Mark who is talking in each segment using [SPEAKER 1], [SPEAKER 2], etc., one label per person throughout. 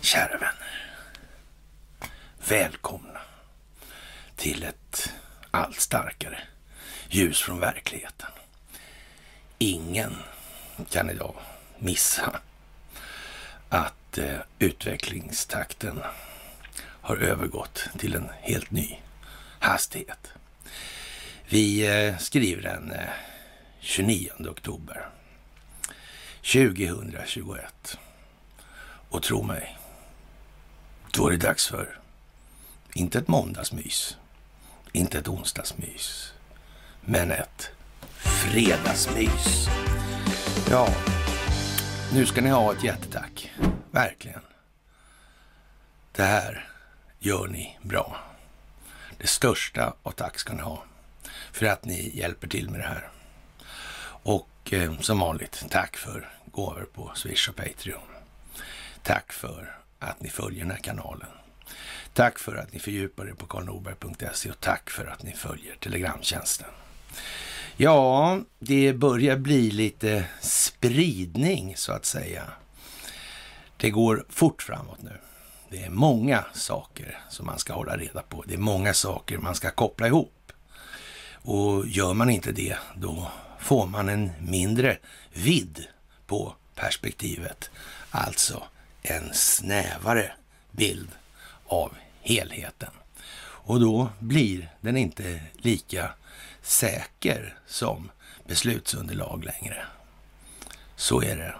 [SPEAKER 1] Kära vänner. Välkomna till ett allt starkare ljus från verkligheten. Ingen kan idag missa att eh, utvecklingstakten har övergått till en helt ny hastighet. Vi eh, skriver den eh, 29 oktober 2021. Och tro mig, då är det dags för, inte ett måndagsmys, inte ett onsdagsmys, men ett fredagsmys. Ja, nu ska ni ha ett jättetack. Verkligen. Det här gör ni bra. Det största av tack ska ni ha för att ni hjälper till med det här. Och eh, som vanligt, tack för gåvor på Swish och Patreon. Tack för att ni följer den här kanalen. Tack för att ni fördjupar er på karlnorberg.se och tack för att ni följer Telegramtjänsten. Ja, det börjar bli lite spridning så att säga. Det går fort framåt nu. Det är många saker som man ska hålla reda på. Det är många saker man ska koppla ihop. Och gör man inte det, då får man en mindre vidd på perspektivet. Alltså en snävare bild av helheten. Och då blir den inte lika säker som beslutsunderlag längre. Så är det.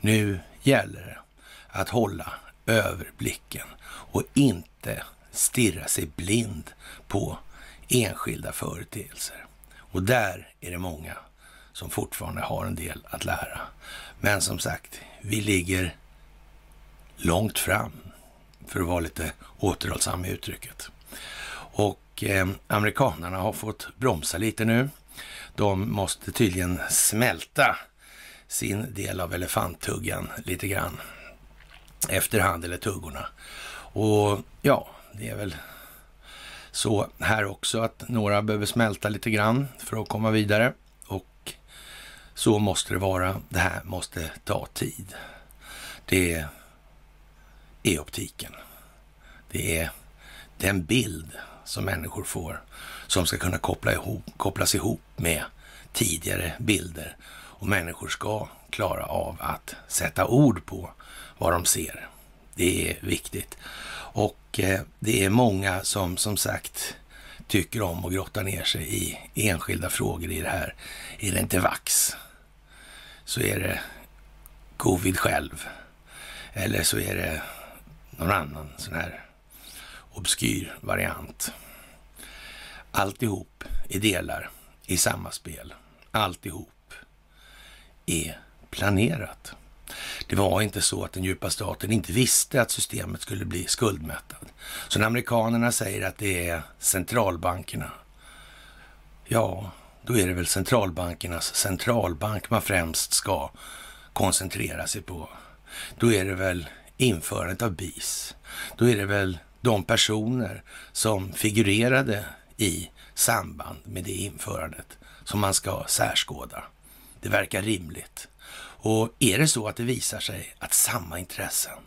[SPEAKER 1] Nu gäller det att hålla överblicken och inte stirra sig blind på enskilda företeelser. Och där är det många som fortfarande har en del att lära. Men som sagt, vi ligger långt fram för att vara lite återhållsam i uttrycket. Och eh, amerikanarna har fått bromsa lite nu. De måste tydligen smälta sin del av elefanttuggan lite grann efterhand, eller tuggorna. Och ja, det är väl så här också att några behöver smälta lite grann för att komma vidare. Så måste det vara. Det här måste ta tid. Det är optiken. Det är den bild som människor får som ska kunna koppla ihop, kopplas ihop med tidigare bilder. Och människor ska klara av att sätta ord på vad de ser. Det är viktigt. Och eh, det är många som som sagt tycker om att grotta ner sig i enskilda frågor i det här. Är det inte vax så är det covid själv. Eller så är det någon annan sån här obskyr variant. Alltihop är delar i samma spel. Alltihop är planerat. Det var inte så att den djupa staten inte visste att systemet skulle bli skuldmättat. Så när amerikanerna säger att det är centralbankerna, ja, då är det väl centralbankernas centralbank man främst ska koncentrera sig på. Då är det väl införandet av BIS. Då är det väl de personer som figurerade i samband med det införandet som man ska särskåda. Det verkar rimligt. Och är det så att det visar sig att samma intressen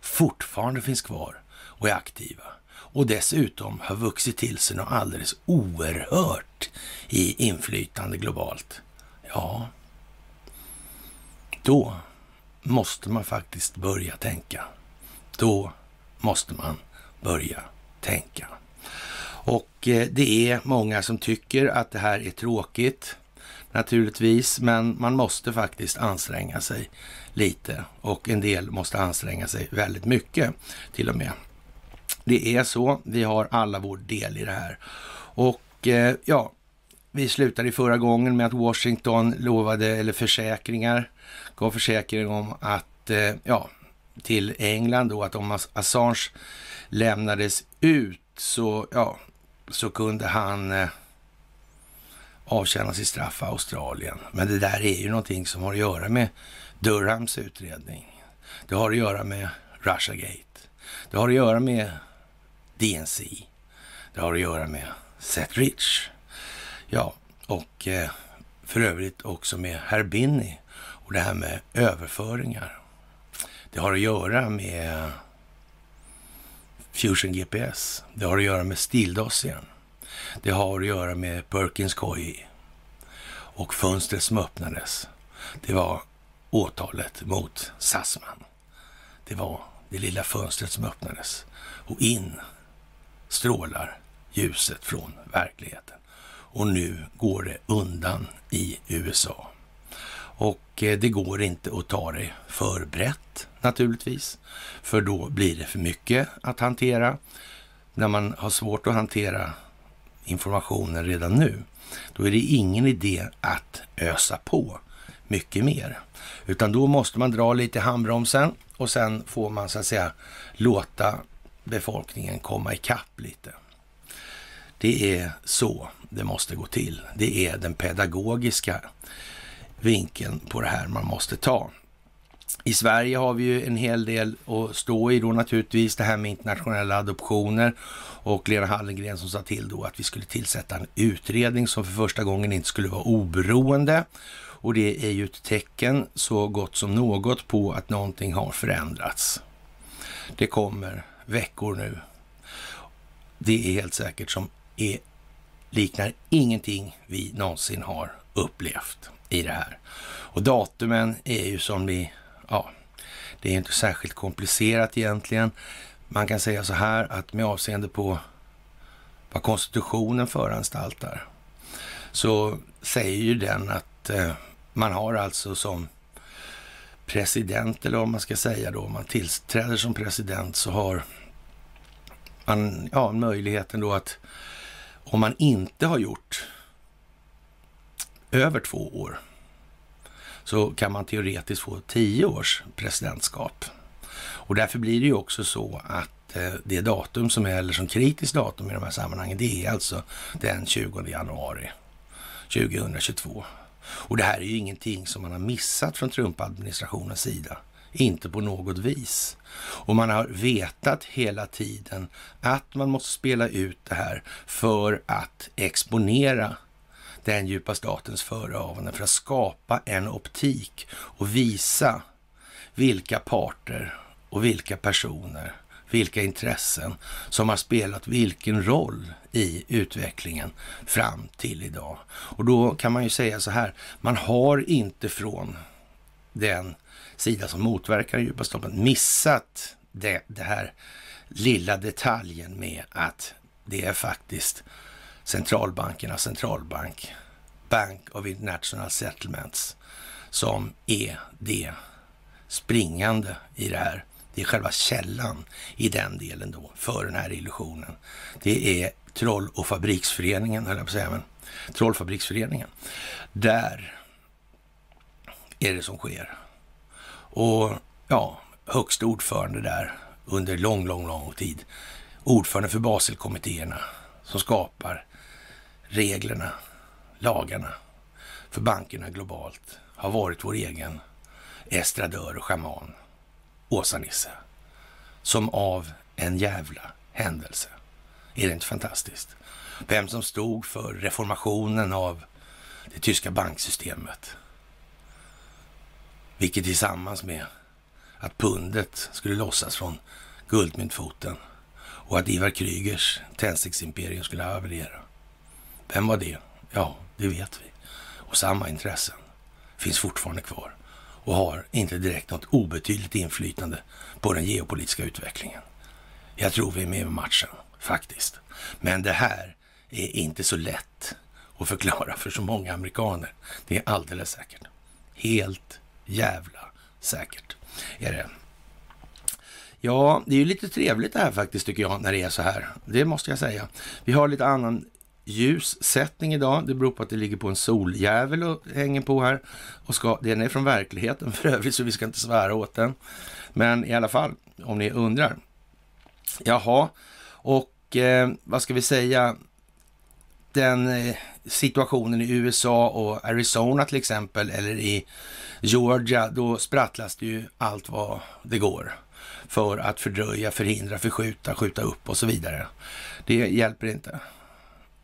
[SPEAKER 1] fortfarande finns kvar och är aktiva och dessutom har vuxit till sig något alldeles oerhört i inflytande globalt, ja, då måste man faktiskt börja tänka. Då måste man börja tänka. Och eh, det är många som tycker att det här är tråkigt naturligtvis, men man måste faktiskt anstränga sig lite och en del måste anstränga sig väldigt mycket till och med. Det är så. Vi har alla vår del i det här. Och eh, ja, vi slutade förra gången med att Washington lovade, eller försäkringar, gav försäkring om att, eh, ja, till England då, att om Assange lämnades ut så, ja, så kunde han eh, avtjäna sitt straff i Australien. Men det där är ju någonting som har att göra med Durhams utredning. Det har att göra med Russiagate. Det har att göra med DNC. Det har att göra med Seth Rich. Ja, och eh, för övrigt också med herr och det här med överföringar. Det har att göra med Fusion GPS. Det har att göra med Stildossien. Det har att göra med Perkins Coie och fönstret som öppnades. Det var åtalet mot Sassman. Det var det lilla fönstret som öppnades och in strålar ljuset från verkligheten. Och nu går det undan i USA. Och eh, det går inte att ta det för brett naturligtvis, för då blir det för mycket att hantera. När man har svårt att hantera informationen redan nu, då är det ingen idé att ösa på mycket mer. Utan då måste man dra lite i handbromsen och sen får man så att säga låta befolkningen komma ikapp lite. Det är så det måste gå till. Det är den pedagogiska vinkeln på det här man måste ta. I Sverige har vi ju en hel del att stå i då naturligtvis, det här med internationella adoptioner och Lena Hallengren som sa till då att vi skulle tillsätta en utredning som för första gången inte skulle vara oberoende. Och det är ju ett tecken så gott som något på att någonting har förändrats. Det kommer veckor nu. Det är helt säkert som är, liknar ingenting vi någonsin har upplevt i det här. Och datumen är ju som vi, ja, det är inte särskilt komplicerat egentligen. Man kan säga så här att med avseende på vad konstitutionen föranstaltar så säger ju den att eh, man har alltså som president, eller vad man ska säga då, om man tillträder som president så har man ja, möjligheten då att om man inte har gjort över två år så kan man teoretiskt få tio års presidentskap. Och därför blir det ju också så att eh, det datum som är, eller som kritiskt datum i de här sammanhangen, det är alltså den 20 januari 2022. Och det här är ju ingenting som man har missat från Trump-administrationens sida. Inte på något vis. Och man har vetat hela tiden att man måste spela ut det här för att exponera den djupa statens förehavanden för att skapa en optik och visa vilka parter och vilka personer, vilka intressen som har spelat vilken roll i utvecklingen fram till idag. Och då kan man ju säga så här, man har inte från den sida som motverkar den djupa staten missat det, det här lilla detaljen med att det är faktiskt centralbankernas centralbank, Bank of International Settlements, som är det springande i det här. Det är själva källan i den delen då, för den här illusionen. Det är Troll och fabriksföreningen, höll jag på att säga, men Trollfabriksföreningen. Där är det som sker. Och ja, högste ordförande där under lång, lång, lång tid. Ordförande för Baselkommittéerna som skapar reglerna, lagarna för bankerna globalt har varit vår egen estradör och schaman, Åsa-Nisse. Som av en jävla händelse. Är det inte fantastiskt? Vem som stod för reformationen av det tyska banksystemet. Vilket tillsammans med att pundet skulle lossas från guldmyntfoten och att Ivar Krygers tändsticksimperium skulle haverera. Vem var det? Ja, det vet vi. Och samma intressen finns fortfarande kvar och har inte direkt något obetydligt inflytande på den geopolitiska utvecklingen. Jag tror vi är med i matchen, faktiskt. Men det här är inte så lätt att förklara för så många amerikaner. Det är alldeles säkert. Helt jävla säkert är det. Ja, det är ju lite trevligt det här faktiskt tycker jag när det är så här. Det måste jag säga. Vi har lite annan ljussättning idag. Det beror på att det ligger på en soljävel och hänger på här. Och ska, den är från verkligheten för övrigt, så vi ska inte svära åt den. Men i alla fall, om ni undrar. Jaha, och eh, vad ska vi säga? Den eh, situationen i USA och Arizona till exempel, eller i Georgia, då sprattlas det ju allt vad det går för att fördröja, förhindra, förskjuta, skjuta upp och så vidare. Det hjälper inte.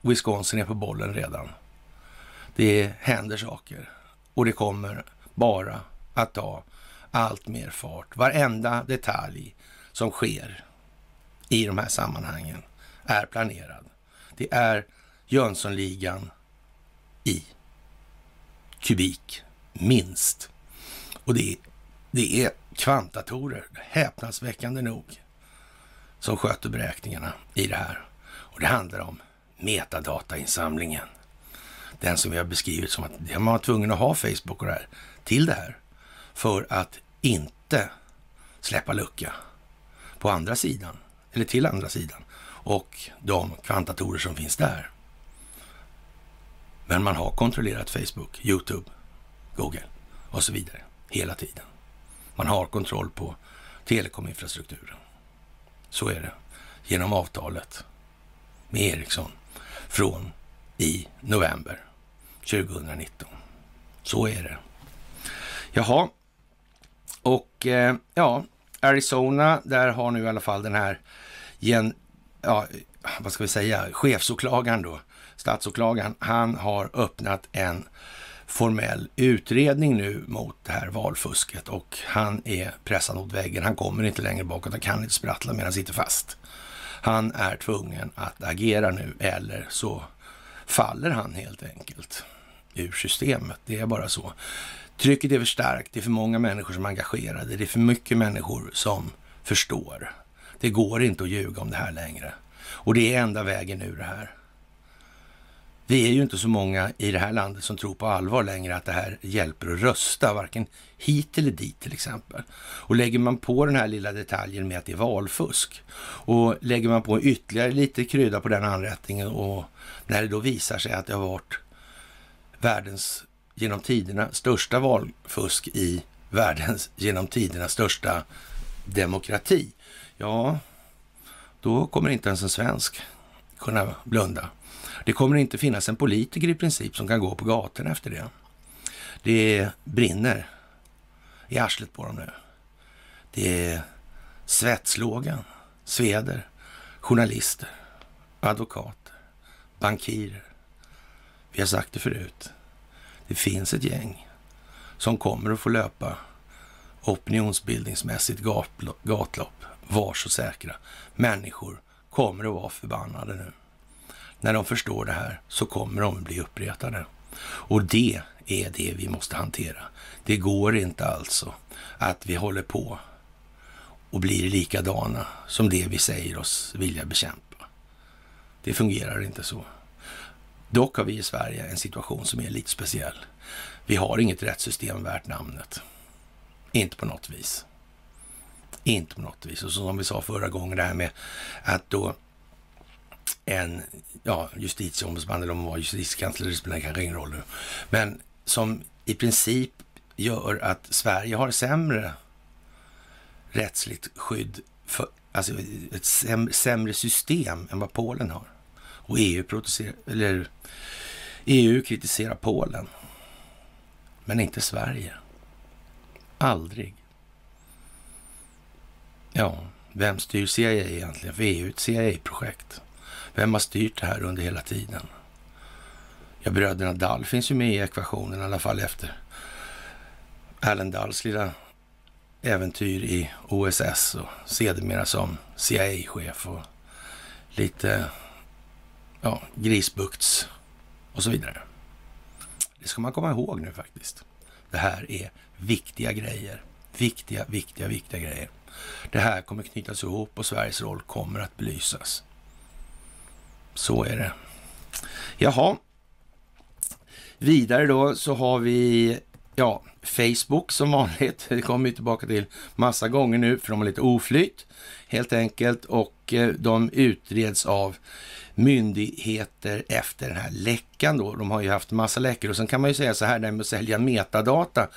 [SPEAKER 1] Wisconsin är på bollen redan. Det händer saker och det kommer bara att ta allt mer fart. Varenda detalj som sker i de här sammanhangen är planerad. Det är Jönssonligan i kubik, minst. Och det, det är kvantdatorer, häpnadsväckande nog, som sköter beräkningarna i det här. Och det handlar om metadatainsamlingen. Den som vi har beskrivit som att man var tvungen att ha Facebook och det här till det här för att inte släppa lucka på andra sidan, eller till andra sidan och de kvantatorer som finns där. Men man har kontrollerat Facebook, Youtube, Google och så vidare hela tiden. Man har kontroll på telekominfrastrukturen. Så är det. Genom avtalet med Ericsson från i november 2019. Så är det. Jaha, och eh, ja, Arizona, där har nu i alla fall den här, gen, ja, vad ska vi säga, chefsåklagaren då, statsåklagaren, han har öppnat en formell utredning nu mot det här valfusket och han är pressad mot väggen. Han kommer inte längre bakåt, han kan inte sprattla medan han sitter fast. Han är tvungen att agera nu eller så faller han helt enkelt ur systemet. Det är bara så. Trycket är för starkt, det är för många människor som är engagerade, det är för mycket människor som förstår. Det går inte att ljuga om det här längre. Och det är enda vägen ur det här. Vi är ju inte så många i det här landet som tror på allvar längre att det här hjälper att rösta, varken hit eller dit till exempel. Och lägger man på den här lilla detaljen med att det är valfusk och lägger man på ytterligare lite krydda på den anrättningen och när det då visar sig att det har varit världens genom tiderna största valfusk i världens genom tiderna största demokrati. Ja, då kommer inte ens en svensk kunna blunda. Det kommer inte finnas en politiker i princip som kan gå på gatorna efter det. Det brinner i arslet på dem nu. Det är svetslågan, sveder, journalister, advokater, bankirer. Vi har sagt det förut. Det finns ett gäng som kommer att få löpa opinionsbildningsmässigt gatlopp. Var så säkra. Människor kommer att vara förbannade nu. När de förstår det här så kommer de bli uppretade. Och det är det vi måste hantera. Det går inte alltså att vi håller på och blir likadana som det vi säger oss vilja bekämpa. Det fungerar inte så. Dock har vi i Sverige en situation som är lite speciell. Vi har inget rättssystem värt namnet. Inte på något vis. Inte på något vis. Och som vi sa förra gången, det här med att då en ja, justitieombudsman eller om hon var justitiekansler, det spelar kanske ingen roll nu. Men som i princip gör att Sverige har sämre rättsligt skydd, för, alltså ett sämre system än vad Polen har. Och EU, eller EU kritiserar Polen, men inte Sverige. Aldrig. Ja, vem styr CIA egentligen? För EU är ett CIA-projekt. Vem har styrt det här under hela tiden? Ja, bröderna Dall finns ju med i ekvationen i alla fall efter Allen Dalls lilla äventyr i OSS och sedermera som CIA-chef och lite ja, grisbukts och så vidare. Det ska man komma ihåg nu faktiskt. Det här är viktiga grejer. Viktiga, viktiga, viktiga grejer. Det här kommer knytas ihop och Sveriges roll kommer att belysas. Så är det. Jaha. Vidare då så har vi ja, Facebook som vanligt. Det kommer vi tillbaka till massa gånger nu för de har lite oflyt helt enkelt och eh, de utreds av myndigheter efter den här läckan då. De har ju haft massa läckor och sen kan man ju säga så här, det här med att sälja metadata.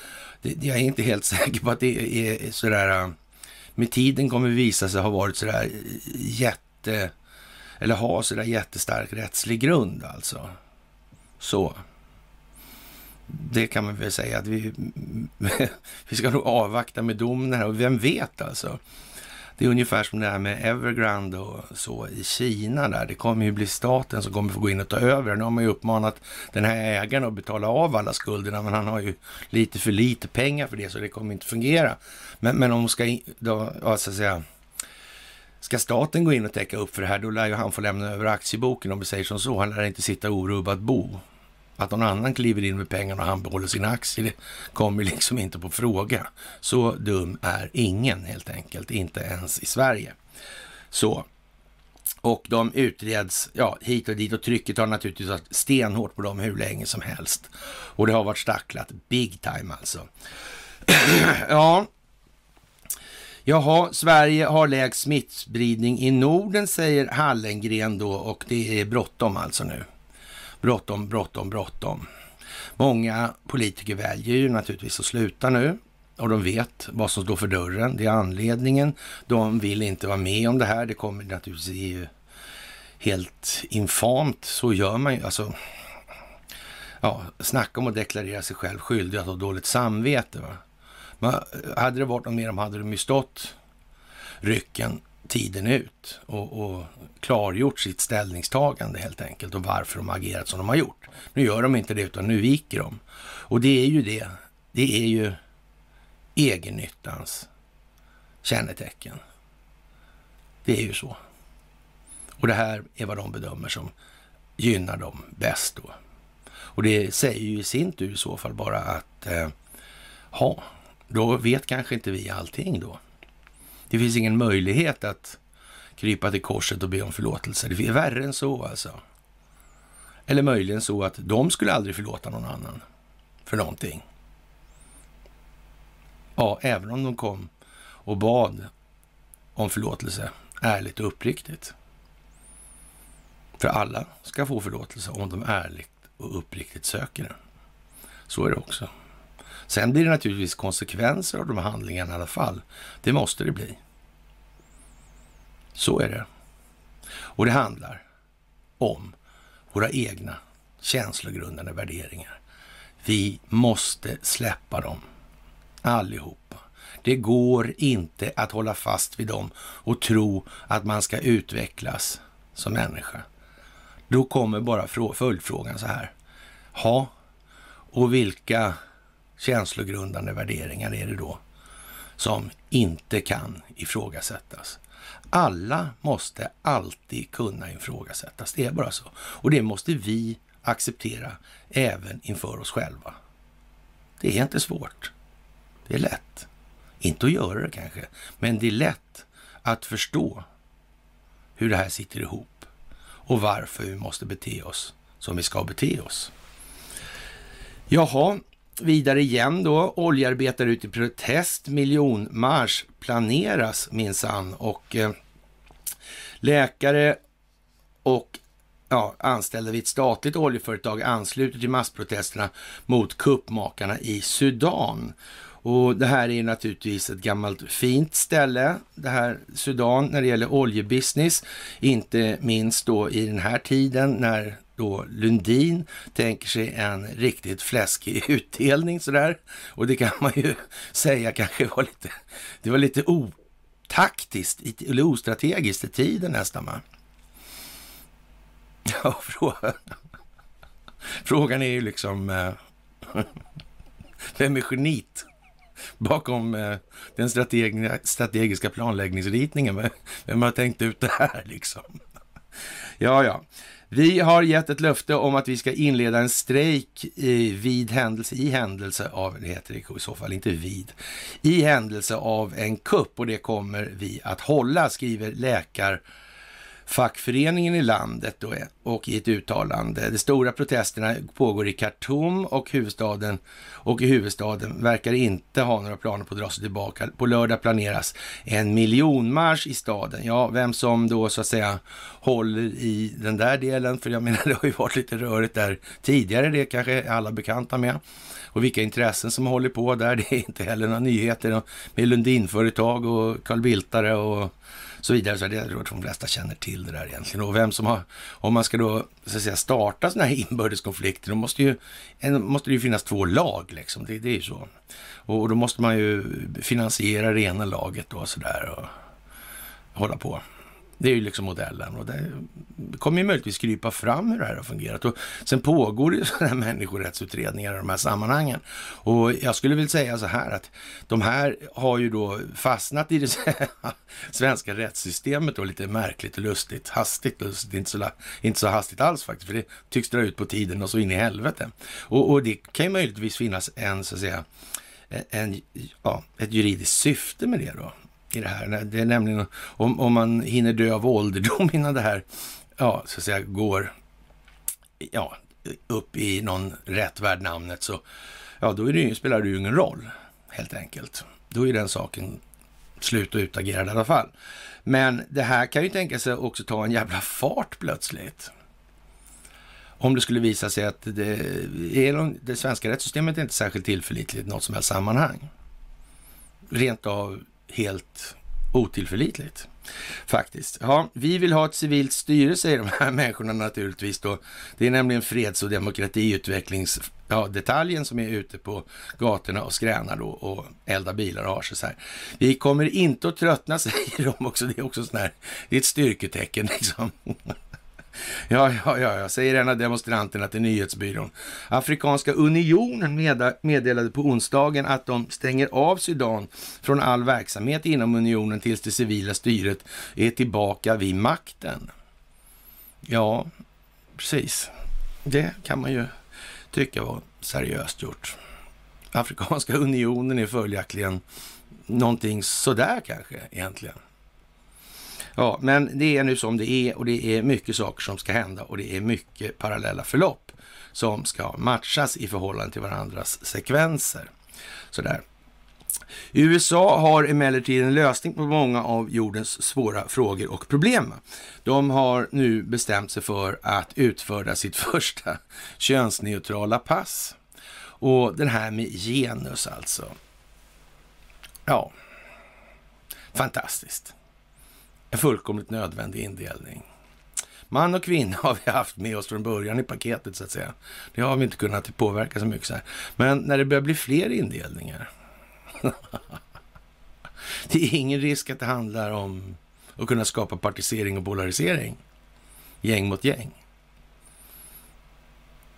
[SPEAKER 1] Det, jag är inte helt säker på att det är sådär, eh, med tiden kommer visa sig ha varit sådär eh, jätte eller ha sådär jättestark rättslig grund alltså. Så. Det kan man väl säga att vi, vi ska nog avvakta med domen här och vem vet alltså. Det är ungefär som det här med Evergrande och så i Kina där. Det kommer ju bli staten som kommer få gå in och ta över. Nu har man ju uppmanat den här ägaren att betala av alla skulderna, men han har ju lite för lite pengar för det, så det kommer inte fungera. Men, men om ska, då, ja, så att säga, Ska staten gå in och täcka upp för det här, då lär ju han få lämna över aktieboken om vi säger som så. Han lär inte sitta orubbat bo. Att någon annan kliver in med pengarna och han behåller sina aktier, det kommer liksom inte på fråga. Så dum är ingen helt enkelt, inte ens i Sverige. Så. Och de utreds ja, hit och dit och trycket har naturligtvis varit stenhårt på dem hur länge som helst. Och det har varit stacklat big time alltså. ja, Jaha, Sverige har lägst smittspridning i Norden, säger Hallengren då och det är bråttom alltså nu. Bråttom, bråttom, bråttom. Många politiker väljer ju naturligtvis att sluta nu och de vet vad som står för dörren. Det är anledningen. De vill inte vara med om det här. Det kommer naturligtvis ju helt infamt. Så gör man ju. Alltså, ja, snacka om att deklarera sig själv skyldig att ha dåligt samvete. Va? Men eh, hade det varit något mer, hade de ju stått rycken tiden ut och, och klargjort sitt ställningstagande helt enkelt och varför de har agerat som de har gjort. Nu gör de inte det utan nu viker de. Och det är ju det. Det är ju egennyttans kännetecken. Det är ju så. Och det här är vad de bedömer som gynnar dem bäst då. Och det säger ju i sin tur i så fall bara att eh, ha, då vet kanske inte vi allting då. Det finns ingen möjlighet att krypa till korset och be om förlåtelse. Det är värre än så alltså. Eller möjligen så att de skulle aldrig förlåta någon annan för någonting. Ja, även om de kom och bad om förlåtelse ärligt och uppriktigt. För alla ska få förlåtelse om de ärligt och uppriktigt söker den. Så är det också. Sen blir det naturligtvis konsekvenser av de här handlingarna i alla fall. Det måste det bli. Så är det. Och det handlar om våra egna känslogrundande värderingar. Vi måste släppa dem allihopa. Det går inte att hålla fast vid dem och tro att man ska utvecklas som människa. Då kommer bara följdfrågan så här. Ja, och vilka känslogrundande värderingar är det då som inte kan ifrågasättas? Alla måste alltid kunna ifrågasättas. Det är bara så. Och det måste vi acceptera även inför oss själva. Det är inte svårt. Det är lätt. Inte att göra det kanske, men det är lätt att förstå hur det här sitter ihop och varför vi måste bete oss som vi ska bete oss. Jaha, Vidare igen då, oljearbetare ut i protest, miljonmarsch planeras minsann och eh, läkare och ja, anställda vid ett statligt oljeföretag ansluter till massprotesterna mot kuppmakarna i Sudan. Och det här är naturligtvis ett gammalt fint ställe, det här Sudan, när det gäller oljebusiness. Inte minst då i den här tiden när då Lundin tänker sig en riktigt fläskig utdelning sådär. Och det kan man ju säga kanske var lite, det var lite otaktiskt, eller ostrategiskt i tiden nästan. Va? Ja, frågan, frågan är ju liksom, eh, vem är genit bakom eh, den strategiska planläggningsritningen? Vem har tänkt ut det här liksom? Ja, ja. Vi har gett ett löfte om att vi ska inleda en strejk i, vid händelse, i händelse av, det heter det i så fall, inte vid, i händelse av en kupp. Och det kommer vi att hålla, skriver läkare fackföreningen i landet då, och i ett uttalande. De stora protesterna pågår i Khartoum och huvudstaden och i huvudstaden verkar inte ha några planer på att dra sig tillbaka. På lördag planeras en miljonmarsch i staden. Ja, vem som då så att säga håller i den där delen, för jag menar det har ju varit lite rörigt där tidigare, det kanske alla bekanta med. Och vilka intressen som håller på där, det är inte heller några nyheter med Lundinföretag och Carl Bildtare och så vidare. Så det, jag tror att de flesta känner till det där egentligen. Och vem som har, om man ska då så att säga, starta sådana här inbördeskonflikter, då måste, ju, en, måste det ju finnas två lag liksom. Det, det är ju så. Och, och, då måste man ju finansiera det ena laget då sådär. Och, hålla på. Det är ju liksom modellen och det kommer ju möjligtvis krypa fram hur det här har fungerat. Och sen pågår det ju sådana här människorättsutredningar i de här sammanhangen. Och jag skulle vilja säga så här att de här har ju då fastnat i det svenska rättssystemet och lite märkligt och lustigt. Hastigt lustigt, inte så, inte så hastigt alls faktiskt, för det tycks dra ut på tiden och så in i helvete. Och, och det kan ju möjligtvis finnas en, så att säga, en, ja, ett juridiskt syfte med det då i det här. Det är nämligen om, om man hinner dö av ålderdom innan det här, ja, så att säga, går ja, upp i någon rätt värd namnet så, ja, då är det, spelar det ju ingen roll, helt enkelt. Då är den saken slut och utagerad i alla fall. Men det här kan ju tänka sig också ta en jävla fart plötsligt. Om det skulle visa sig att det, är det svenska rättssystemet är inte särskilt tillförlitligt i något som helst sammanhang. Rent av helt otillförlitligt. Faktiskt. Ja, vi vill ha ett civilt styre, säger de här människorna naturligtvis då. Det är nämligen freds och demokratiutvecklings ja, detaljen som är ute på gatorna och skränar då och eldar bilar och har sig så här. Vi kommer inte att tröttna, säger de också. Det är också sån här, det är ett styrketecken liksom. Ja, ja, ja, ja, säger en av demonstranterna till nyhetsbyrån. Afrikanska unionen meddelade på onsdagen att de stänger av Sudan från all verksamhet inom unionen tills det civila styret är tillbaka vid makten. Ja, precis. Det kan man ju tycka var seriöst gjort. Afrikanska unionen är följaktligen någonting sådär kanske egentligen. Ja, men det är nu som det är och det är mycket saker som ska hända och det är mycket parallella förlopp som ska matchas i förhållande till varandras sekvenser. Sådär. USA har emellertid en lösning på många av jordens svåra frågor och problem. De har nu bestämt sig för att utföra sitt första könsneutrala pass. Och den här med genus alltså. Ja, fantastiskt. En fullkomligt nödvändig indelning. Man och kvinna har vi haft med oss från början i paketet så att säga. Det har vi inte kunnat påverka så mycket så här. Men när det börjar bli fler indelningar. det är ingen risk att det handlar om att kunna skapa partisering och polarisering. Gäng mot gäng.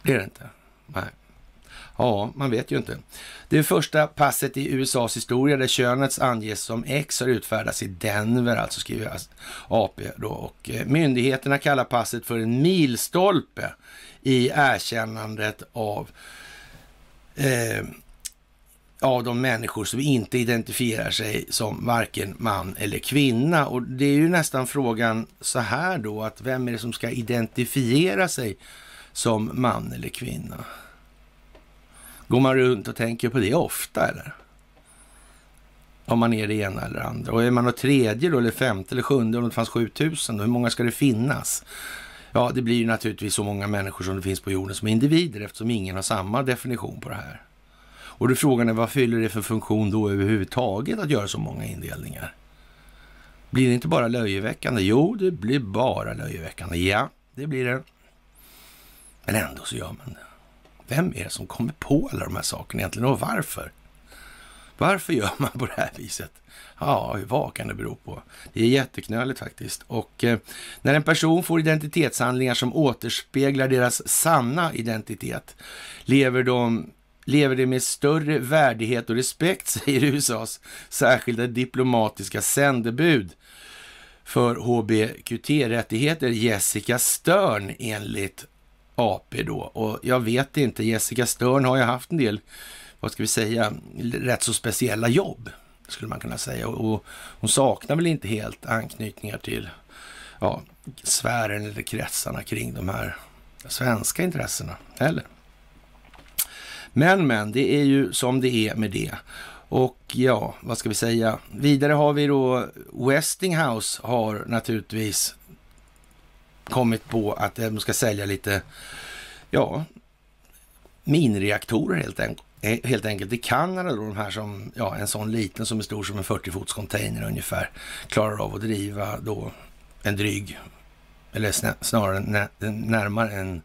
[SPEAKER 1] Det är det inte. Nej. Ja, man vet ju inte. Det första passet i USAs historia där könet anges som X har utfärdats i Denver, alltså skriver AP då. Och eh, myndigheterna kallar passet för en milstolpe i erkännandet av eh, av de människor som inte identifierar sig som varken man eller kvinna. Och det är ju nästan frågan så här då, att vem är det som ska identifiera sig som man eller kvinna? Går man runt och tänker på det ofta eller? Om man är det ena eller andra. Och är man något tredje då, eller femte eller sjunde, om det fanns 7000 då, hur många ska det finnas? Ja, det blir ju naturligtvis så många människor som det finns på jorden som individer eftersom ingen har samma definition på det här. Och då frågan är vad fyller det för funktion då överhuvudtaget att göra så många indelningar? Blir det inte bara löjeväckande? Jo, det blir bara löjeväckande. Ja, det blir det. Men ändå så gör man det. Vem är det som kommer på alla de här sakerna egentligen och varför? Varför gör man på det här viset? Ja, vad kan det bero på? Det är jätteknöligt faktiskt. Och eh, när en person får identitetshandlingar som återspeglar deras sanna identitet lever de lever de med större värdighet och respekt, säger USAs särskilda diplomatiska sändebud för hbqt-rättigheter Jessica Stern enligt AP då. Och jag vet inte, Jessica Stern har ju haft en del, vad ska vi säga, rätt så speciella jobb, skulle man kunna säga. Och hon saknar väl inte helt anknytningar till ja, sfären eller kretsarna kring de här svenska intressena heller. Men, men, det är ju som det är med det. Och ja, vad ska vi säga? Vidare har vi då Westinghouse har naturligtvis kommit på att eh, de ska sälja lite, ja, minireaktorer helt, enkelt helt enkelt i Kanada. Då, de här som, ja, en sån liten som är stor som en 40 fots container ungefär, klarar av att driva då en dryg, eller snarare närmare en,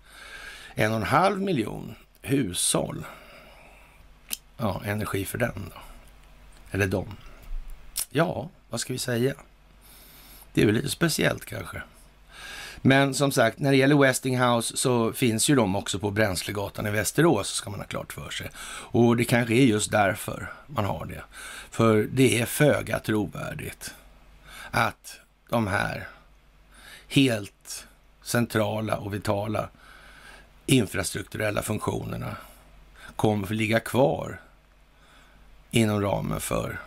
[SPEAKER 1] en och en halv miljon hushåll. Ja, energi för den då. Eller dem. Ja, vad ska vi säga? Det är väl lite speciellt kanske. Men som sagt, när det gäller Westinghouse så finns ju de också på Bränslegatan i Västerås, ska man ha klart för sig. Och det kanske är just därför man har det. För det är föga trovärdigt att de här helt centrala och vitala infrastrukturella funktionerna kommer att ligga kvar inom ramen för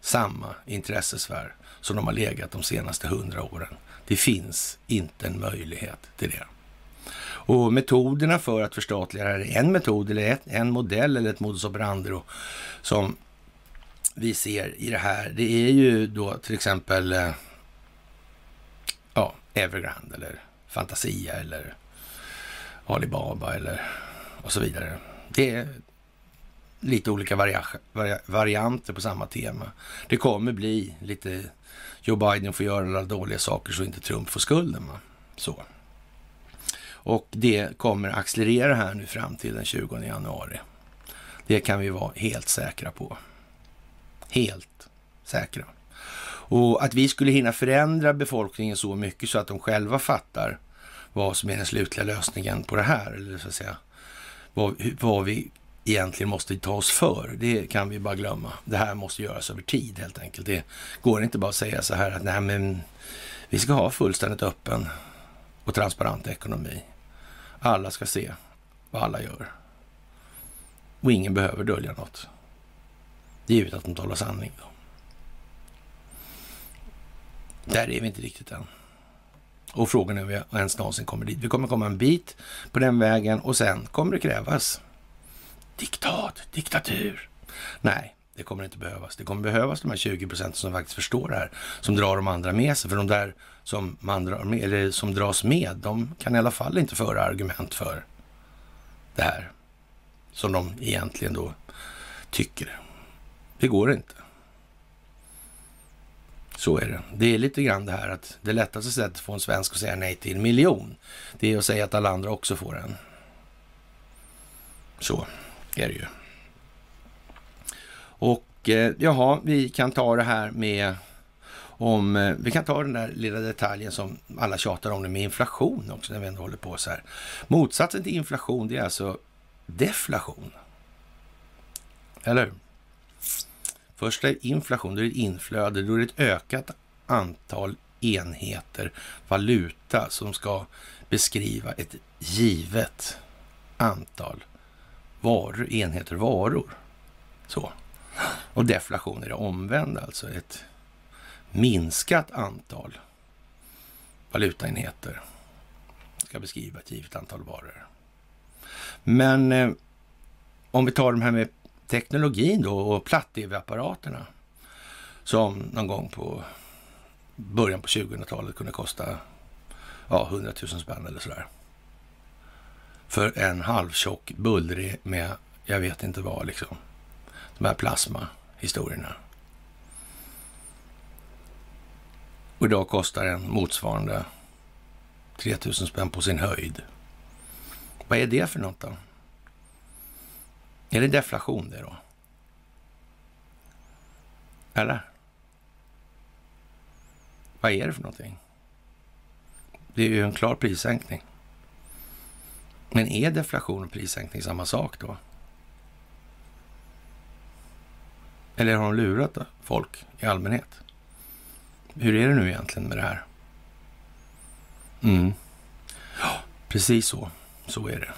[SPEAKER 1] samma intressesfär som de har legat de senaste hundra åren. Det finns inte en möjlighet till det. Och metoderna för att förstatliga det här är en metod eller ett, en modell eller ett modus operandi som vi ser i det här. Det är ju då till exempel eh, ja, Evergrande eller Fantasia eller Alibaba eller och så vidare. Det är lite olika varia varianter på samma tema. Det kommer bli lite Joe Biden får göra alla dåliga saker så inte Trump får skulden. Va? Så. Och det kommer accelerera här nu fram till den 20 januari. Det kan vi vara helt säkra på. Helt säkra. Och att vi skulle hinna förändra befolkningen så mycket så att de själva fattar vad som är den slutliga lösningen på det här, eller så att säga, vad, vad vi egentligen måste ta oss för, det kan vi bara glömma. Det här måste göras över tid helt enkelt. Det går inte bara att säga så här att nej, men vi ska ha fullständigt öppen och transparent ekonomi. Alla ska se vad alla gör. Och ingen behöver dölja något. Givet att de talar sanning. Då. Där är vi inte riktigt än. Och frågan är om vi ens någonsin kommer dit. Vi kommer komma en bit på den vägen och sen kommer det krävas diktat, diktatur. Nej, det kommer inte behövas. Det kommer behövas de här 20 procenten som faktiskt förstår det här, som drar de andra med sig. För de där som, man drar med, eller som dras med, de kan i alla fall inte föra argument för det här som de egentligen då tycker. Det går inte. Så är det. Det är lite grann det här att det lättaste sättet att få en svensk att säga nej till en miljon, det är att säga att alla andra också får en. Så är det ju. Och eh, jaha, vi kan ta det här med om, eh, vi kan ta den där lilla detaljen som alla tjatar om nu, med inflation också när vi ändå håller på så här. Motsatsen till inflation, det är alltså deflation. Eller hur? Först är inflation, då är det ett inflöde, då är det ett ökat antal enheter valuta som ska beskriva ett givet antal varor, enheter varor. Så. Och deflation är det omvända, alltså ett minskat antal valutaenheter ska beskriva ett givet antal varor. Men eh, om vi tar de här med teknologin då och platt-tv-apparaterna som någon gång på början på 2000-talet kunde kosta ja, 100 000 spänn eller sådär för en halvtjock bullrig med, jag vet inte vad liksom, de här plasmahistorierna. Och idag kostar en motsvarande 3000 spänn på sin höjd. Vad är det för något då? Är det deflation det då? Eller? Vad är det för någonting? Det är ju en klar prissänkning. Men är deflation och prissänkning samma sak då? Eller har de lurat folk i allmänhet? Hur är det nu egentligen med det här? Mm. Ja, precis så. Så är det.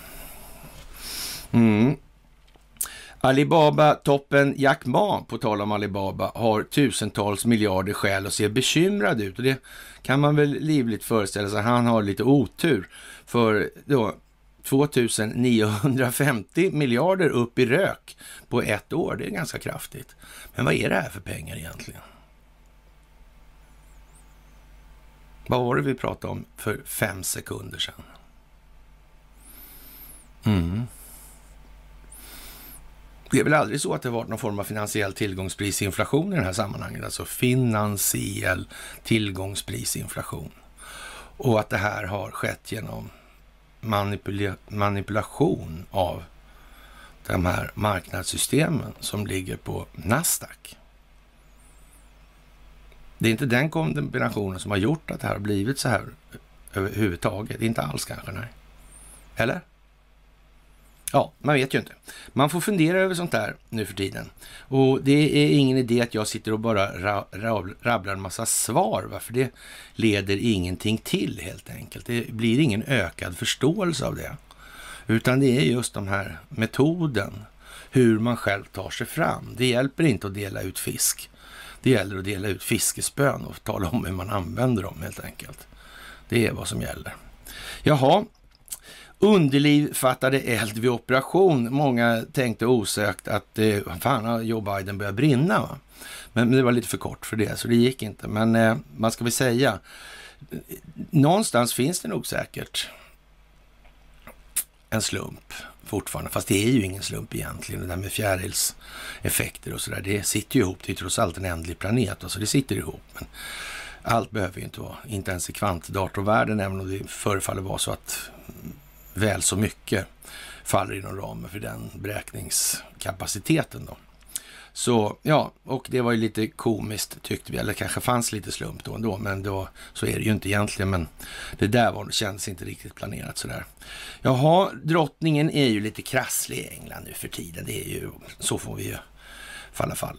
[SPEAKER 1] Mm. Alibaba-toppen Jack Ma, på tal om Alibaba, har tusentals miljarder skäl och ser bekymrad ut. Och det kan man väl livligt föreställa sig. Han har lite otur. För då, 2950 miljarder upp i rök på ett år. Det är ganska kraftigt. Men vad är det här för pengar egentligen? Vad var det vi pratade om för fem sekunder sedan? Mm. Det är väl aldrig så att det varit någon form av finansiell tillgångsprisinflation i det här sammanhanget, alltså finansiell tillgångsprisinflation. Och att det här har skett genom manipula manipulation av de här marknadssystemen som ligger på Nasdaq. Det är inte den kombinationen som har gjort att det här har blivit så här överhuvudtaget. Inte alls kanske, nej. Eller? Ja, man vet ju inte. Man får fundera över sånt där nu för tiden. Och det är ingen idé att jag sitter och bara ra, ra, rabblar en massa svar, va? för det leder ingenting till helt enkelt. Det blir ingen ökad förståelse av det. Utan det är just den här metoden, hur man själv tar sig fram. Det hjälper inte att dela ut fisk. Det gäller att dela ut fiskespön och tala om hur man använder dem helt enkelt. Det är vad som gäller. Jaha, Underliv fattade eld vid operation. Många tänkte osökt att eh, fan har Joe Biden börjat brinna. Va? Men, men, det var lite för kort för det, så det gick inte. Men eh, man ska väl säga, någonstans finns det nog säkert en slump fortfarande. Fast det är ju ingen slump egentligen. Det där med fjärilseffekter och sådär. Det sitter ju ihop. Det är trots allt en ändlig planet. alltså det sitter ihop. Men allt behöver ju inte vara. Inte ens i kvantdatorvärlden. Även om det förefaller vara så att väl så mycket faller inom ramen för den beräkningskapaciteten. Då. Så ja, och det var ju lite komiskt tyckte vi, eller kanske fanns lite slump då ändå, men då, så är det ju inte egentligen. Men det där var, kändes inte riktigt planerat sådär. Jaha, drottningen är ju lite krasslig i England nu för tiden. Det är ju, så får vi ju i alla fall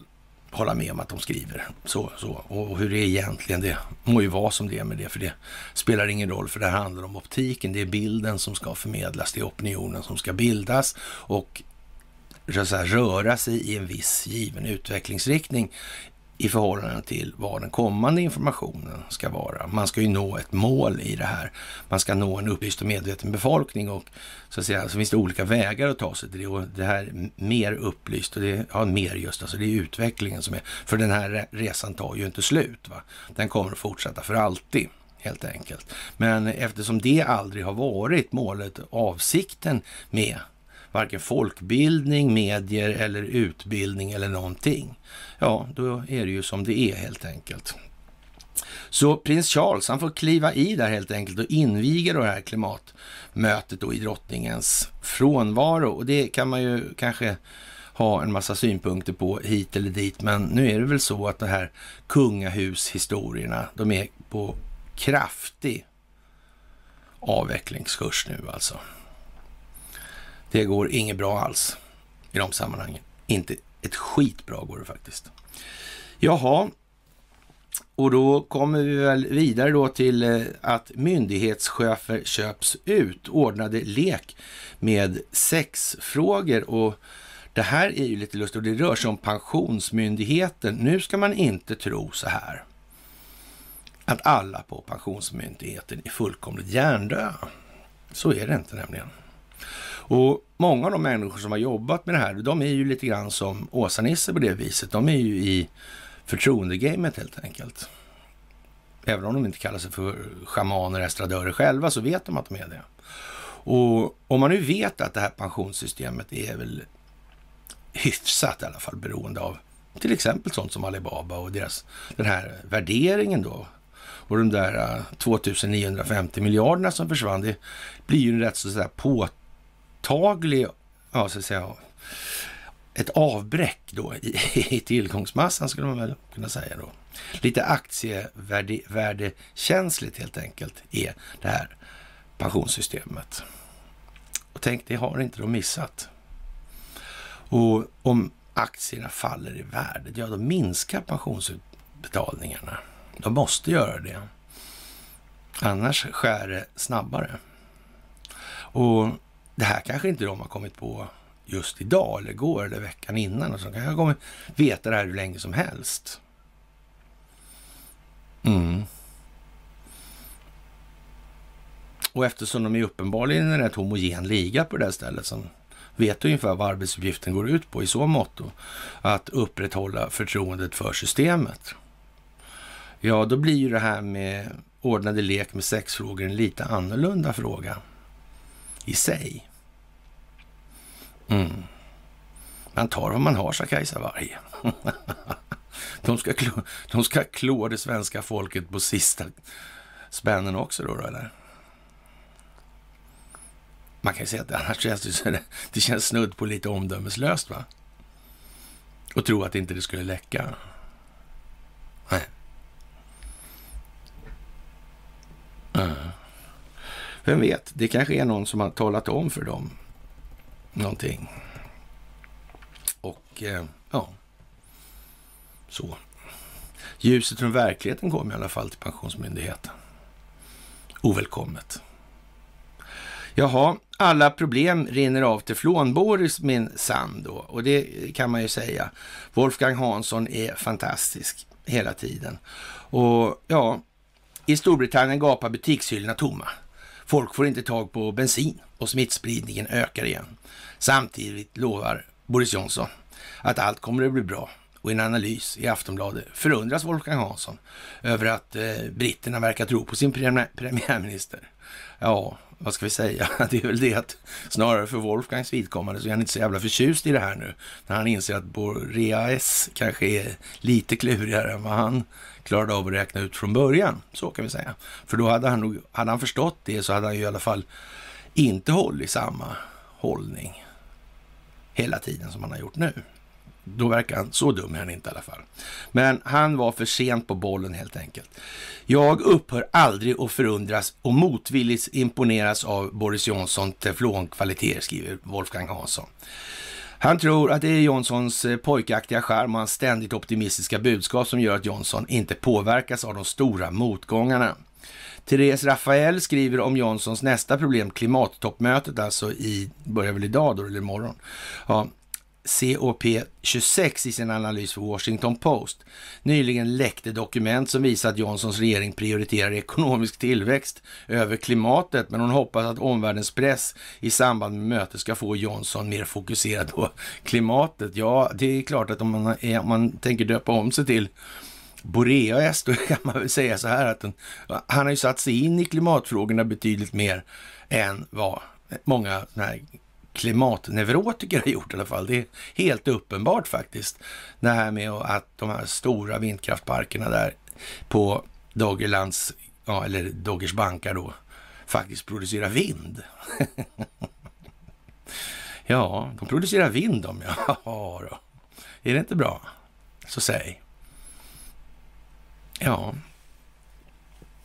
[SPEAKER 1] hålla med om att de skriver så. så. Och hur det är egentligen, det må ju vara som det är med det, för det spelar ingen roll, för det här handlar om optiken. Det är bilden som ska förmedlas, det är opinionen som ska bildas och så här, röra sig i en viss given utvecklingsriktning i förhållande till vad den kommande informationen ska vara. Man ska ju nå ett mål i det här. Man ska nå en upplyst och medveten befolkning och så att säga så finns det olika vägar att ta sig till det och det här mer upplyst och det, ja mer just alltså det är utvecklingen som är, för den här resan tar ju inte slut va. Den kommer att fortsätta för alltid helt enkelt. Men eftersom det aldrig har varit målet, avsikten med varken folkbildning, medier eller utbildning eller någonting. Ja, då är det ju som det är helt enkelt. Så prins Charles, han får kliva i där helt enkelt och inviga det här klimatmötet då i drottningens frånvaro. Och det kan man ju kanske ha en massa synpunkter på hit eller dit, men nu är det väl så att de här kungahushistorierna, de är på kraftig avvecklingskurs nu alltså. Det går inget bra alls i de sammanhangen. Inte ett skit bra går det faktiskt. Jaha, och då kommer vi väl vidare då till eh, att myndighetschefer köps ut. Ordnade lek med sexfrågor och det här är ju lite lustigt och det rör sig om Pensionsmyndigheten. Nu ska man inte tro så här att alla på Pensionsmyndigheten är fullkomligt hjärndöda. Så är det inte nämligen. Och många av de människor som har jobbat med det här, de är ju lite grann som Åsa-Nisse på det viset. De är ju i förtroendegamet helt enkelt. Även om de inte kallar sig för schamaner, estradörer själva, så vet de att de är det. Och om man nu vet att det här pensionssystemet är väl hyfsat i alla fall beroende av till exempel sånt som Alibaba och deras, den här värderingen då. Och de där eh, 2950 miljarderna som försvann, det blir ju en rätt så, så där på, påtaglig, ja, så att säga, ett avbräck då i, i tillgångsmassan skulle man väl kunna säga då. Lite aktievärdekänsligt helt enkelt är det här pensionssystemet. Och tänk, det har inte de missat. Och om aktierna faller i värde, ja då minskar pensionsutbetalningarna. De måste göra det. Annars skär det snabbare. Och det här kanske inte de har kommit på just idag eller igår eller veckan innan. Och så. De kanske kommer veta det här hur länge som helst. Mm. Och eftersom de är uppenbarligen en rätt homogen liga på det här stället som vet ungefär vad arbetsuppgiften går ut på i så mått att upprätthålla förtroendet för systemet. Ja, då blir ju det här med ordnade lek med sexfrågor en lite annorlunda fråga i sig. Mm. Man tar vad man har, sa Kajsa Warg. de, ska klå, de ska klå det svenska folket på sista spännen också då, då eller? Man kan ju säga att annars känns det, det känns snudd på lite omdömeslöst, va? Och tro att inte det skulle läcka. Nej. Mm. Vem vet, det kanske är någon som har talat om för dem någonting. Och eh, ja, så. Ljuset från verkligheten kom i alla fall till Pensionsmyndigheten. Ovälkommet. Jaha, alla problem rinner av till Flånboris min sann då. Och det kan man ju säga. Wolfgang Hansson är fantastisk hela tiden. Och ja, i Storbritannien gapar butikshyllorna tomma. Folk får inte tag på bensin och smittspridningen ökar igen. Samtidigt lovar Boris Johnson att allt kommer att bli bra. Och i en analys i Aftonbladet förundras Wolfgang Hansson över att eh, britterna verkar tro på sin premiärminister. Ja, vad ska vi säga? Det är väl det att snarare för Wolfgangs vidkommande så är han inte så jävla förtjust i det här nu. När han inser att Boreas kanske är lite klurigare än vad han klarade av att räkna ut från början. Så kan vi säga. För då hade han nog, hade han förstått det så hade han ju i alla fall inte hållit samma hållning hela tiden som han har gjort nu. Då verkar han, så dum är han inte i alla fall. Men han var för sent på bollen helt enkelt. Jag upphör aldrig att förundras och motvilligt imponeras av Boris Johnson teflonkvaliteter, skriver Wolfgang Hansson. Han tror att det är Johnsons eh, pojkaktiga charm och hans ständigt optimistiska budskap som gör att Johnson inte påverkas av de stora motgångarna. Therese Rafael skriver om Johnsons nästa problem, klimattoppmötet alltså i, börjar väl idag då, eller imorgon. Ja, COP26 i sin analys för Washington Post. Nyligen läckte dokument som visar att Johnsons regering prioriterar ekonomisk tillväxt över klimatet, men hon hoppas att omvärldens press i samband med mötet ska få Johnson mer fokuserad på klimatet. Ja, det är klart att om man, är, om man tänker döpa om sig till Boreas, då kan man väl säga så här att den, han har ju satt sig in i klimatfrågorna betydligt mer än vad många här klimatneurotiker har gjort i alla fall. Det är helt uppenbart faktiskt. Det här med att de här stora vindkraftparkerna där på Doggerlands, ja, eller Doggers bankar då, faktiskt producerar vind. ja, de producerar vind de, ja. Är det inte bra? Så säg. Ja.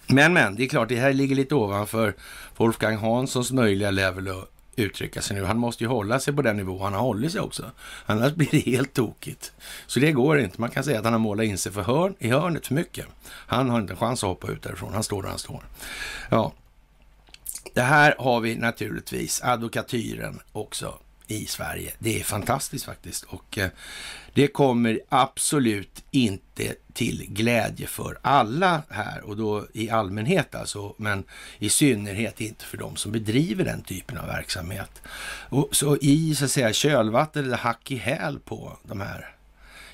[SPEAKER 1] Men, men, det är klart, det här ligger lite ovanför Wolfgang Hanssons möjliga level att uttrycka sig nu. Han måste ju hålla sig på den nivå han har hållit sig också. Annars blir det helt tokigt. Så det går inte. Man kan säga att han har målat in sig för hörn, i hörnet för mycket. Han har inte en chans att hoppa ut därifrån. Han står där han står. Ja, det här har vi naturligtvis advokatyren också i Sverige. Det är fantastiskt faktiskt och eh, det kommer absolut inte till glädje för alla här och då i allmänhet alltså, men i synnerhet inte för de som bedriver den typen av verksamhet. Och så i så att säga kölvatten eller hack i häl på de här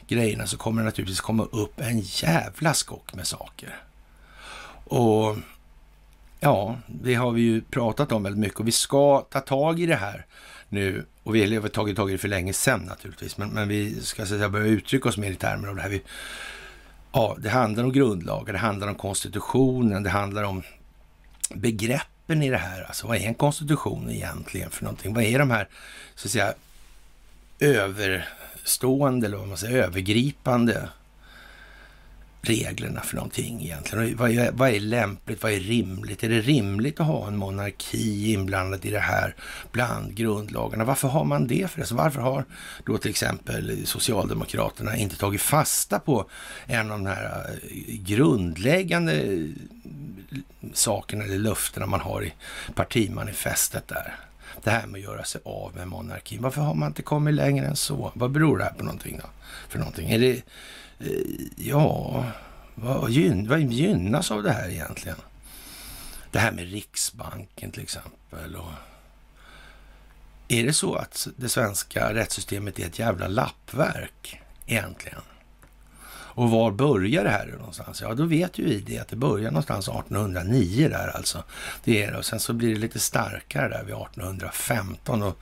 [SPEAKER 1] grejerna så kommer det naturligtvis komma upp en jävla skock med saker. Och ja, det har vi ju pratat om väldigt mycket och vi ska ta tag i det här nu. Och vi har tagit tag i det för länge sedan naturligtvis. Men, men vi ska säga, börja uttrycka oss mer i termer av det här. Vi, ja, det handlar om grundlagar, det handlar om konstitutionen, det handlar om begreppen i det här. Alltså vad är en konstitution egentligen för någonting? Vad är de här, så att säga, överstående eller vad man säger, övergripande reglerna för någonting egentligen? Vad är, vad är lämpligt? Vad är rimligt? Är det rimligt att ha en monarki inblandad i det här bland grundlagarna? Varför har man det förresten? Varför har då till exempel Socialdemokraterna inte tagit fasta på en av de här eh, grundläggande eh, sakerna eller löftena man har i partimanifestet där? Det här med att göra sig av med monarkin. Varför har man inte kommit längre än så? Vad beror det här på någonting då? För någonting? Är det Eh, ja, vad, gyn, vad gynnas av det här egentligen? Det här med Riksbanken till exempel. Och är det så att det svenska rättssystemet är ett jävla lappverk egentligen? Och var börjar det här någonstans? Ja, då vet ju vi det att det börjar någonstans 1809 där alltså. Det är det. Och sen så blir det lite starkare där vid 1815 och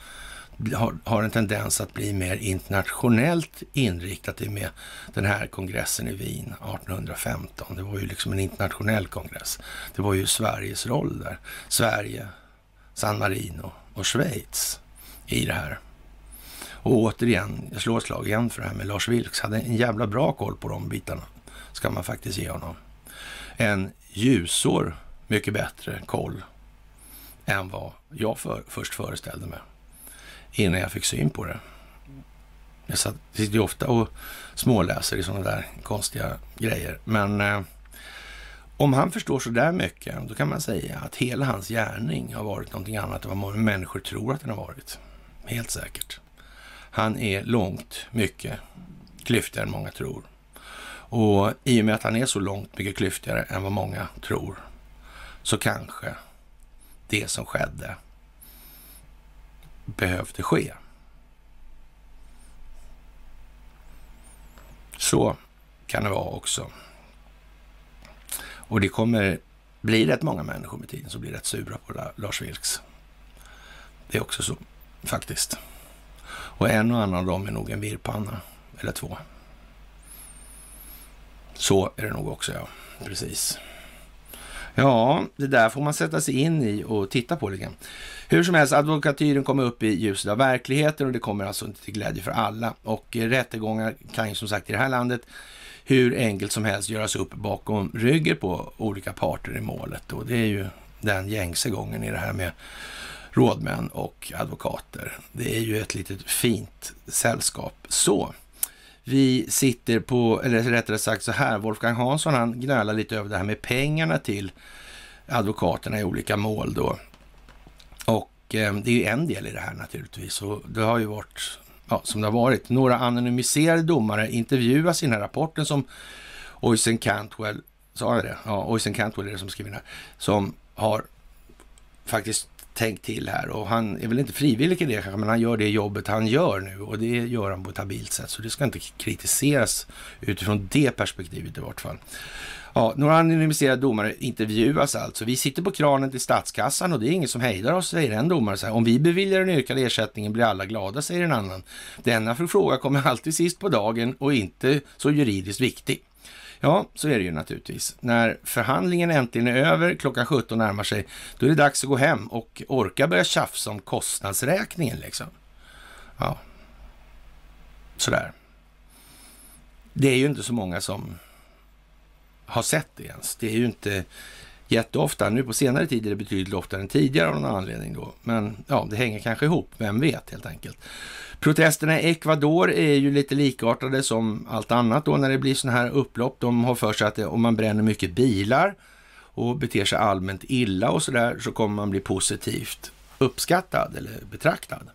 [SPEAKER 1] har, har en tendens att bli mer internationellt inriktat i med den här kongressen i Wien 1815. Det var ju liksom en internationell kongress. Det var ju Sveriges roll där. Sverige, San Marino och Schweiz i det här. Och återigen, jag slår ett slag igen för det här med Lars Vilks. Hade en jävla bra koll på de bitarna, ska man faktiskt ge honom. En ljusår mycket bättre koll än vad jag för, först föreställde mig innan jag fick syn på det. Jag sitter ju ofta och småläser i sådana där konstiga grejer. Men eh, om han förstår så där mycket, då kan man säga att hela hans gärning har varit någonting annat än vad många människor tror att den har varit. Helt säkert. Han är långt mycket klyftigare än många tror. Och i och med att han är så långt mycket klyftigare än vad många tror, så kanske det som skedde behövde ske. Så kan det vara också. Och det kommer bli rätt många människor med tiden som blir rätt sura på Lars Vilks. Det är också så, faktiskt. Och en och annan av dem är nog en virrpanna, eller två. Så är det nog också, ja. Precis. Ja, det där får man sätta sig in i och titta på lite grann. Hur som helst, advokatyren kommer upp i ljuset av verkligheten och det kommer alltså inte till glädje för alla. Och eh, rättegångar kan ju som sagt i det här landet hur enkelt som helst göras upp bakom ryggen på olika parter i målet. Och det är ju den gängse gången i det här med rådmän och advokater. Det är ju ett litet fint sällskap. Så, vi sitter på, eller rättare sagt så här, Wolfgang Hansson han gnälar lite över det här med pengarna till advokaterna i olika mål då. Och eh, det är ju en del i det här naturligtvis. Och det har ju varit, ja, som det har varit, några anonymiserade domare intervjuas i den här rapporten som Oisen Cantwell, sa jag det? Ja, Oisen Cantwell är det som skriver den här, som har faktiskt tänkt till här och han är väl inte frivillig i det kanske, men han gör det jobbet han gör nu och det gör han på ett habilt sätt, så det ska inte kritiseras utifrån det perspektivet i vart fall. Ja, några anonymiserade domare intervjuas alltså. Vi sitter på kranen till statskassan och det är ingen som hejdar oss, säger en domare. Så här, Om vi beviljar den yrkade ersättningen blir alla glada, säger en annan. Denna fråga kommer alltid sist på dagen och inte så juridiskt viktig. Ja, så är det ju naturligtvis. När förhandlingen äntligen är över, klockan 17 närmar sig, då är det dags att gå hem och orka börja tjafsa om kostnadsräkningen liksom. Ja, sådär. Det är ju inte så många som har sett det ens. Det är ju inte jätteofta. Nu på senare tid är det betydligt oftare än tidigare av någon anledning då. Men ja, det hänger kanske ihop. Vem vet helt enkelt. Protesterna i Ecuador är ju lite likartade som allt annat då när det blir sådana här upplopp. De har för sig att om man bränner mycket bilar och beter sig allmänt illa och sådär så kommer man bli positivt uppskattad eller betraktad.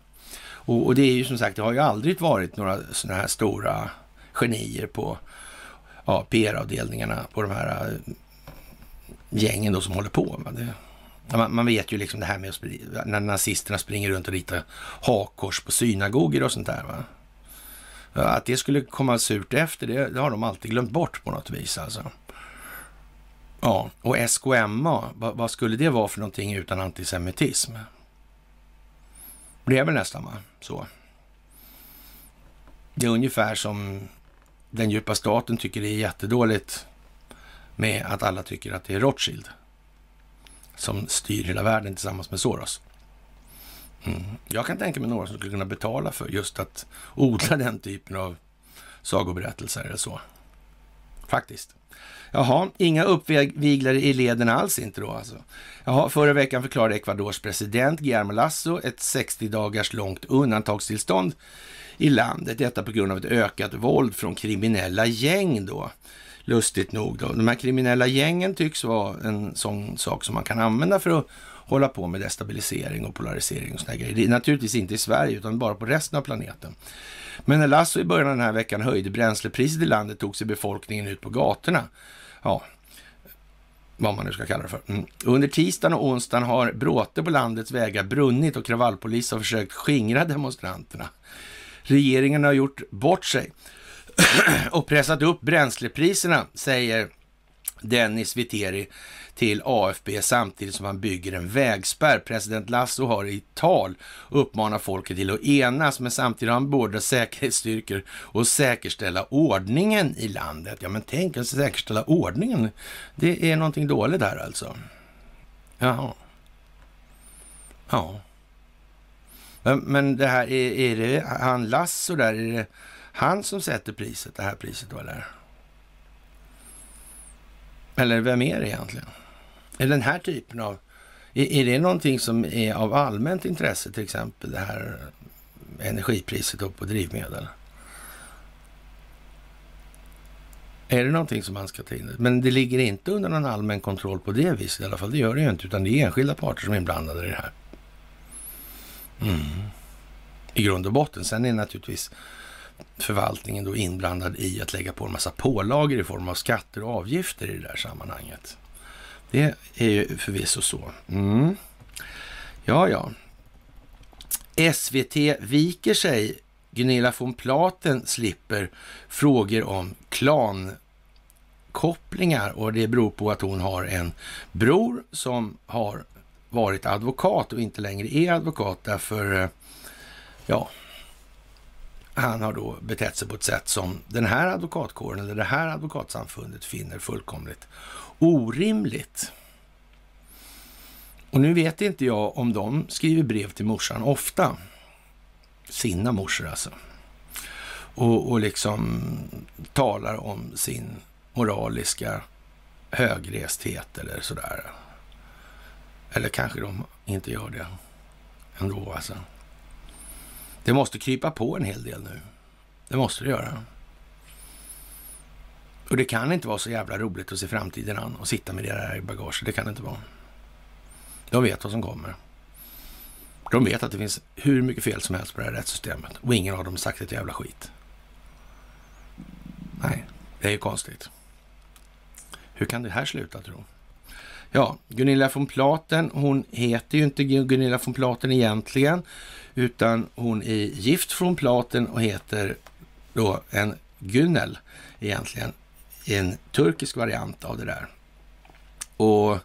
[SPEAKER 1] Och, och, det är ju som sagt, det har ju aldrig varit några sådana här stora genier på ja, PR-avdelningarna på de här eh, gängen då som håller på. Det, man, man, vet ju liksom det här med att när nazisterna springer runt och ritar hakkors på synagogor och sånt där. Va? Att det skulle komma surt efter, det, det, har de alltid glömt bort på något vis alltså. Ja, och SKMA, vad, vad, skulle det vara för någonting utan antisemitism? Det är väl nästan va? så. Det är ungefär som den djupa staten tycker det är jättedåligt med att alla tycker att det är Rothschild som styr hela världen tillsammans med Soros. Mm. Jag kan tänka mig några som skulle kunna betala för just att odla den typen av sagoberättelser eller så. Faktiskt. Jaha, inga uppviglare i leden alls inte då alltså. Jaha, förra veckan förklarade Ecuadors president Guillermo Lasso ett 60 dagars långt undantagstillstånd i landet. Detta på grund av ett ökat våld från kriminella gäng då lustigt nog. Då. De här kriminella gängen tycks vara en sån sak som man kan använda för att hålla på med destabilisering och polarisering och grejer. Det är naturligtvis inte i Sverige utan bara på resten av planeten. Men när Lasso i början av den här veckan höjde bränslepriset i landet tog sig befolkningen ut på gatorna. Ja, vad man nu ska kalla det för. Mm. Under tisdagen och onsdagen har bråte på landets vägar brunnit och kravallpolis har försökt skingra demonstranterna. Regeringen har gjort bort sig och pressat upp bränslepriserna, säger Dennis Viteri till AFP samtidigt som han bygger en vägspärr. President Lasso har i tal uppmanat folket till att enas, men samtidigt har han beordrat säkerhetsstyrkor och säkerställa ordningen i landet. Ja, men tänk att säkerställa ordningen. Det är någonting dåligt där alltså. Jaha. Ja. Men det här, är, är det han Lasso där, är det han som sätter priset, det här priset då eller? Eller vem är det egentligen? Är den här typen av... Är, är det någonting som är av allmänt intresse, till exempel det här energipriset då på drivmedel? Är det någonting som man ska ta in? Men det ligger inte under någon allmän kontroll på det viset i alla fall. Det gör det ju inte, utan det är enskilda parter som är inblandade i det här. Mm. I grund och botten. Sen är det naturligtvis förvaltningen då inblandad i att lägga på en massa pålagor i form av skatter och avgifter i det där sammanhanget. Det är ju förvisso så. Mm. Ja, ja. SVT viker sig. Gunilla von Platen slipper frågor om klankopplingar och det beror på att hon har en bror som har varit advokat och inte längre är advokat därför, eh, ja, han har då betett sig på ett sätt som den här advokatkåren eller det här advokatsamfundet finner fullkomligt orimligt. Och nu vet inte jag om de skriver brev till morsan ofta. Sina morsor alltså. Och, och liksom talar om sin moraliska högresthet eller sådär. Eller kanske de inte gör det ändå alltså. Det måste krypa på en hel del nu. Det måste det göra. Och det kan inte vara så jävla roligt att se framtiden an och sitta med det där i bagaget. Det kan det inte vara. De vet vad som kommer. De vet att det finns hur mycket fel som helst på det här rättssystemet och ingen av dem har sagt ett jävla skit. Nej, det är ju konstigt. Hur kan det här sluta tro? Ja, Gunilla von Platen, hon heter ju inte Gunilla von Platen egentligen, utan hon är gift från Platen och heter då en Gunnel egentligen, en turkisk variant av det där. Och,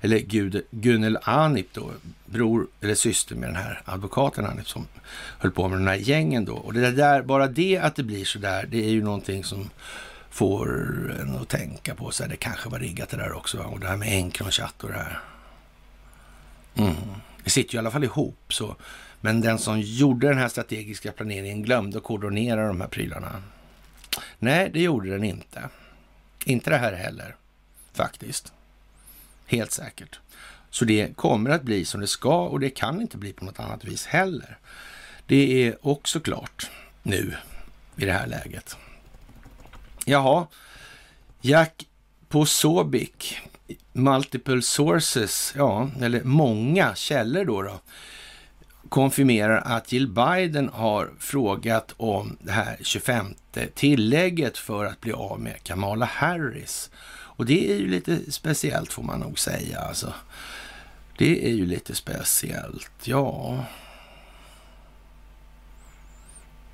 [SPEAKER 1] eller Gud, Gunnel Anip då, bror eller syster med den här advokaten Anip som höll på med den här gängen då. Och det där, bara det att det blir så där, det är ju någonting som får en att tänka på. Så här, det kanske var riggat det där också. Och det här med Encrochat och det här. Mm. Det sitter ju i alla fall ihop. så. Men den som gjorde den här strategiska planeringen glömde att koordinera de här prylarna. Nej, det gjorde den inte. Inte det här heller, faktiskt. Helt säkert. Så det kommer att bli som det ska och det kan inte bli på något annat vis heller. Det är också klart nu i det här läget. Jaha, Jack Posobic, multiple sources, ja, eller många källor då, då konfirmerar att Jill Biden har frågat om det här 25 tillägget för att bli av med Kamala Harris. Och det är ju lite speciellt får man nog säga. Alltså, det är ju lite speciellt, ja.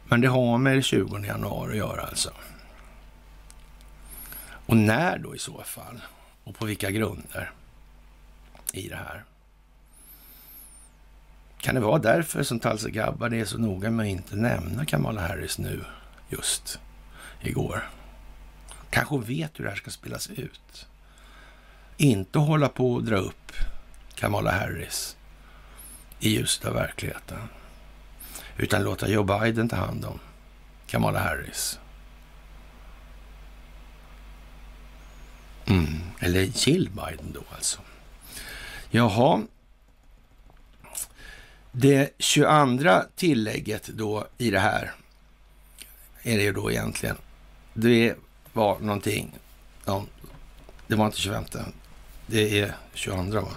[SPEAKER 1] Men det har med 20 januari att göra alltså. Och när då i så fall? Och på vilka grunder i det här? Kan det vara därför som Talse Gabbard är så noga med att inte nämna Kamala Harris nu just igår? Kanske hon vet hur det här ska spelas ut. Inte hålla på och dra upp Kamala Harris i ljuset av verkligheten. Utan låta Joe Biden ta hand om Kamala Harris. Mm. Eller Jill Biden då alltså. Jaha. Det 22 tillägget då i det här är det ju då egentligen. Det var någonting. Ja, det var inte 25. Det är 22 va?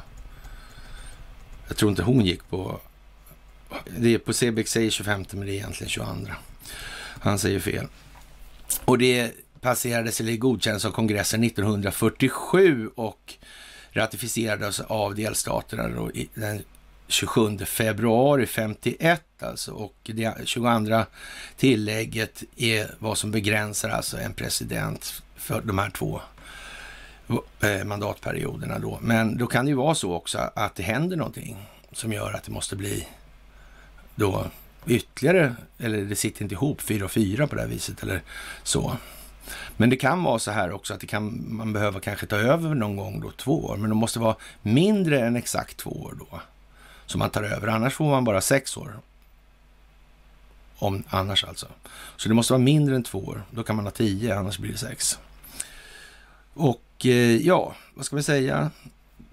[SPEAKER 1] Jag tror inte hon gick på... Det är på Sebek säger 25 men det är egentligen 22. Han säger fel. Och det passerades eller godkändes av kongressen 1947 och ratificerades av delstaterna då den 27 februari 51 alltså. Och det 22 tillägget är vad som begränsar alltså en president för de här två eh, mandatperioderna då. Men då kan det ju vara så också att det händer någonting som gör att det måste bli då ytterligare, eller det sitter inte ihop fyra och fyra på det här viset eller så. Men det kan vara så här också att det kan, man behöver kanske ta över någon gång då två år, men det måste vara mindre än exakt två år då som man tar över. Annars får man bara sex år. Om, annars alltså. Så det måste vara mindre än två år. Då kan man ha tio, annars blir det sex. Och eh, ja, vad ska vi säga?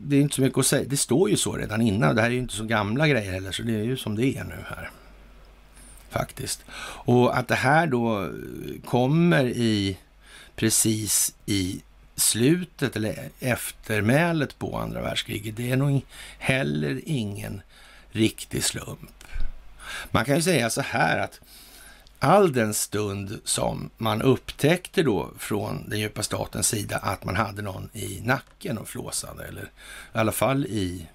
[SPEAKER 1] det är inte så mycket att säga. Det står ju så redan innan. Det här är ju inte så gamla grejer heller, så det är ju som det är nu här. Faktiskt. Och att det här då kommer i precis i slutet eller eftermälet på andra världskriget, det är nog heller ingen riktig slump. Man kan ju säga så här att all den stund som man upptäckte då från den djupa statens sida att man hade någon i nacken och flåsade, eller i alla fall i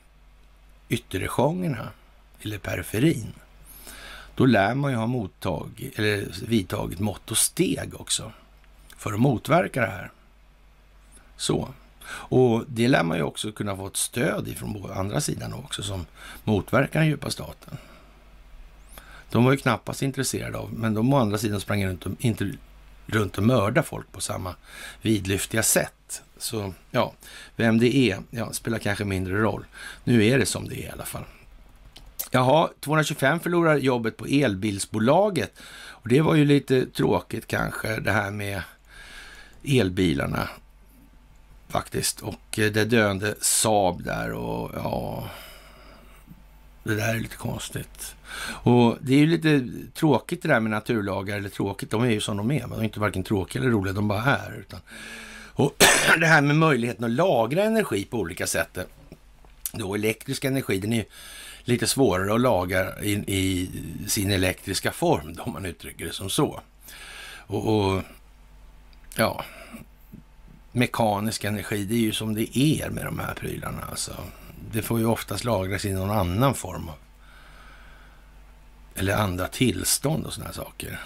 [SPEAKER 1] ytterregiongerna eller periferin, då lär man ju ha mottag, eller vidtagit mått och steg också för att motverka det här. Så. Och det lär man ju också kunna få ett stöd ifrån andra sidan också som motverkar den djupa staten. De var ju knappast intresserade av, men de å andra sidan sprang runt och, inte runt och mörda folk på samma vidlyftiga sätt. Så ja, vem det är ja, spelar kanske mindre roll. Nu är det som det är i alla fall. Jaha, 225 förlorar jobbet på elbilsbolaget. Och det var ju lite tråkigt kanske det här med elbilarna faktiskt. Och eh, det döende Saab där och ja, det där är lite konstigt. Och det är ju lite tråkigt det där med naturlagar, eller tråkigt, de är ju som de är. De är inte varken tråkiga eller roliga, de bara är. Utan, och det här med möjligheten att lagra energi på olika sätt. Då elektrisk energi, den är ju lite svårare att laga i, i sin elektriska form, då, om man uttrycker det som så. Och, och, ja, mekanisk energi, det är ju som det är med de här prylarna. Alltså. Det får ju oftast lagras i någon annan form av eller andra tillstånd och sådana saker.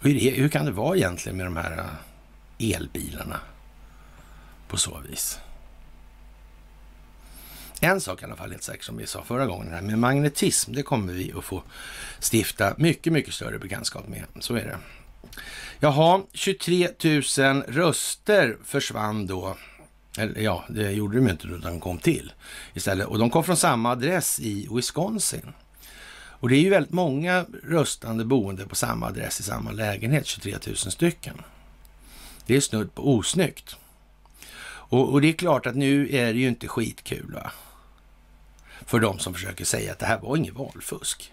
[SPEAKER 1] Hur, hur kan det vara egentligen med de här äh, elbilarna på så vis? En sak i alla fall helt säkert som vi sa förra gången, här med magnetism, det kommer vi att få stifta mycket, mycket större bekantskap med. Så är det. Jaha, 23 000 röster försvann då. Eller, ja, det gjorde de inte då de kom till istället. Och de kom från samma adress i Wisconsin. Och det är ju väldigt många röstande boende på samma adress i samma lägenhet, 23 000 stycken. Det är snudd på osnyggt. Och, och det är klart att nu är det ju inte skitkul va? För de som försöker säga att det här var inget valfusk.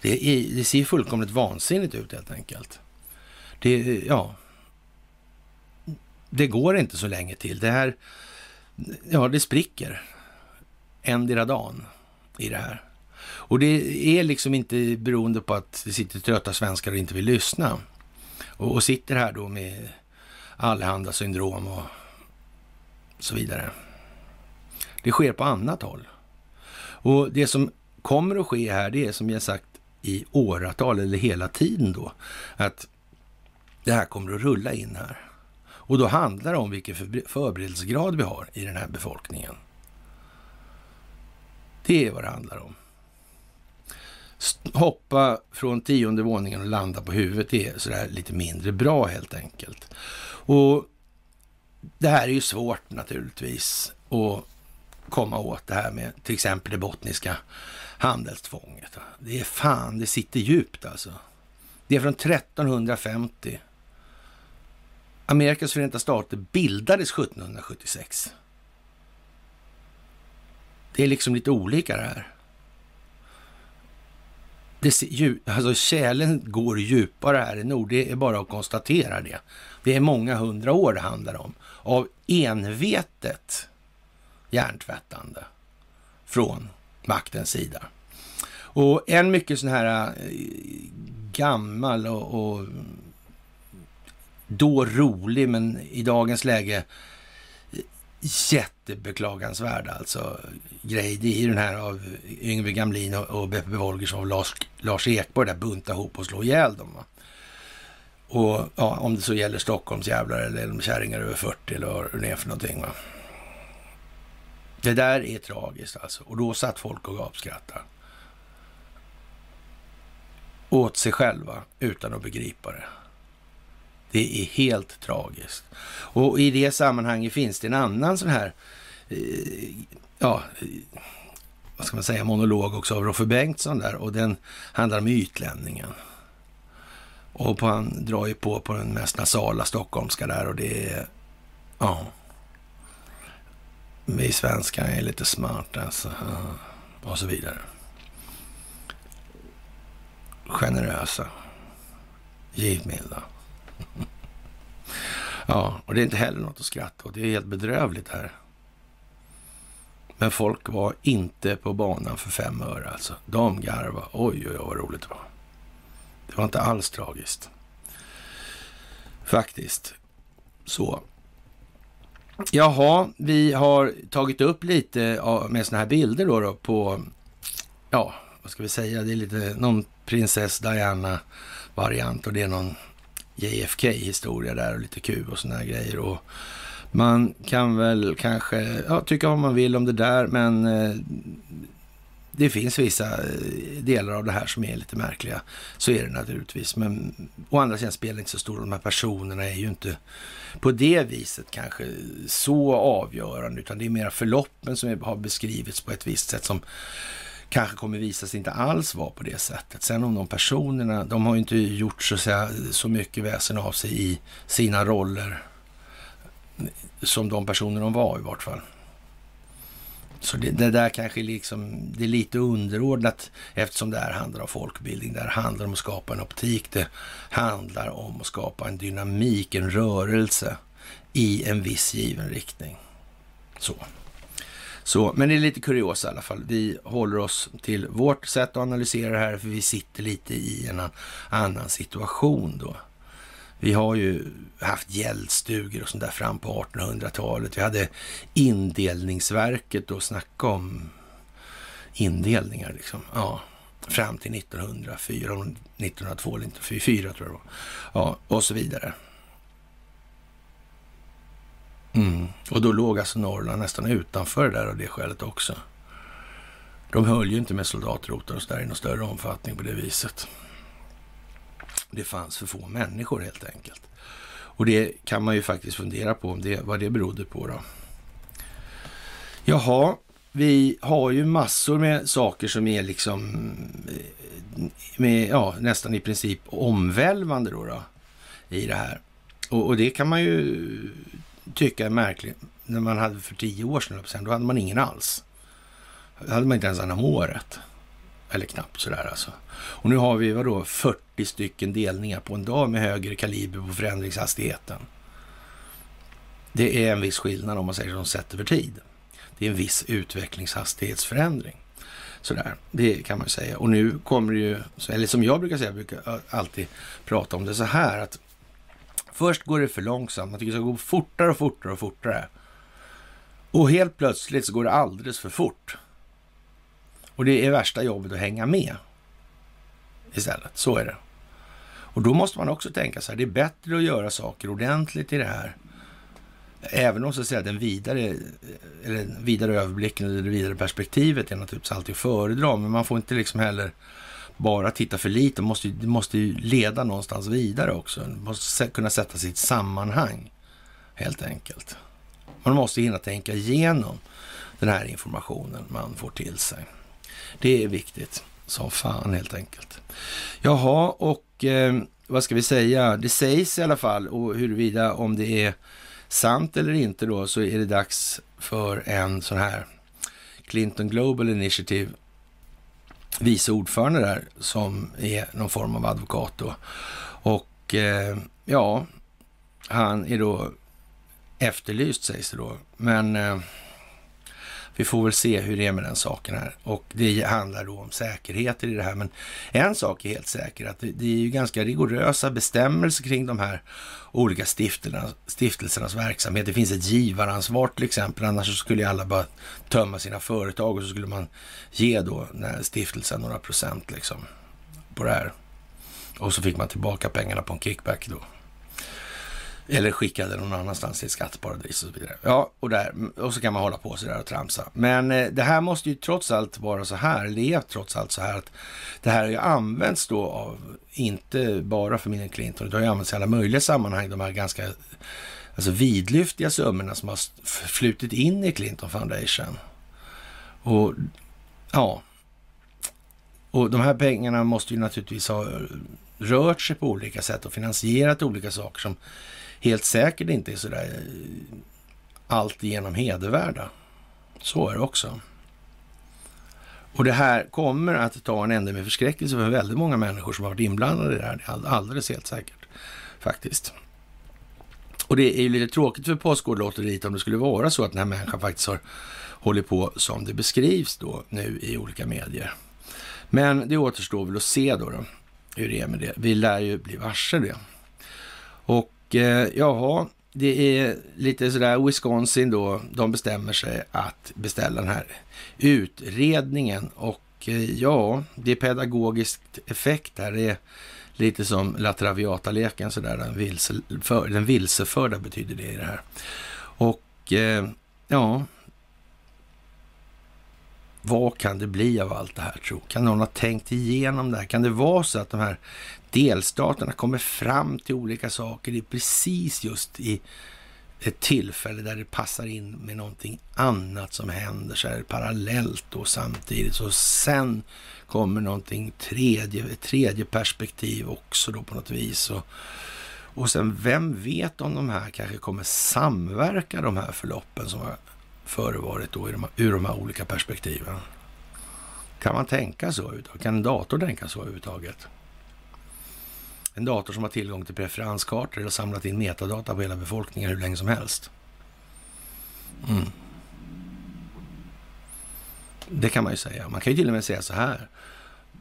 [SPEAKER 1] Det, är, det ser fullkomligt vansinnigt ut helt enkelt. Det, ja, det går inte så länge till. Det här, ja, det spricker endera dagen i det här. Och det är liksom inte beroende på att det sitter trötta svenskar och inte vill lyssna. Och, och sitter här då med allehanda syndrom och så vidare. Det sker på annat håll. Och det som kommer att ske här, det är som jag sagt i åratal eller hela tiden då, att det här kommer att rulla in här. Och då handlar det om vilken förberedelsegrad vi har i den här befolkningen. Det är vad det handlar om hoppa från tionde våningen och landa på huvudet det är sådär lite mindre bra helt enkelt. Och det här är ju svårt naturligtvis att komma åt det här med till exempel det bottniska handelstvånget. Det är fan, det sitter djupt alltså. Det är från 1350. Amerikas förenta stater bildades 1776. Det är liksom lite olika det här det, alltså kärlen går djupare här i nord, det är bara att konstatera det. Det är många hundra år det handlar om av envetet hjärntvättande från maktens sida. Och en mycket sån här eh, gammal och, och då rolig, men i dagens läge jättebeklagansvärd alltså grej. Det är ju den här av Yngve Gamlin och, och Beppe Wolgersson och Lars, Lars Ekborg, där bunta ihop och slå ihjäl dem. Va? Och ja, om det så gäller Stockholms jävlar eller de kärringar över 40 eller vad det är för någonting. Va? Det där är tragiskt alltså. Och då satt folk och gapskrattade. Åt sig själva utan att begripa det. Det är helt tragiskt. Och i det sammanhanget finns det en annan sån här, eh, ja, vad ska man säga, monolog också av Roffe Bengtsson där och den handlar om ytlänningen. Och på, han drar ju på på den mest nasala stockholmska där och det är, ja. vi svenskar är lite smarta alltså. Och så vidare. Generösa. Givmilda. Ja, och det är inte heller något att skratta åt. Det är helt bedrövligt här. Men folk var inte på banan för fem öre alltså. De garva. Oj, oj, oj vad roligt det var. Det var inte alls tragiskt. Faktiskt. Så. Jaha, vi har tagit upp lite med sådana här bilder då, då på, ja, vad ska vi säga, det är lite någon prinsess Diana-variant och det är någon JFK-historia där och lite Q och sådana grejer. Och man kan väl kanske ja, tycka vad man vill om det där, men eh, det finns vissa eh, delar av det här som är lite märkliga. Så är det naturligtvis. Men å andra sidan spelar det inte så stor roll. De här personerna är ju inte på det viset kanske så avgörande, utan det är mera förloppen som har beskrivits på ett visst sätt som kanske kommer visa sig inte alls vara på det sättet. Sen om de personerna, de har ju inte gjort så, säga, så mycket väsen av sig i sina roller som de personer de var i vart fall. Så det, det, där kanske liksom, det är lite underordnat eftersom det här handlar om folkbildning. Det här handlar om att skapa en optik. Det handlar om att skapa en dynamik, en rörelse i en viss given riktning. Så. Så, men det är lite kuriosa i alla fall. Vi håller oss till vårt sätt att analysera det här, för vi sitter lite i en annan situation då. Vi har ju haft gäldstugor och sånt där fram på 1800-talet. Vi hade indelningsverket och snacka om indelningar liksom. Ja, fram till 1904, 1902 eller 1904 tror jag det var. Ja, och så vidare. Mm. Och då låg alltså Norrland nästan utanför det där av det skälet också. De höll ju inte med soldatrotar och sådär i någon större omfattning på det viset. Det fanns för få människor helt enkelt. Och det kan man ju faktiskt fundera på om det, vad det berodde på då. Jaha, vi har ju massor med saker som är liksom eh, med, ja, nästan i princip omvälvande då, då i det här. Och, och, det kan man ju tycka är märkligt. När man hade för tio år sedan, då hade man ingen alls. Då hade man inte ens en om året. Eller knappt sådär alltså. Och nu har vi vadå 40 stycken delningar på en dag med högre kaliber på förändringshastigheten. Det är en viss skillnad om man säger som sett över tid. Det är en viss utvecklingshastighetsförändring. Sådär, det kan man ju säga. Och nu kommer det ju, eller som jag brukar säga, jag brukar alltid prata om det så här att först går det för långsamt, man tycker det ska gå fortare och fortare och fortare. Och helt plötsligt så går det alldeles för fort. Och det är värsta jobbet att hänga med istället. Så är det. Och då måste man också tänka så här, det är bättre att göra saker ordentligt i det här. Även om så att säga, den vidare, eller vidare överblicken eller det vidare perspektivet är naturligtvis alltid att föredra, men man får inte liksom heller bara titta för lite. Det måste, det måste ju leda någonstans vidare också. Det måste kunna sätta sitt sammanhang, helt enkelt. Man måste hinna tänka igenom den här informationen man får till sig. Det är viktigt som fan helt enkelt. Jaha, och eh, vad ska vi säga? Det sägs i alla fall och huruvida om det är sant eller inte då så är det dags för en sån här Clinton Global Initiative vice ordförande där som är någon form av advokat då. Och eh, ja, han är då efterlyst sägs det då. Men eh, vi får väl se hur det är med den saken här. Och det handlar då om säkerheter i det här. Men en sak är helt säker, att det, är ju ganska rigorösa bestämmelser kring de här olika stiftelsernas, stiftelsernas verksamhet. Det finns ett givaransvar till exempel, annars skulle alla bara tömma sina företag och så skulle man ge då stiftelsen några procent liksom på det här. Och så fick man tillbaka pengarna på en kickback då. Eller skickade någon annanstans till ett skatteparadis och så vidare. Ja, och, där, och så kan man hålla på sådär och tramsa. Men eh, det här måste ju trots allt vara så här, eller är trots allt så här att det här har ju använts då av, inte bara för familjen Clinton, det har ju använts i alla möjliga sammanhang, de här ganska alltså vidlyftiga summorna som har flutit in i Clinton Foundation. Och ja, och de här pengarna måste ju naturligtvis ha eh, rört sig på olika sätt och finansierat olika saker som helt säkert inte är sådär alltigenom hedervärda. Så är det också. Och det här kommer att ta en ände med förskräckelse för väldigt många människor som har varit inblandade i det här. Det är alldeles helt säkert faktiskt. Och det är ju lite tråkigt för Postkodlotteriet om det skulle vara så att den här människan faktiskt har hållit på som det beskrivs då nu i olika medier. Men det återstår väl att se då, då hur det är med det. Vi lär ju bli varse det. Och eh, jaha, det är lite sådär Wisconsin då, de bestämmer sig att beställa den här utredningen och eh, ja, det är pedagogiskt effekt här. Det är lite som La Traviata-leken sådär, den, vilseför, den vilseförda betyder det i det här. Och eh, ja, vad kan det bli av allt det här tro? Kan någon ha tänkt igenom det här? Kan det vara så att de här delstaterna kommer fram till olika saker i precis just i ett tillfälle där det passar in med någonting annat som händer så här parallellt och samtidigt. Så sen kommer någonting tredje, tredje perspektiv också då på något vis. Och, och sen vem vet om de här kanske kommer samverka de här förloppen som har förevarit då de, ur de här olika perspektiven. Kan man tänka så? Kan en dator tänka så överhuvudtaget? En dator som har tillgång till preferenskartor och samlat in metadata på hela befolkningen hur länge som helst. Mm. Det kan man ju säga. Man kan ju till och med säga så här.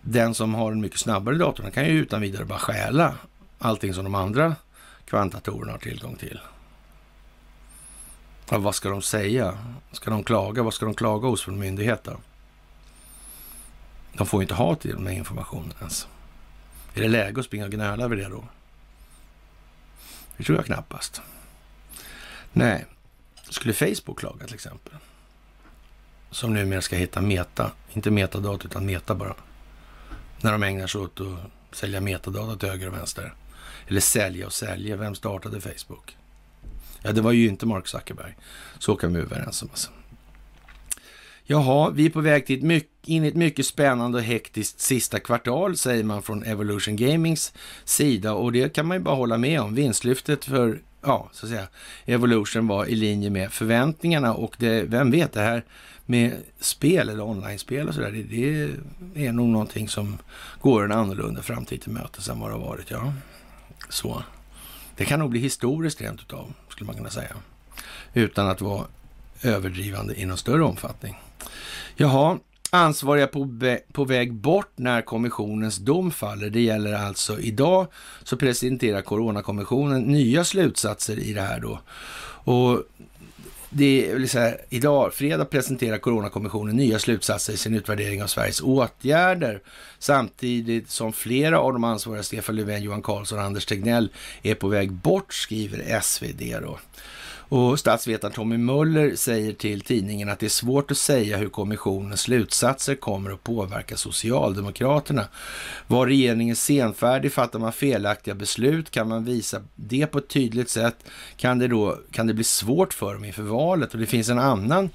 [SPEAKER 1] Den som har en mycket snabbare dator kan ju utan vidare bara stjäla allting som de andra kvantdatorerna har tillgång till. Ja, vad ska de säga? Ska de klaga? Vad ska de klaga hos för myndigheter? myndighet då? De får ju inte ha till den här informationen ens. Är det läge att springa och gnöla över det då? Det tror jag knappast. Nej, skulle Facebook klaga till exempel? Som numera ska hitta meta, inte metadata utan meta bara. När de ägnar sig åt att sälja metadata till höger och vänster. Eller sälja och sälja. Vem startade Facebook? Ja, det var ju inte Mark Zuckerberg. Så kan vi vara överens om. Alltså. Jaha, vi är på väg till ett mycket, in i ett mycket spännande och hektiskt sista kvartal, säger man från Evolution Gamings sida. Och det kan man ju bara hålla med om. Vinstlyftet för, ja, så att säga, Evolution var i linje med förväntningarna. Och det, vem vet, det här med spel eller online-spel och sådär, det, det är nog någonting som går en annorlunda framtid till mötes än vad det har varit, ja. Så. Det kan nog bli historiskt rent utav, skulle man kunna säga. Utan att vara överdrivande i någon större omfattning. Jaha, ansvariga på, på väg bort när kommissionens dom faller. Det gäller alltså idag så presenterar Coronakommissionen nya slutsatser i det här då. Och det är så här, idag, fredag, presenterar Coronakommissionen nya slutsatser i sin utvärdering av Sveriges åtgärder. Samtidigt som flera av de ansvariga, Stefan Löfven, Johan Carlsson och Anders Tegnell, är på väg bort, skriver SvD då. Och statsvetaren Tommy Möller säger till tidningen att det är svårt att säga hur kommissionens slutsatser kommer att påverka Socialdemokraterna. Var regeringen senfärdig? Fattar man felaktiga beslut? Kan man visa det på ett tydligt sätt? Kan det då kan det bli svårt för dem inför valet? Och det finns en annan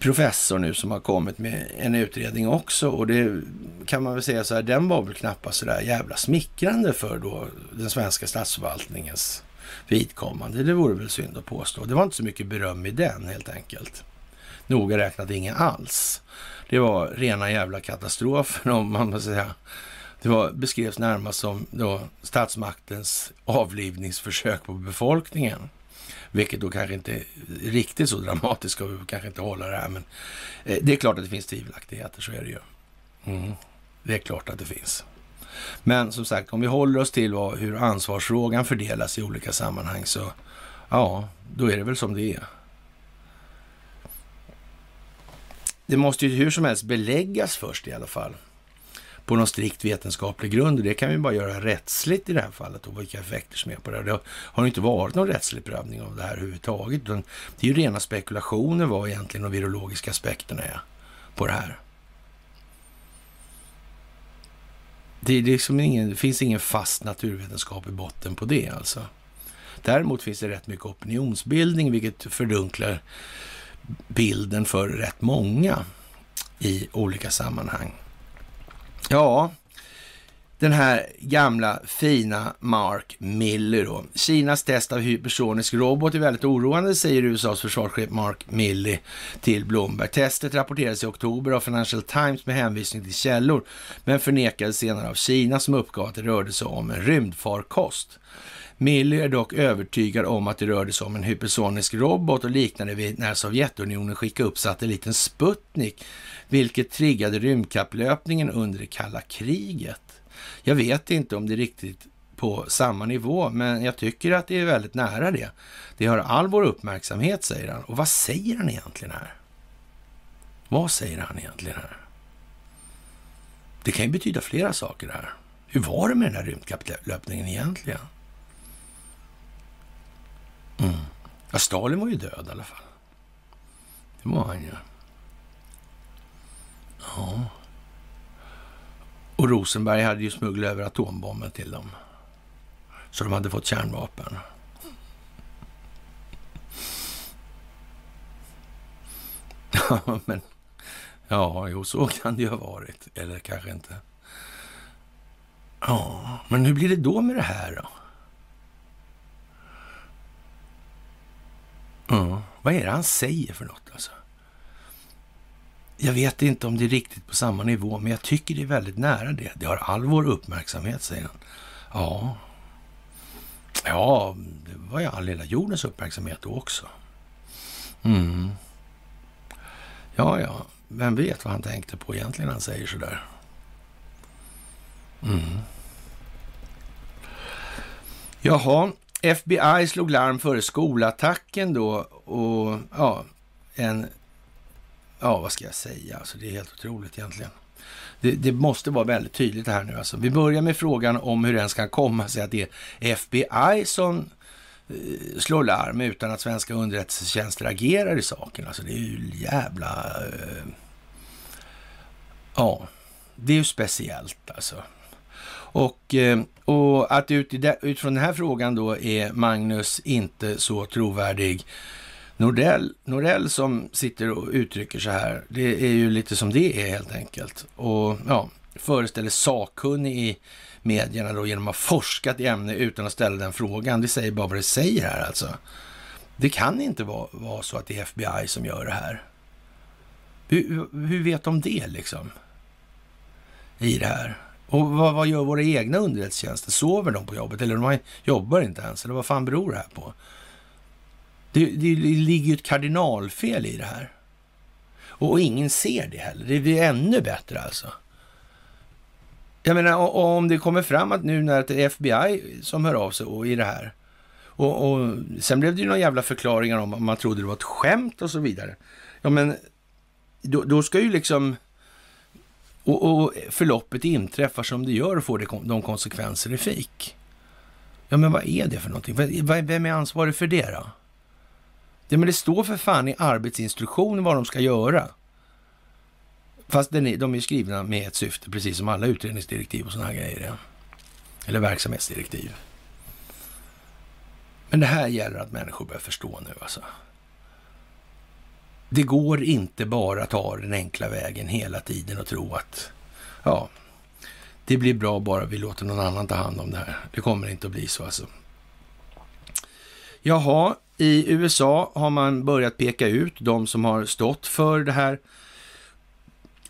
[SPEAKER 1] professor nu som har kommit med en utredning också och det kan man väl säga så här, den var väl knappast så där jävla smickrande för då den svenska statsförvaltningens vidkommande. Det vore väl synd att påstå. Det var inte så mycket beröm i den helt enkelt. Noga räknat inget alls. Det var rena jävla katastrofen om man måste säga. Det var, beskrevs närmast som då statsmaktens avlivningsförsök på befolkningen. Vilket då kanske inte är riktigt så dramatiskt, och vi kanske inte hålla det här. Men eh, det är klart att det finns tvivelaktigheter, så är det ju. Mm. Det är klart att det finns. Men som sagt, om vi håller oss till vad, hur ansvarsfrågan fördelas i olika sammanhang så ja, då är det väl som det är. Det måste ju hur som helst beläggas först i alla fall på någon strikt vetenskaplig grund. Och det kan vi bara göra rättsligt i det här fallet och vilka effekter som är på det. Det har inte varit någon rättslig prövning av det här överhuvudtaget. Det är ju rena spekulationer vad egentligen de virologiska aspekterna är på det här. Det, är liksom ingen, det finns ingen fast naturvetenskap i botten på det alltså. Däremot finns det rätt mycket opinionsbildning, vilket fördunklar bilden för rätt många i olika sammanhang. Ja, den här gamla fina Mark Milley då. Kinas test av hypersonisk robot är väldigt oroande, säger USAs försvarschef Mark Milley till Bloomberg. Testet rapporterades i oktober av Financial Times med hänvisning till källor, men förnekades senare av Kina som uppgav att det rörde sig om en rymdfarkost. Milley är dock övertygad om att det rörde sig om en hypersonisk robot och liknande vid när Sovjetunionen skickade upp satelliten Sputnik, vilket triggade rymdkapplöpningen under det kalla kriget. Jag vet inte om det är riktigt på samma nivå, men jag tycker att det är väldigt nära det. Det har all vår uppmärksamhet, säger han. Och vad säger han egentligen här? Vad säger han egentligen här? Det kan ju betyda flera saker här. Hur var det med den här rymdkapplöpningen egentligen? Mm. Ja, Stalin var ju död i alla fall. Det var han ju. Ja. Och Rosenberg hade ju smugglat över atombomben till dem. Så de hade fått kärnvapen. Ja, men... Ja, jo, så kan det ju ha varit. Eller kanske inte. Ja, men hur blir det då med det här då? Ja, vad är det han säger för något alltså? Jag vet inte om det är riktigt på samma nivå, men jag tycker det är väldigt nära det. Det har all vår uppmärksamhet, säger han. Ja, ja det var ju all hela jordens uppmärksamhet då också. Mm. Ja, ja, vem vet vad han tänkte på egentligen när han säger sådär. Mm. Jaha, FBI slog larm före skolattacken då och ja, en ja, vad ska jag säga? Alltså, det är helt otroligt egentligen. Det, det, måste vara väldigt tydligt det här nu. Alltså. Vi börjar med frågan om hur det ens kan komma sig att det är FBI som eh, slår larm utan att svenska underrättelsetjänster agerar i saken. Alltså det är ju jävla... Eh, ja, det är ju speciellt alltså. Och, eh, och att utifrån den här frågan då är Magnus inte så trovärdig Nordell, Nordell som sitter och uttrycker så här, det är ju lite som det är helt enkelt. Och ja, föreställer sakkunnig i medierna då genom att ha forskat i ämnet utan att ställa den frågan. Det säger bara vad det säger här alltså. Det kan inte vara, vara så att det är FBI som gör det här. Hur, hur vet de det liksom? I det här. Och vad, vad gör våra egna underrättelsetjänster? Sover de på jobbet eller de jobbar inte ens? Eller vad fan beror det här på? Det, det ligger ju ett kardinalfel i det här. Och, och ingen ser det heller. Det blir ännu bättre alltså. Jag menar, och, och om det kommer fram att nu när det är FBI som hör av sig och i det här. Och, och sen blev det ju några jävla förklaringar om att man trodde det var ett skämt och så vidare. Ja, men då, då ska ju liksom... Och, och förloppet inträffar som det gör och får det, de konsekvenser det fick. Ja, men vad är det för någonting? Vem är ansvarig för det då? Ja, men det står för fan i arbetsinstruktionen vad de ska göra. Fast den är, de är skrivna med ett syfte, precis som alla utredningsdirektiv och sådana här grejer. Ja. Eller verksamhetsdirektiv. Men det här gäller att människor börjar förstå nu alltså. Det går inte bara att ta den enkla vägen hela tiden och tro att ja, det blir bra bara vi låter någon annan ta hand om det här. Det kommer inte att bli så alltså. Jaha, i USA har man börjat peka ut de som har stått för det här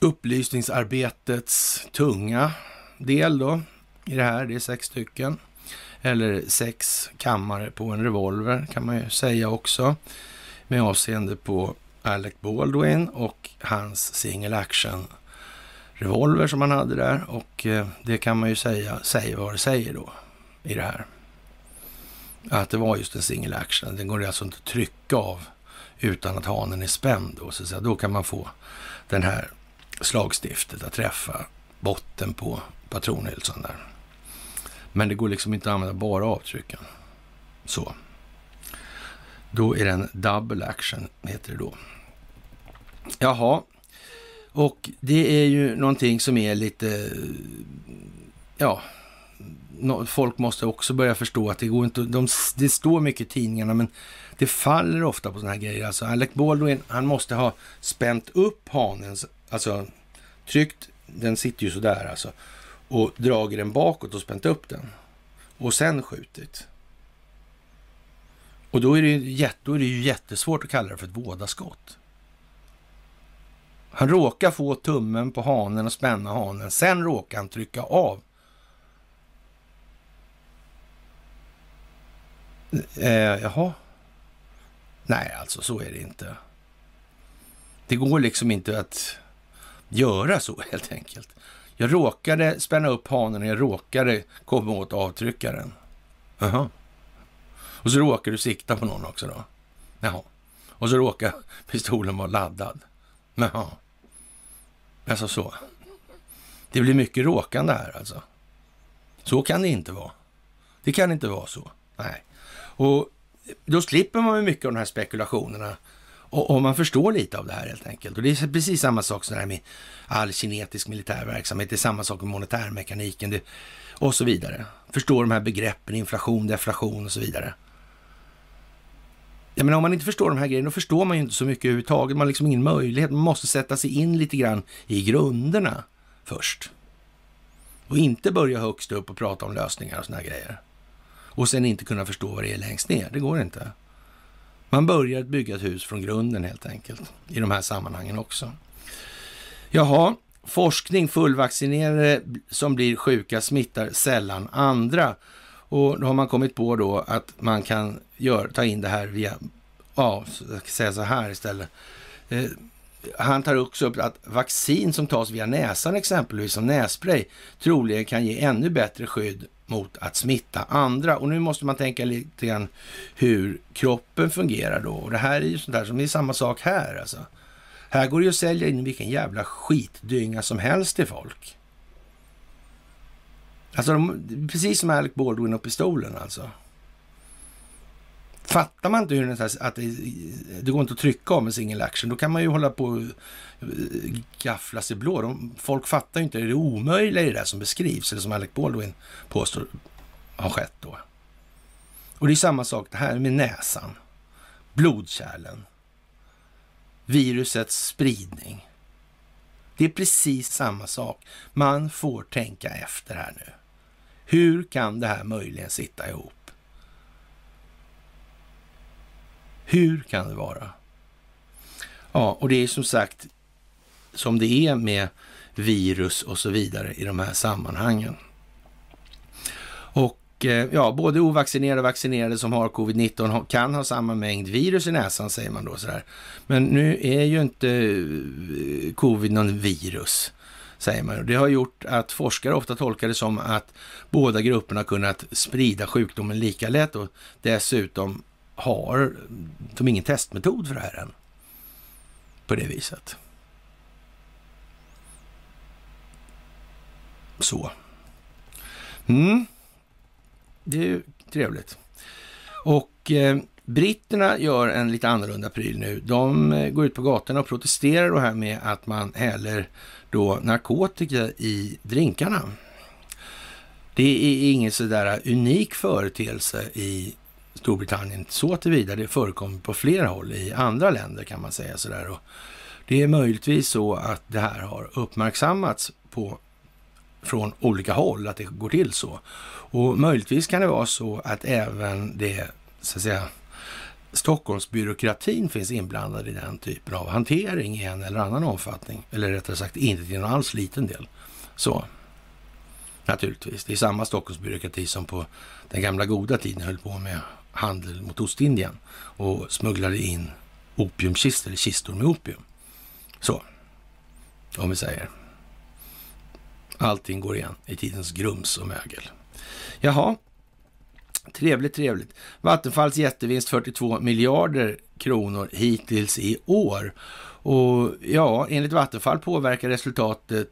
[SPEAKER 1] upplysningsarbetets tunga del då i det här. Det är sex stycken. Eller sex kammare på en revolver kan man ju säga också. Med avseende på Alec Baldwin och hans single action revolver som han hade där. Och eh, det kan man ju säga, säger vad det säger då i det här att det var just en single action. Den går alltså inte att trycka av utan att hanen är spänd. Då, så att säga. då kan man få den här slagstiftet att träffa botten på patronhylsan där. Men det går liksom inte att använda bara avtrycken. Så. Då är det en double action, heter det då. Jaha, och det är ju någonting som är lite, ja, folk måste också börja förstå att det går inte, de, det står mycket i tidningarna men det faller ofta på sådana här grejer. Alltså Alec Baldwin, han måste ha spänt upp hanen, alltså tryckt, den sitter ju sådär alltså, och dragit den bakåt och spänt upp den och sen skjutit. Och då är, det ju, då är det ju jättesvårt att kalla det för ett vådaskott. Han råkar få tummen på hanen och spänna hanen. Sen råkar han trycka av. Eh, jaha. Nej, alltså så är det inte. Det går liksom inte att göra så helt enkelt. Jag råkade spänna upp hanen och jag råkade komma åt avtryckaren. Jaha. Och så råkar du sikta på någon också då. Jaha. Och så råkar pistolen vara laddad. Jaha. Alltså så. Det blir mycket råkande här alltså. Så kan det inte vara. Det kan inte vara så. Nej. Och då slipper man ju mycket av de här spekulationerna och, och, man förstår lite av det här helt enkelt. Och det är precis samma sak som det här med all kinetisk militär verksamhet. Det är samma sak med monetärmekaniken det, och så vidare. Förstår de här begreppen, inflation, deflation och så vidare. Jag menar, om man inte förstår de här grejerna, då förstår man ju inte så mycket överhuvudtaget. Man har liksom ingen möjlighet. Man måste sätta sig in lite grann i grunderna först. Och inte börja högst upp och prata om lösningar och såna här grejer. Och sen inte kunna förstå vad det är längst ner. Det går inte. Man börjar bygga ett hus från grunden helt enkelt i de här sammanhangen också. Jaha, forskning, fullvaccinerade som blir sjuka smittar sällan andra. Och då har man kommit på då att man kan gör, ta in det här via, ja, jag ska säga så här istället. Eh, han tar också upp att vaccin som tas via näsan exempelvis som nässpray troligen kan ge ännu bättre skydd mot att smitta andra. Och nu måste man tänka lite grann hur kroppen fungerar då. Och det här är ju sånt där som är samma sak här alltså. Här går det ju att sälja in vilken jävla skitdynga som helst till folk. Alltså, de, precis som Alec Baldwin och pistolen alltså. Fattar man inte hur det, att det, det går inte att trycka av med single action, då kan man ju hålla på och eh, gaffla sig blå. De, folk fattar ju inte det omöjliga i det där som beskrivs, eller som Alec Baldwin påstår har skett då. Och det är samma sak det här med näsan, blodkärlen, virusets spridning. Det är precis samma sak. Man får tänka efter här nu. Hur kan det här möjligen sitta ihop? Hur kan det vara? Ja, och det är som sagt som det är med virus och så vidare i de här sammanhangen. Och eh, ja, både ovaccinerade och vaccinerade som har covid-19 kan ha samma mängd virus i näsan, säger man då sådär. Men nu är ju inte eh, covid någon virus, säger man. Det har gjort att forskare ofta tolkar det som att båda grupperna kunnat sprida sjukdomen lika lätt och dessutom har de ingen testmetod för det här än. På det viset. Så. Mm. Det är ju trevligt. Och eh, britterna gör en lite annorlunda pryl nu. De eh, går ut på gatorna och protesterar då här med att man häller då narkotika i drinkarna. Det är ingen sådär unik företeelse i Storbritannien så tillvida. Det förekommer på flera håll i andra länder kan man säga sådär. Och det är möjligtvis så att det här har uppmärksammats på från olika håll, att det går till så. Och möjligtvis kan det vara så att även det, så att säga, Stockholmsbyråkratin finns inblandad i den typen av hantering i en eller annan omfattning. Eller rättare sagt inte till någon alls liten del. Så, naturligtvis. Det är samma Stockholmsbyråkrati som på den gamla goda tiden höll på med handel mot Ostindien och smugglade in opiumkistor, eller kistor med opium. Så, om vi säger. Allting går igen i tidens grums och mögel. Jaha, trevligt, trevligt. Vattenfalls jättevinst 42 miljarder kronor hittills i år. Och ja, enligt Vattenfall påverkar resultatet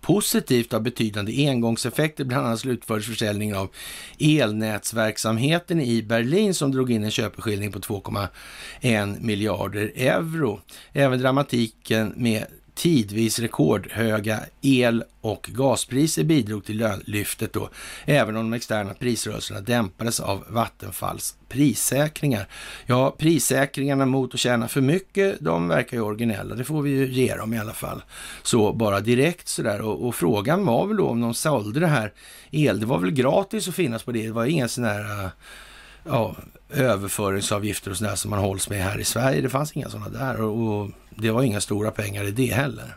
[SPEAKER 1] positivt av betydande engångseffekter. Bland annat slutfördes försäljningen av elnätsverksamheten i Berlin som drog in en köpeskilling på 2,1 miljarder euro. Även dramatiken med tidvis rekordhöga el och gaspriser bidrog till lyftet då, även om de externa prisrörelserna dämpades av Vattenfalls prissäkringar. Ja, prissäkringarna mot att tjäna för mycket, de verkar ju originella. Det får vi ju ge dem i alla fall. Så bara direkt sådär. Och, och frågan var väl då om de sålde det här el. Det var väl gratis att finnas på det. Det var inga sådana här ja, överföringsavgifter och sådär som man hålls med här i Sverige. Det fanns inga sådana där och, och det var inga stora pengar i det heller.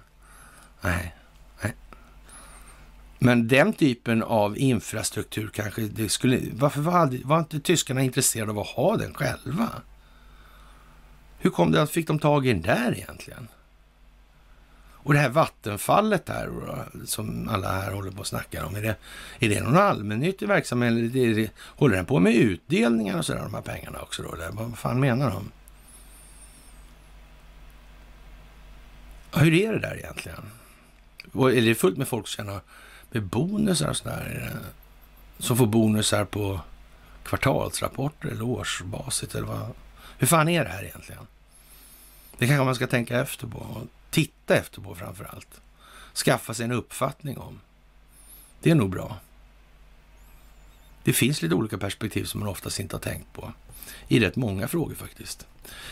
[SPEAKER 1] Nej, nej. Men den typen av infrastruktur kanske det skulle... Varför var, var inte tyskarna intresserade av att ha den själva? Hur kom det att fick de tag i den där egentligen? Och det här vattenfallet där som alla här håller på och snackar om, är det, är det någon allmännyttig verksamhet eller det, det, håller den på med utdelningar och sådär, de här pengarna också då? Där, vad fan menar de? Hur är det där egentligen? Och är det fullt med folk som tjänar med bonusar och sådär? Som får bonusar på kvartalsrapporter eller årsbasis eller vad? Hur fan är det här egentligen? Det kanske man ska tänka efter på titta efter på framför allt. Skaffa sig en uppfattning om. Det är nog bra. Det finns lite olika perspektiv som man oftast inte har tänkt på. I rätt många frågor faktiskt.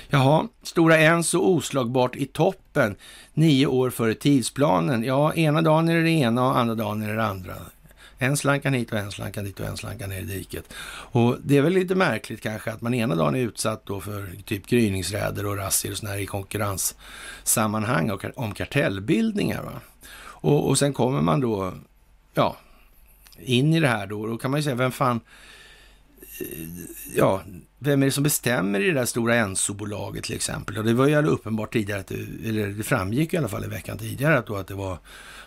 [SPEAKER 1] Jaha, Stora Enso oslagbart i toppen. Nio år före tidsplanen. Ja, ena dagen är det det ena och andra dagen är det det andra. En slankan hit och en slankan dit och en slankan ner i diket. Och det är väl lite märkligt kanske att man ena dagen är utsatt då för typ gryningsräder och razzior och sådana här i konkurrenssammanhang och om kartellbildningar. Va? Och, och sen kommer man då, ja, in i det här då. Då kan man ju säga, vem fan, ja, vem är det som bestämmer i det där stora Enso-bolaget till exempel? Och det var ju uppenbart tidigare, att det, eller det framgick i alla fall i veckan tidigare, att, då att det var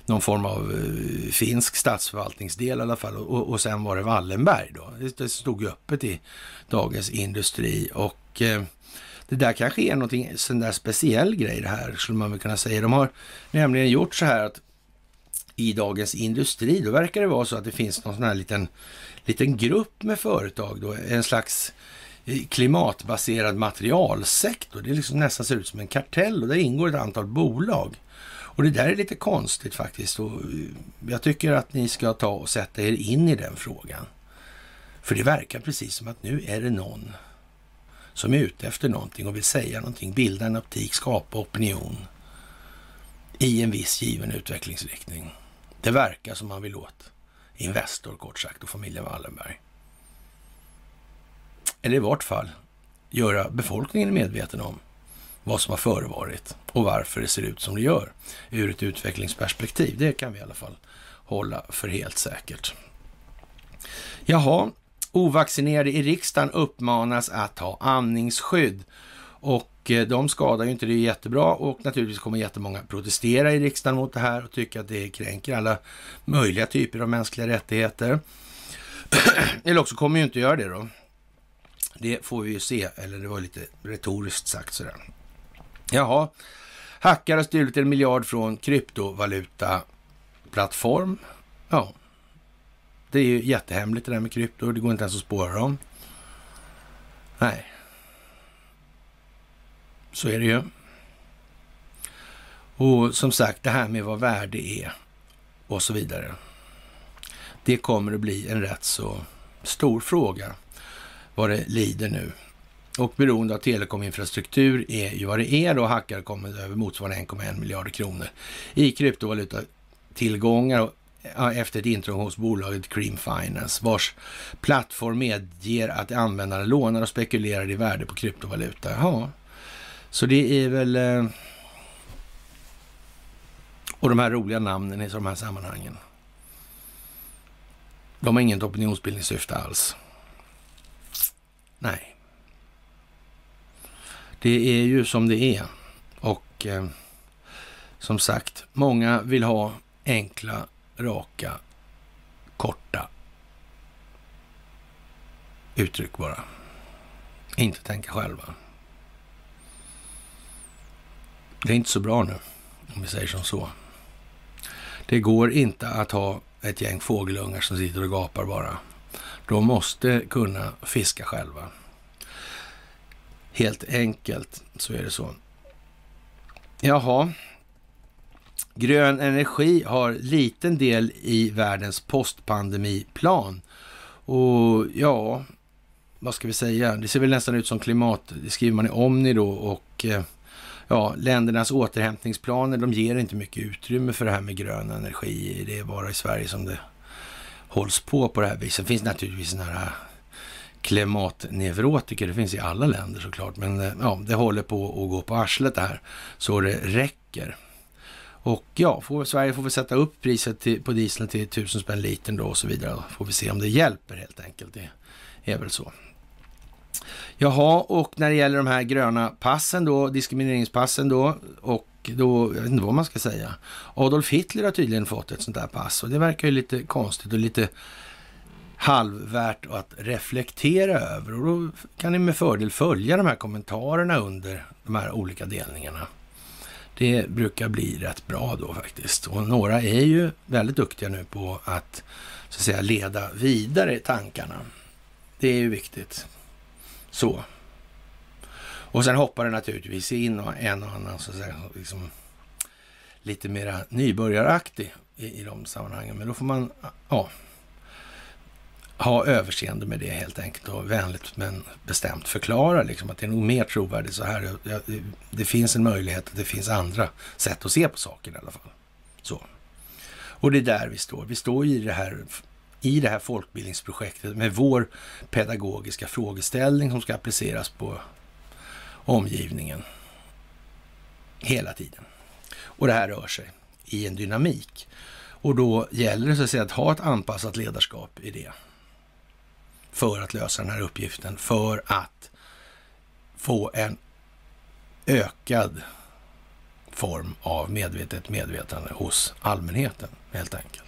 [SPEAKER 1] någon form av eh, finsk statsförvaltningsdel i alla fall. Och, och sen var det Wallenberg då. Det, stod ju öppet i Dagens Industri. Och eh, det där kanske är någonting, sån där speciell grej det här, skulle man väl kunna säga. De har nämligen gjort så här att i Dagens Industri, då verkar det vara så att det finns någon sån här liten, liten grupp med företag då, en slags eh, klimatbaserad materialsektor. Det liksom nästan ser ut som en kartell och där ingår ett antal bolag. Och det där är lite konstigt faktiskt. Och eh, jag tycker att ni ska ta och sätta er in i den frågan. För det verkar precis som att nu är det någon som är ute efter någonting och vill säga någonting, bilda en optik, skapa opinion i en viss given utvecklingsriktning. Det verkar som man vill åt Investor kort sagt och familjen Wallenberg. Eller i vart fall göra befolkningen medveten om vad som har förevarit och varför det ser ut som det gör ur ett utvecklingsperspektiv. Det kan vi i alla fall hålla för helt säkert. Jaha, ovaccinerade i riksdagen uppmanas att ha andningsskydd. Och eh, de skadar ju inte det jättebra och naturligtvis kommer jättemånga protestera i riksdagen mot det här och tycka att det kränker alla möjliga typer av mänskliga rättigheter. Eller också kommer ju inte göra det då. Det får vi ju se, eller det var lite retoriskt sagt sådär. Jaha, hackare har stulit en miljard från kryptovalutaplattform. Ja, det är ju jättehemligt det där med krypto. Det går inte ens att spåra dem. Nej, så är det ju. Och som sagt, det här med vad värde är och så vidare. Det kommer att bli en rätt så stor fråga vad det lider nu. Och beroende av telekominfrastruktur är ju vad det är då. Hackare kommer över motsvarande 1,1 miljarder kronor i kryptovalutatillgångar efter ett intrång hos bolaget Cream Finance vars plattform medger att användare lånar och spekulerar i värde på kryptovaluta. Ja, så det är väl... Eh, och de här roliga namnen i de här sammanhangen. De har inget opinionsbildningssyfte alls. Nej. Det är ju som det är. Och eh, som sagt, många vill ha enkla, raka, korta uttryck bara. Inte tänka själva. Det är inte så bra nu, om vi säger som så. Det går inte att ha ett gäng fågelungar som sitter och gapar bara. De måste kunna fiska själva. Helt enkelt så är det så. Jaha. Grön energi har liten del i världens postpandemiplan. Och ja, vad ska vi säga? Det ser väl nästan ut som klimat, det skriver man i Omni då och eh, ja, ländernas återhämtningsplaner, de ger inte mycket utrymme för det här med grön energi. Det är bara i Sverige som det hålls på på det här viset. Det finns naturligtvis sådana här klimatneurotiker, det finns i alla länder såklart, men eh, ja, det håller på att gå på arslet det här så det räcker. Och ja, får, Sverige får väl sätta upp priset till, på dieseln till 1000 spänn litern då och så vidare. Får vi se om det hjälper helt enkelt. Det är väl så. Jaha, och när det gäller de här gröna passen då, diskrimineringspassen då, och då, jag vet inte vad man ska säga. Adolf Hitler har tydligen fått ett sånt där pass och det verkar ju lite konstigt och lite halvvärt att reflektera över. Och då kan ni med fördel följa de här kommentarerna under de här olika delningarna. Det brukar bli rätt bra då faktiskt. Och några är ju väldigt duktiga nu på att, så att säga, leda vidare tankarna. Det är ju viktigt. Så. Och sen hoppar det naturligtvis in en och annan så att säga, liksom, lite mera nybörjaraktig i, i de sammanhangen. Men då får man ja, ha överseende med det helt enkelt och vänligt men bestämt förklara liksom, att det är nog mer trovärdigt så här. Det, finns en möjlighet att det finns andra sätt att se på saker i alla fall. Så. Och det är där vi står. Vi står i det här i det här folkbildningsprojektet med vår pedagogiska frågeställning som ska appliceras på omgivningen hela tiden. Och det här rör sig i en dynamik. Och då gäller det så att, säga, att ha ett anpassat ledarskap i det. För att lösa den här uppgiften, för att få en ökad form av medvetet medvetande hos allmänheten helt enkelt.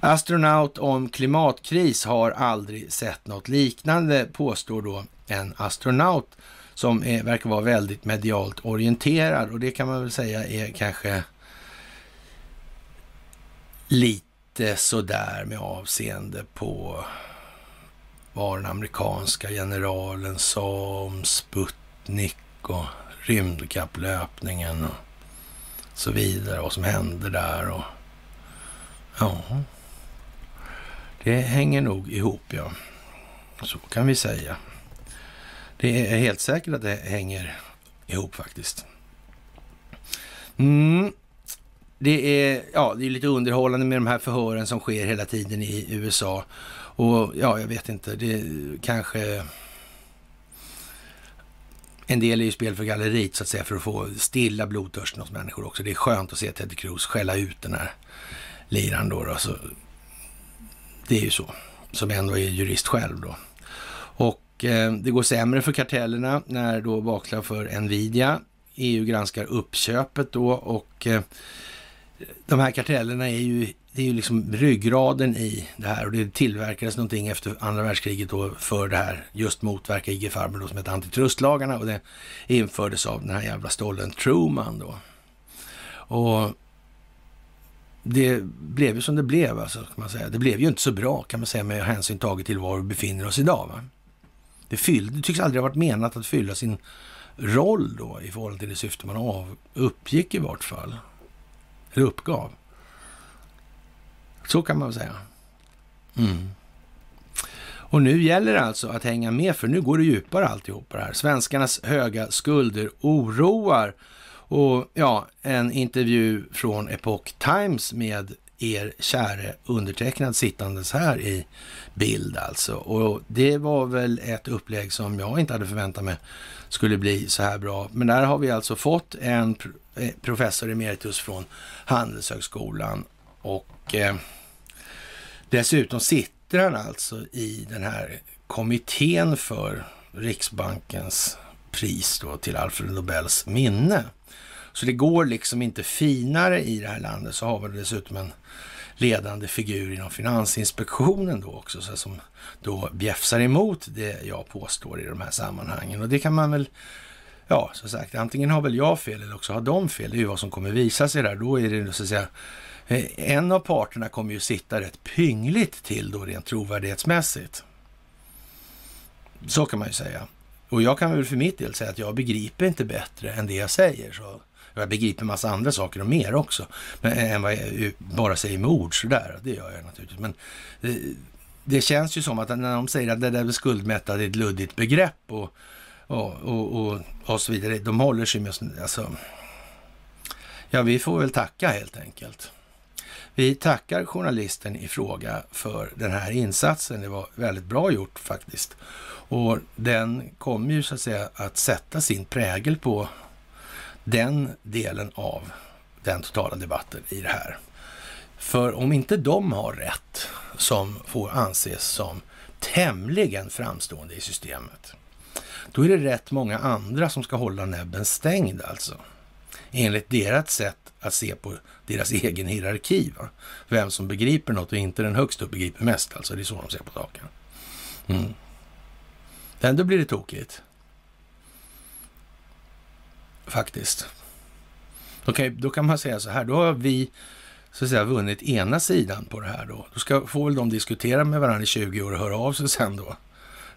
[SPEAKER 1] Astronaut om klimatkris har aldrig sett något liknande, påstår då en astronaut som är, verkar vara väldigt medialt orienterad och det kan man väl säga är kanske lite sådär med avseende på vad den amerikanska generalen sa om Sputnik och rymdkapplöpningen och så vidare, vad som hände där och ja, det hänger nog ihop, ja. Så kan vi säga. Det är helt säkert att det hänger ihop faktiskt. Mm. Det är, ja, det är lite underhållande med de här förhören som sker hela tiden i USA. Och ja, jag vet inte, det kanske... En del är ju spel för galleriet så att säga för att få stilla blodtörsten hos människor också. Det är skönt att se Teddy Cruz skälla ut den här liran då. då. Så det är ju så, som ändå är jurist själv då. Och eh, det går sämre för kartellerna när då vaklar för Nvidia. EU granskar uppköpet då och eh, de här kartellerna är ju, det är ju liksom ryggraden i det här och det tillverkades någonting efter andra världskriget då för det här, just motverka IG Farmer då som heter antitrustlagarna och det infördes av den här jävla stollen Truman då. Och det blev ju som det blev, alltså, kan man säga. Det blev ju inte så bra, kan man säga, med hänsyn taget till var vi befinner oss idag. Va? Det, fyll, det tycks aldrig ha varit menat att fylla sin roll då i förhållande till det syfte man av, uppgick i vart fall. Eller uppgav. Så kan man väl säga. Mm. Och nu gäller det alltså att hänga med, för nu går det djupare alltihop det här. Svenskarnas höga skulder oroar och ja, en intervju från Epoch Times med er käre undertecknad sittandes här i bild alltså. Och det var väl ett upplägg som jag inte hade förväntat mig skulle bli så här bra. Men där har vi alltså fått en eh, professor emeritus från Handelshögskolan och eh, dessutom sitter han alltså i den här kommittén för Riksbankens pris då till Alfred Nobels minne. Så det går liksom inte finare i det här landet. Så har vi dessutom en ledande figur inom Finansinspektionen då också, så som då bjäfsar emot det jag påstår i de här sammanhangen. Och det kan man väl, ja, som sagt, antingen har väl jag fel eller också har de fel. Det är ju vad som kommer visa sig där. Då är det så att säga, Eh, en av parterna kommer ju sitta rätt pyngligt till då rent trovärdighetsmässigt. Så kan man ju säga. Och jag kan väl för mitt del säga att jag begriper inte bättre än det jag säger. Så Jag begriper massa andra saker och mer också. Men, eh, än vad jag bara säger med ord sådär. Det gör jag naturligtvis. Men det, det känns ju som att när de säger att det där med skuldmättad är ett luddigt begrepp och, och, och, och, och så vidare. De håller sig med, alltså, ja vi får väl tacka helt enkelt. Vi tackar journalisten i fråga för den här insatsen. Det var väldigt bra gjort faktiskt. Och den kommer ju så att säga att sätta sin prägel på den delen av den totala debatten i det här. För om inte de har rätt, som får anses som tämligen framstående i systemet, då är det rätt många andra som ska hålla näbben stängd alltså. Enligt deras sätt att se på deras egen hierarki. Va? Vem som begriper något och inte den högst upp begriper mest. Alltså det är så de ser på saken. Mm. Ändå blir det tokigt. Faktiskt. Okay, då kan man säga så här, då har vi så att säga vunnit ena sidan på det här då. Då ska, får väl de diskutera med varandra i 20 år och höra av sig sen då.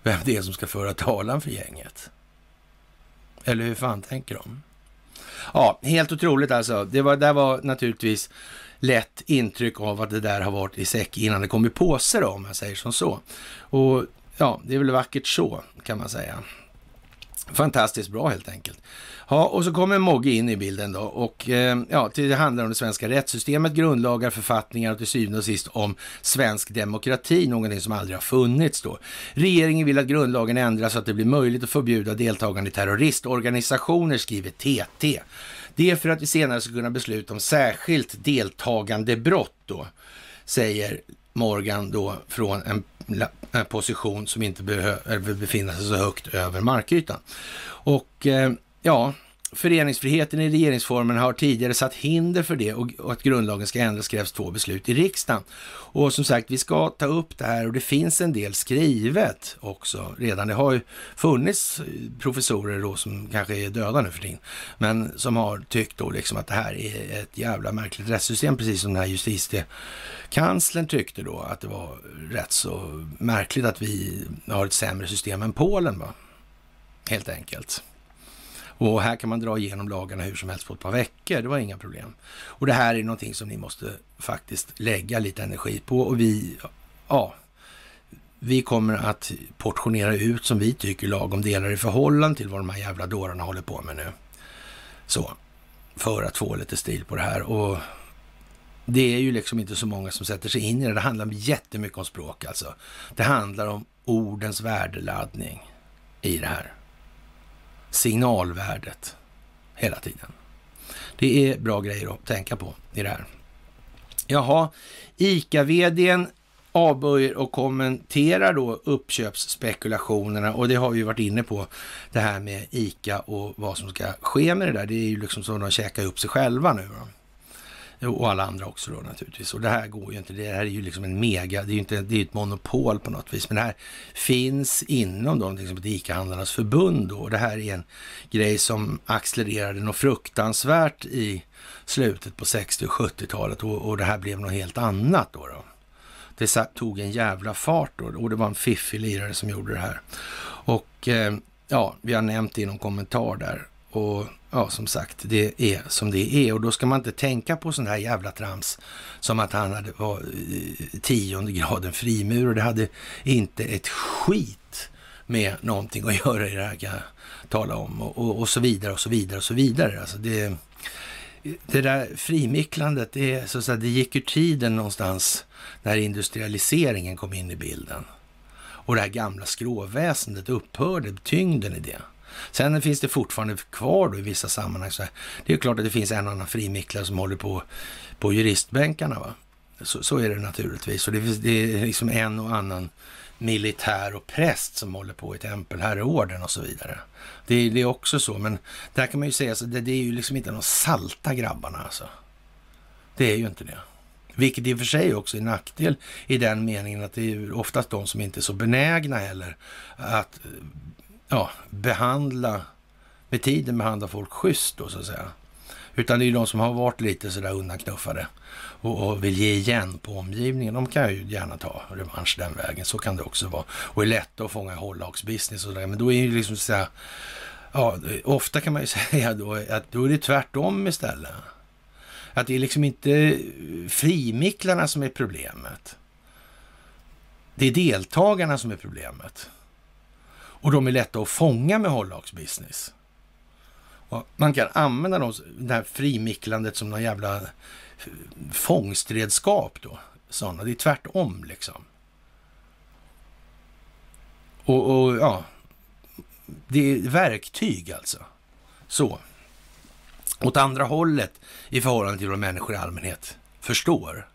[SPEAKER 1] Vem det är som ska föra talan för gänget. Eller hur fan tänker de? Ja, helt otroligt alltså. Det var, där var naturligtvis lätt intryck av att det där har varit i säck innan det kom i påse då, om man säger som så. Och ja, det är väl vackert så, kan man säga. Fantastiskt bra helt enkelt. Ja, och så kommer Mogge in i bilden då och eh, ja, det handlar om det svenska rättssystemet, grundlagar, författningar och till syvende och sist om svensk demokrati, någonting som aldrig har funnits då. Regeringen vill att grundlagen ändras så att det blir möjligt att förbjuda deltagande i terroristorganisationer, skriver TT. Det är för att vi senare ska kunna besluta om särskilt deltagande brott då, säger Morgan då från en Eh, position som inte behöver eh, befinna sig så högt över markytan. Och eh, ja, föreningsfriheten i regeringsformen har tidigare satt hinder för det och, att grundlagen ska ändras krävs två beslut i riksdagen. Och som sagt, vi ska ta upp det här och det finns en del skrivet också redan. Det har ju funnits eh, professorer då som kanske är döda nu för tiden, men som har tyckt då liksom att det här är ett jävla märkligt rättssystem, precis som den här justitiekanslern tyckte då att det var rätt så märkligt att vi har ett sämre system än Polen, va? Helt enkelt. Och här kan man dra igenom lagarna hur som helst på ett par veckor. Det var inga problem. Och det här är någonting som ni måste faktiskt lägga lite energi på. Och vi, ja, vi kommer att portionera ut som vi tycker lagom delar i förhållande till vad de här jävla dårarna håller på med nu. Så, för att få lite stil på det här. Och det är ju liksom inte så många som sätter sig in i det. Det handlar jättemycket om språk alltså. Det handlar om ordens värdeladdning i det här signalvärdet hela tiden. Det är bra grejer att tänka på i det här. Jaha, ICA-vdn avböjer och kommenterar då uppköpsspekulationerna och det har vi ju varit inne på det här med ICA och vad som ska ske med det där. Det är ju liksom så att de käkar upp sig själva nu. Då. Och alla andra också då naturligtvis. Och det här går ju inte. Det här är ju liksom en mega, det är ju inte, det är ett monopol på något vis. Men det här finns inom då någonting som heter ICA-handlarnas förbund då. Och det här är en grej som accelererade något fruktansvärt i slutet på 60 och 70-talet och, och det här blev något helt annat då. då. Det tog en jävla fart då och det var en fiffig lirare som gjorde det här. Och eh, ja, vi har nämnt det i någon kommentar där. Och ja, som sagt, det är som det är. Och då ska man inte tänka på sån här jävla trams som att han hade, var eh, tionde graden frimur och det hade inte ett skit med någonting att göra i det här kan jag tala om. Och, och, och så vidare och så vidare och så vidare. Alltså det, det där frimicklandet, det, så att säga, det gick ur tiden någonstans när industrialiseringen kom in i bilden. Och det här gamla skråväsendet upphörde, tyngden i det. Sen finns det fortfarande kvar då i vissa sammanhang. Så det är klart att det finns en annan frimicklare som håller på på juristbänkarna. Va? Så, så är det naturligtvis. Och det, det är liksom en och annan militär och präst som håller på i tempelherreorden och så vidare. Det, det, är också så, men där kan man ju säga, så det, det är ju liksom inte de salta grabbarna alltså. Det är ju inte det. Vilket i och för sig också är nackdel i den meningen att det är oftast de som inte är så benägna heller att ja, behandla, med tiden behandla folk schysst då så att säga. Utan det är ju de som har varit lite sådär undanknuffade och, och vill ge igen på omgivningen. De kan ju gärna ta revansch den vägen. Så kan det också vara. Och är lätta att fånga hållagsbusiness och sådär. Men då är ju liksom så ja, ofta kan man ju säga då att då är det tvärtom istället. Att det är liksom inte frimicklarna som är problemet. Det är deltagarna som är problemet. Och de är lätta att fånga med hållagsbusiness. Och man kan använda dem, det här frimicklandet som någon jävla eh, fångstredskap då. Sådana. Det är tvärtom liksom. Och, och ja, det är verktyg alltså. Så. Åt andra hållet i förhållande till vad människor i allmänhet förstår.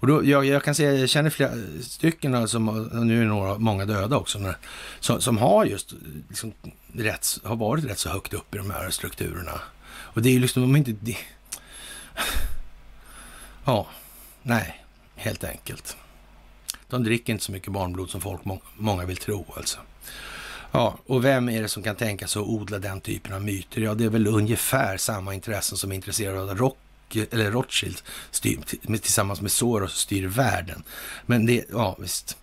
[SPEAKER 1] Och då, jag, jag kan säga, jag känner flera stycken, som, nu är det några, många döda också, som, som har just liksom, rätt, har varit rätt så högt upp i de här strukturerna. Och det är ju liksom, de inte... Det, ja, nej, helt enkelt. De dricker inte så mycket barnblod som folk, många vill tro alltså. Ja, och vem är det som kan tänka sig att odla den typen av myter? Ja, det är väl ungefär samma intressen som är intresserade av rock eller Rothschild styr, tillsammans med Soros styr världen. Men det, ja visst.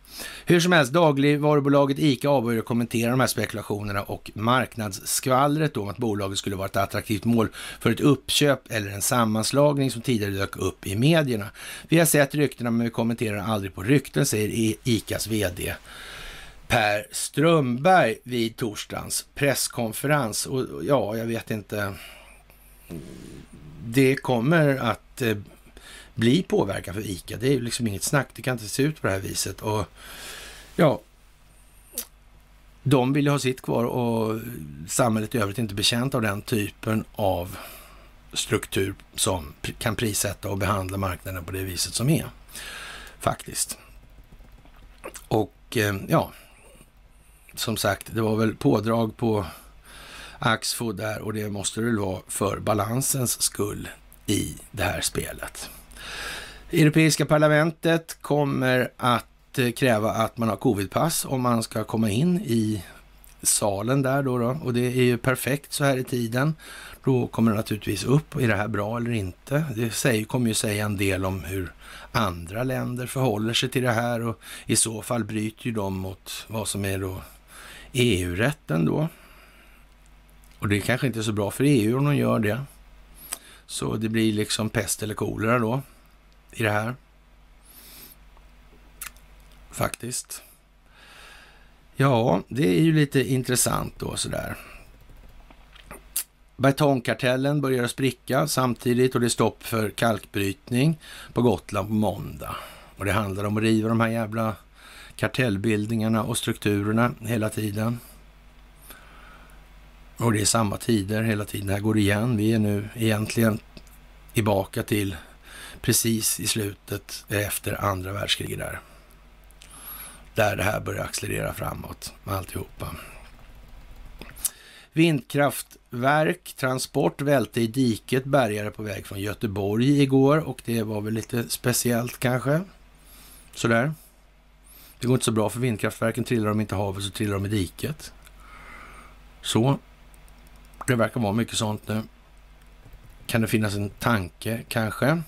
[SPEAKER 1] Hur som helst, dagligvarubolaget ICA avböjer att kommentera de här spekulationerna och marknadsskvallret om att bolaget skulle vara ett attraktivt mål för ett uppköp eller en sammanslagning som tidigare dök upp i medierna. Vi har sett ryktena men vi kommenterar aldrig på rykten, säger ICAs vd Per Strömberg vid torsdagens presskonferens. Och ja, jag vet inte. Det kommer att eh, bli påverkan för ICA. Det är ju liksom inget snack. Det kan inte se ut på det här viset. Och ja, de vill ju ha sitt kvar och samhället i övrigt är inte bekänt av den typen av struktur som kan prissätta och behandla marknaden på det viset som är. Faktiskt. Och eh, ja, som sagt, det var väl pådrag på Axfood där och det måste det väl vara för balansens skull i det här spelet. Europeiska parlamentet kommer att eh, kräva att man har covidpass om man ska komma in i salen där då, då, och det är ju perfekt så här i tiden. Då kommer det naturligtvis upp, är det här bra eller inte? Det säger, kommer ju säga en del om hur andra länder förhåller sig till det här och i så fall bryter ju de mot vad som är då EU-rätten då. Och det är kanske inte är så bra för EU om de gör det. Så det blir liksom pest eller kolera då i det här. Faktiskt. Ja, det är ju lite intressant då sådär. Betongkartellen börjar spricka samtidigt och det är stopp för kalkbrytning på Gotland på måndag. Och det handlar om att riva de här jävla kartellbildningarna och strukturerna hela tiden. Och det är samma tider hela tiden. Det här går igen. Vi är nu egentligen tillbaka till precis i slutet efter andra världskriget där. Där det här börjar accelerera framåt med alltihopa. Vindkraftverk, transport välte i diket, bärgare på väg från Göteborg igår och det var väl lite speciellt kanske. Sådär. Det går inte så bra för vindkraftverken. Trillar de inte i havet så trillar de i diket. Så. Det verkar vara mycket sånt nu. Kan det finnas en tanke kanske?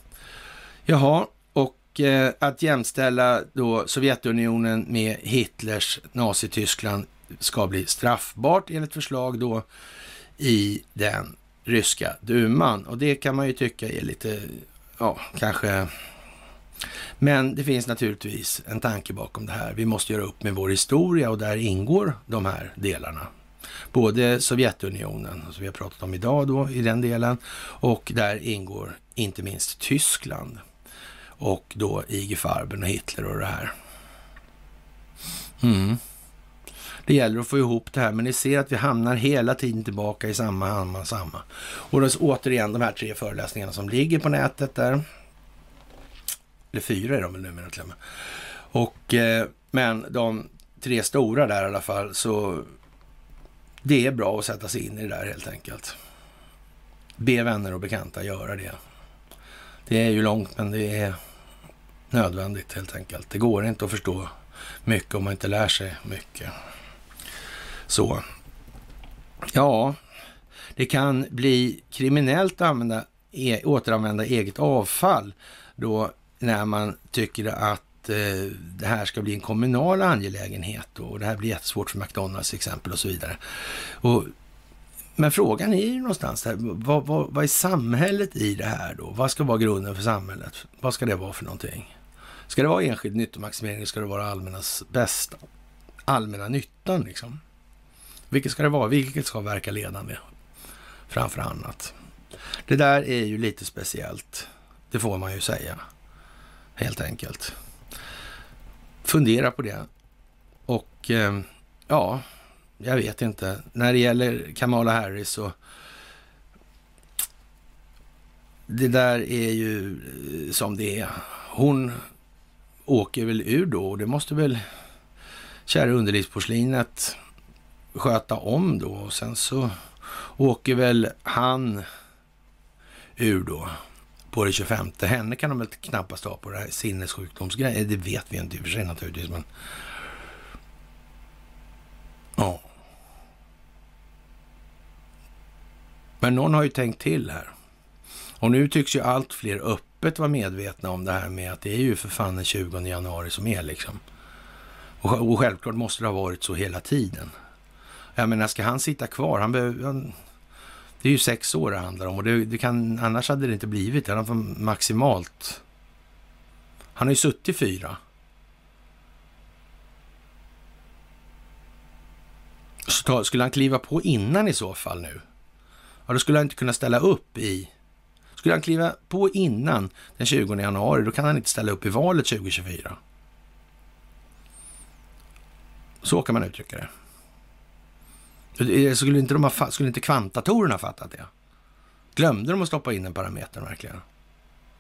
[SPEAKER 1] Jaha, och eh, att jämställa då Sovjetunionen med Hitlers Nazityskland ska bli straffbart enligt förslag då i den ryska duman. Och det kan man ju tycka är lite, ja, kanske men det finns naturligtvis en tanke bakom det här. Vi måste göra upp med vår historia och där ingår de här delarna. Både Sovjetunionen, som vi har pratat om idag då i den delen, och där ingår inte minst Tyskland och då IG Farben och Hitler och det här. Mm. Det gäller att få ihop det här, men ni ser att vi hamnar hela tiden tillbaka i samma, samma, samma. Och då återigen de här tre föreläsningarna som ligger på nätet där. Eller fyra är de väl numera till och med. Och, eh, men de tre stora där i alla fall, så det är bra att sätta sig in i det där helt enkelt. Be vänner och bekanta göra det. Det är ju långt, men det är nödvändigt helt enkelt. Det går inte att förstå mycket om man inte lär sig mycket. Så. Ja, det kan bli kriminellt att använda, e-, återanvända eget avfall då när man tycker att eh, det här ska bli en kommunal angelägenhet och det här blir jättesvårt för McDonalds till exempel och så vidare. Och Men frågan är ju någonstans där, vad, vad, vad är samhället i det här då? Vad ska vara grunden för samhället? Vad ska det vara för någonting? Ska det vara enskild nyttomaximering? eller Ska det vara allmännas bästa? Allmänna nyttan liksom? Vilket ska det vara? Vilket ska verka ledande framför annat? Det där är ju lite speciellt. Det får man ju säga. Helt enkelt. Fundera på det. Och eh, ja, jag vet inte. När det gäller Kamala Harris så det där är ju eh, som det är. Hon åker väl ur då och det måste väl kära underlivsporslinet sköta om då. Och sen så åker väl han ur då på det 25. Henne kan de väl knappast ha på det här sinnessjukdomsgrejen. Det vet vi inte i och för sig naturligtvis. Men... Ja. Men någon har ju tänkt till här. Och nu tycks ju allt fler öppet vara medvetna om det här med att det är ju för fan den 20 januari som är liksom. Och, och självklart måste det ha varit så hela tiden. Jag menar, ska han sitta kvar? Han behöver, han, det är ju sex år det handlar om och det, det kan, annars hade det inte blivit det. Han maximalt... Han har ju suttit fyra. Så ta, skulle han kliva på innan i så fall nu? Ja, då skulle han inte kunna ställa upp i... Skulle han kliva på innan den 20 januari, då kan han inte ställa upp i valet 2024. Så kan man uttrycka det. Eh, skulle inte, de ha, skulle inte kvantdatorerna ha fattat det? Glömde de att stoppa in den parametern verkligen?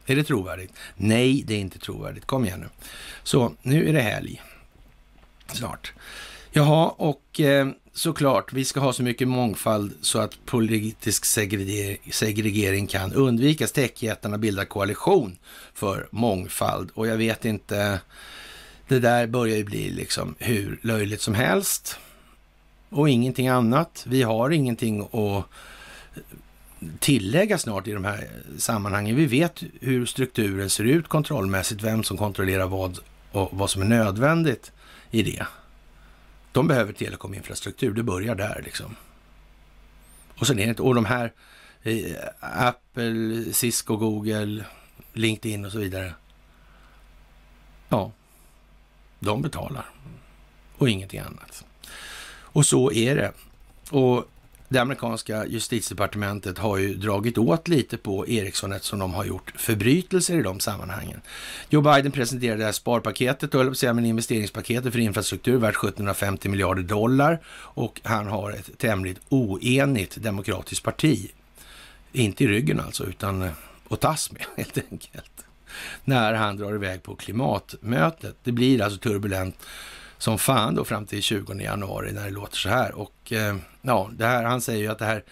[SPEAKER 1] Är det trovärdigt? Nej, det är inte trovärdigt. Kom igen nu. Så, nu är det helg. Snart. Jaha, och eh, såklart, vi ska ha så mycket mångfald så att politisk segregering kan undvikas. Techjättarna bildar koalition för mångfald och jag vet inte, det där börjar ju bli liksom hur löjligt som helst och ingenting annat. Vi har ingenting att tillägga snart i de här sammanhangen. Vi vet hur strukturen ser ut kontrollmässigt, vem som kontrollerar vad och vad som är nödvändigt i det. De behöver telekominfrastruktur, det börjar där liksom. Och sen är det och de här eh, Apple, Cisco, Google, LinkedIn och så vidare. Ja, de betalar och ingenting annat. Och så är det. Och det amerikanska justitiedepartementet har ju dragit åt lite på Ericsson eftersom de har gjort förbrytelser i de sammanhangen. Joe Biden presenterade det här sparpaketet, och säga, men investeringspaketet för infrastruktur värt 1750 miljarder dollar och han har ett tämligt oenigt demokratiskt parti. Inte i ryggen alltså, utan eh, att tas med helt enkelt. När han drar iväg på klimatmötet. Det blir alltså turbulent som fan då fram till 20 januari när det låter så här. Och eh, ja, det här, han säger ju att det här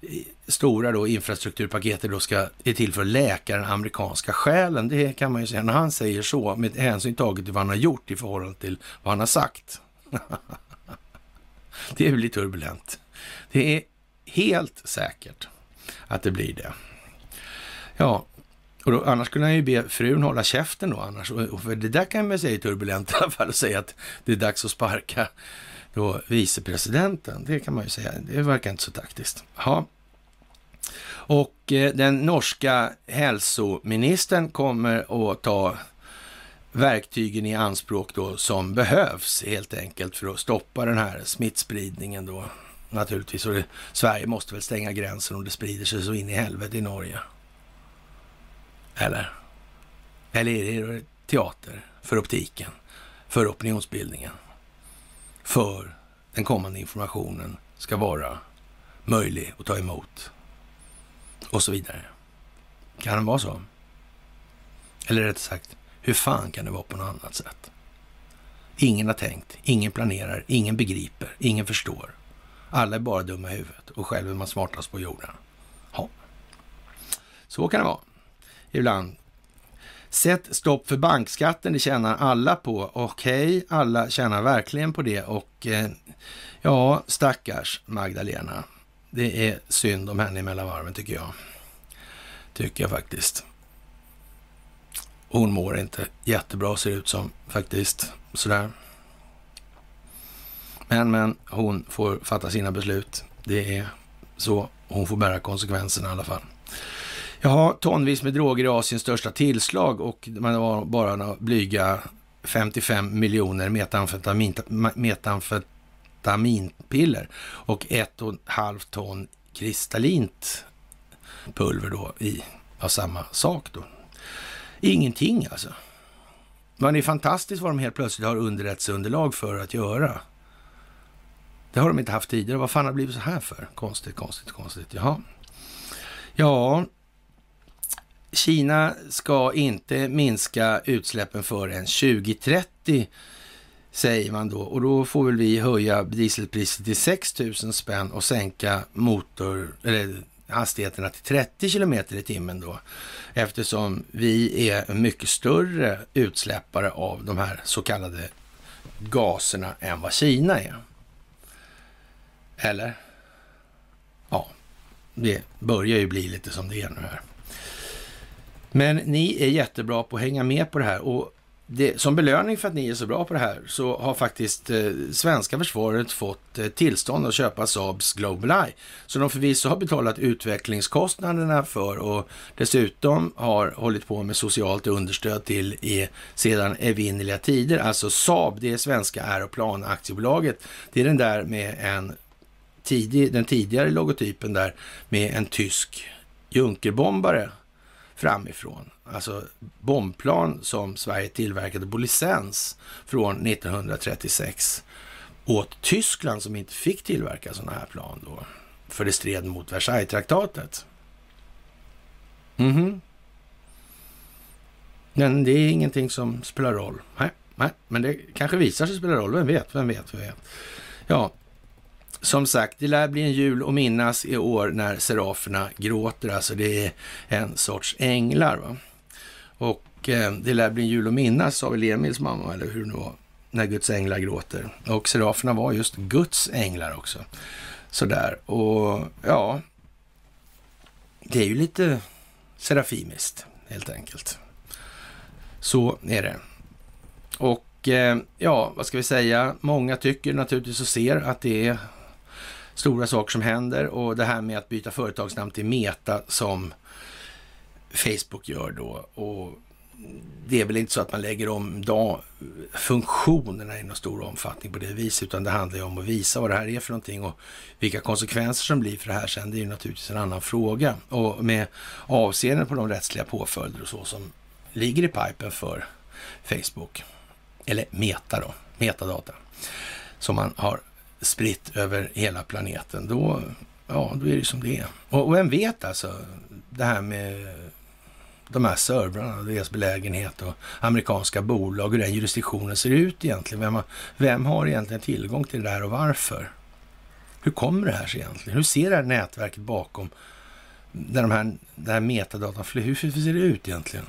[SPEAKER 1] eh, stora då infrastrukturpaketet då ska, är till för att läka den amerikanska själen. Det kan man ju säga när han säger så med hänsyn taget till vad han har gjort i förhållande till vad han har sagt. det blir turbulent. Det är helt säkert att det blir det. Ja, och då, annars kunde han ju be frun hålla käften då annars. Och för det där kan man säga är turbulent i alla fall, att säga att det är dags att sparka då vicepresidenten. Det kan man ju säga. Det verkar inte så taktiskt. Ja. Och eh, den norska hälsoministern kommer att ta verktygen i anspråk då som behövs helt enkelt för att stoppa den här smittspridningen då naturligtvis. Och det, Sverige måste väl stänga gränsen om det sprider sig så in i helvete i Norge. Eller? Eller är det teater för optiken, för opinionsbildningen, för den kommande informationen ska vara möjlig att ta emot och så vidare. Kan det vara så? Eller rätt sagt, hur fan kan det vara på något annat sätt? Ingen har tänkt, ingen planerar, ingen begriper, ingen förstår. Alla är bara dumma i huvudet och själv är man smartast på jorden. Ja, så kan det vara ibland. Sätt stopp för bankskatten, det tjänar alla på. Okej, okay, alla tjänar verkligen på det och eh, ja, stackars Magdalena. Det är synd om henne mellan varven tycker jag. Tycker jag faktiskt. Hon mår inte jättebra ser ut som faktiskt. Sådär. Men, men hon får fatta sina beslut. Det är Så hon får bära konsekvenserna i alla fall. Jaha, tonvis med droger i Asiens största tillslag och man har bara några blyga 55 miljoner metamfetamin, metamfetaminpiller och ett och ett halvt ton kristallint pulver då i av samma sak då. Ingenting alltså. Men det är fantastiskt vad de helt plötsligt har underrättelseunderlag för att göra. Det har de inte haft tidigare. Vad fan har det blivit så här för? Konstigt, konstigt, konstigt. Jaha. Ja, Kina ska inte minska utsläppen förrän 2030 säger man då. Och då får väl vi höja dieselpriset till 6 000 spänn och sänka motor, eller hastigheterna till 30 kilometer i timmen då. Eftersom vi är mycket större utsläppare av de här så kallade gaserna än vad Kina är. Eller? Ja, det börjar ju bli lite som det är nu här. Men ni är jättebra på att hänga med på det här och det, som belöning för att ni är så bra på det här så har faktiskt eh, svenska försvaret fått eh, tillstånd att köpa Saabs Global Eye. Så de förvisso har betalat utvecklingskostnaderna för och dessutom har hållit på med socialt understöd till i, sedan evinnerliga tider. Alltså Saab, det är svenska Aeroplanaktiebolaget. Det är den där med en tidig, den tidigare logotypen där med en tysk Junkerbombare framifrån. Alltså bombplan som Sverige tillverkade på licens från 1936 åt Tyskland som inte fick tillverka sådana här plan då. För det stred mot Versailles-traktatet. Mhm. Men det är ingenting som spelar roll. Nej, nej, men det kanske visar sig spela roll. Vem vet, vem vet, vem vet. Ja, som sagt, det lär bli en jul att minnas i år när seraferna gråter. Alltså det är en sorts änglar. Va? Och eh, det lär bli en jul att minnas, sa väl Emils mamma, eller hur det nu var, när Guds änglar gråter. Och seraferna var just Guds änglar också. Sådär, och ja, det är ju lite serafimiskt helt enkelt. Så är det. Och eh, ja, vad ska vi säga? Många tycker naturligtvis och ser att det är stora saker som händer och det här med att byta företagsnamn till Meta som Facebook gör då. Och det är väl inte så att man lägger om dag, funktionerna i någon stor omfattning på det viset, utan det handlar ju om att visa vad det här är för någonting och vilka konsekvenser som blir för det här sen. Det är ju naturligtvis en annan fråga. Och med avseende på de rättsliga påföljder och så som ligger i pipen för Facebook, eller Meta då, metadata, som man har spritt över hela planeten, då, ja, då är det som det är. Och, och vem vet alltså, det här med de här servrarna, deras belägenhet och amerikanska bolag, hur den jurisdiktionen ser ut egentligen. Vem har, vem har egentligen tillgång till det där och varför? Hur kommer det här sig egentligen? Hur ser det här nätverket bakom där de här, den här metadatan hur ser det ut egentligen?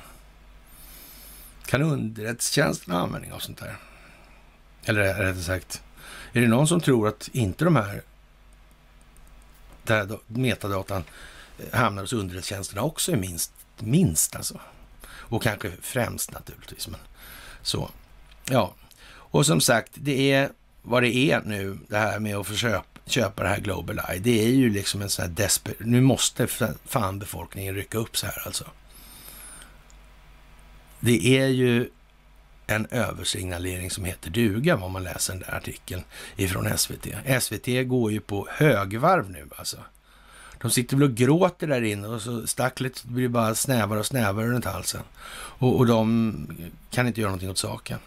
[SPEAKER 1] Kan underrättelsetjänsten ha användning av sånt där? Eller rättare sagt, är det någon som tror att inte de här, där metadatan eh, hamnar hos underrättelsetjänsterna också är minst, minst alltså. Och kanske främst naturligtvis. Men så, ja. Och som sagt, det är vad det är nu, det här med att försöka köpa det här Global Eye. Det är ju liksom en sån här desper... Nu måste fan befolkningen rycka upp så här alltså. Det är ju en översignalering som heter duga, om man läser den där artikeln ifrån SVT. SVT går ju på högvarv nu alltså. De sitter väl och gråter där inne och så stacklet blir bara snävare och snävare runt halsen. Och, och de kan inte göra någonting åt saken.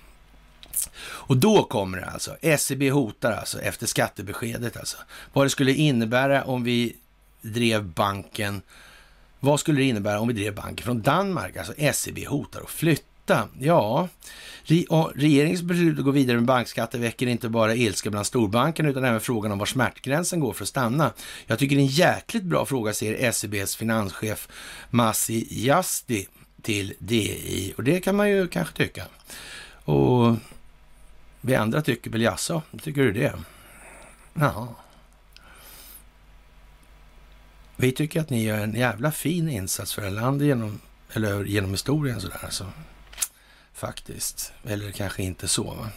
[SPEAKER 1] Och då kommer det alltså. SEB hotar alltså efter skattebeskedet alltså. Vad det skulle innebära om vi drev banken. Vad skulle det innebära om vi drev banken från Danmark? Alltså SEB hotar att flytta. Ja, Regeringens beslut att gå vidare med bankskatter väcker inte bara ilska bland storbankerna utan även frågan om var smärtgränsen går för att stanna. Jag tycker det är en jäkligt bra fråga, säger SEBs finanschef Massi Jasti till DI. Och det kan man ju kanske tycka. Och vi andra tycker väl jaså, tycker du det? Jaha. Vi tycker att ni gör en jävla fin insats för det landet genom, eller genom historien sådär alltså faktiskt. Eller kanske inte så. Va?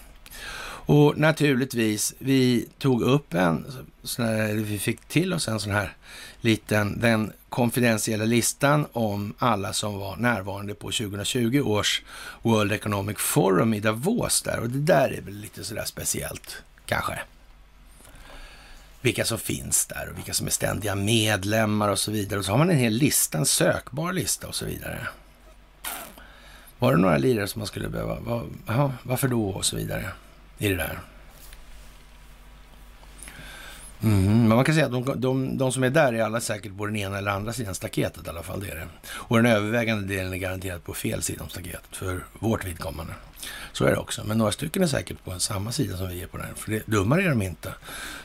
[SPEAKER 1] Och naturligtvis, vi tog upp en, sån här, vi fick till oss en sån här liten, den konfidentiella listan om alla som var närvarande på 2020 års World Economic Forum i Davos där. Och det där är väl lite sådär speciellt, kanske. Vilka som finns där och vilka som är ständiga medlemmar och så vidare. Och så har man en hel lista, en sökbar lista och så vidare. Var det några lirare som man skulle behöva? Var, aha, varför då? Och så vidare i det där. Mm, men man kan säga att de, de, de, som är där är alla säkert på den ena eller andra sidan staketet i alla fall. Det är det. Och den övervägande delen är garanterat på fel sida om staketet för vårt vidkommande. Så är det också. Men några stycken är säkert på samma sida som vi är på den. För det, dummare är de inte.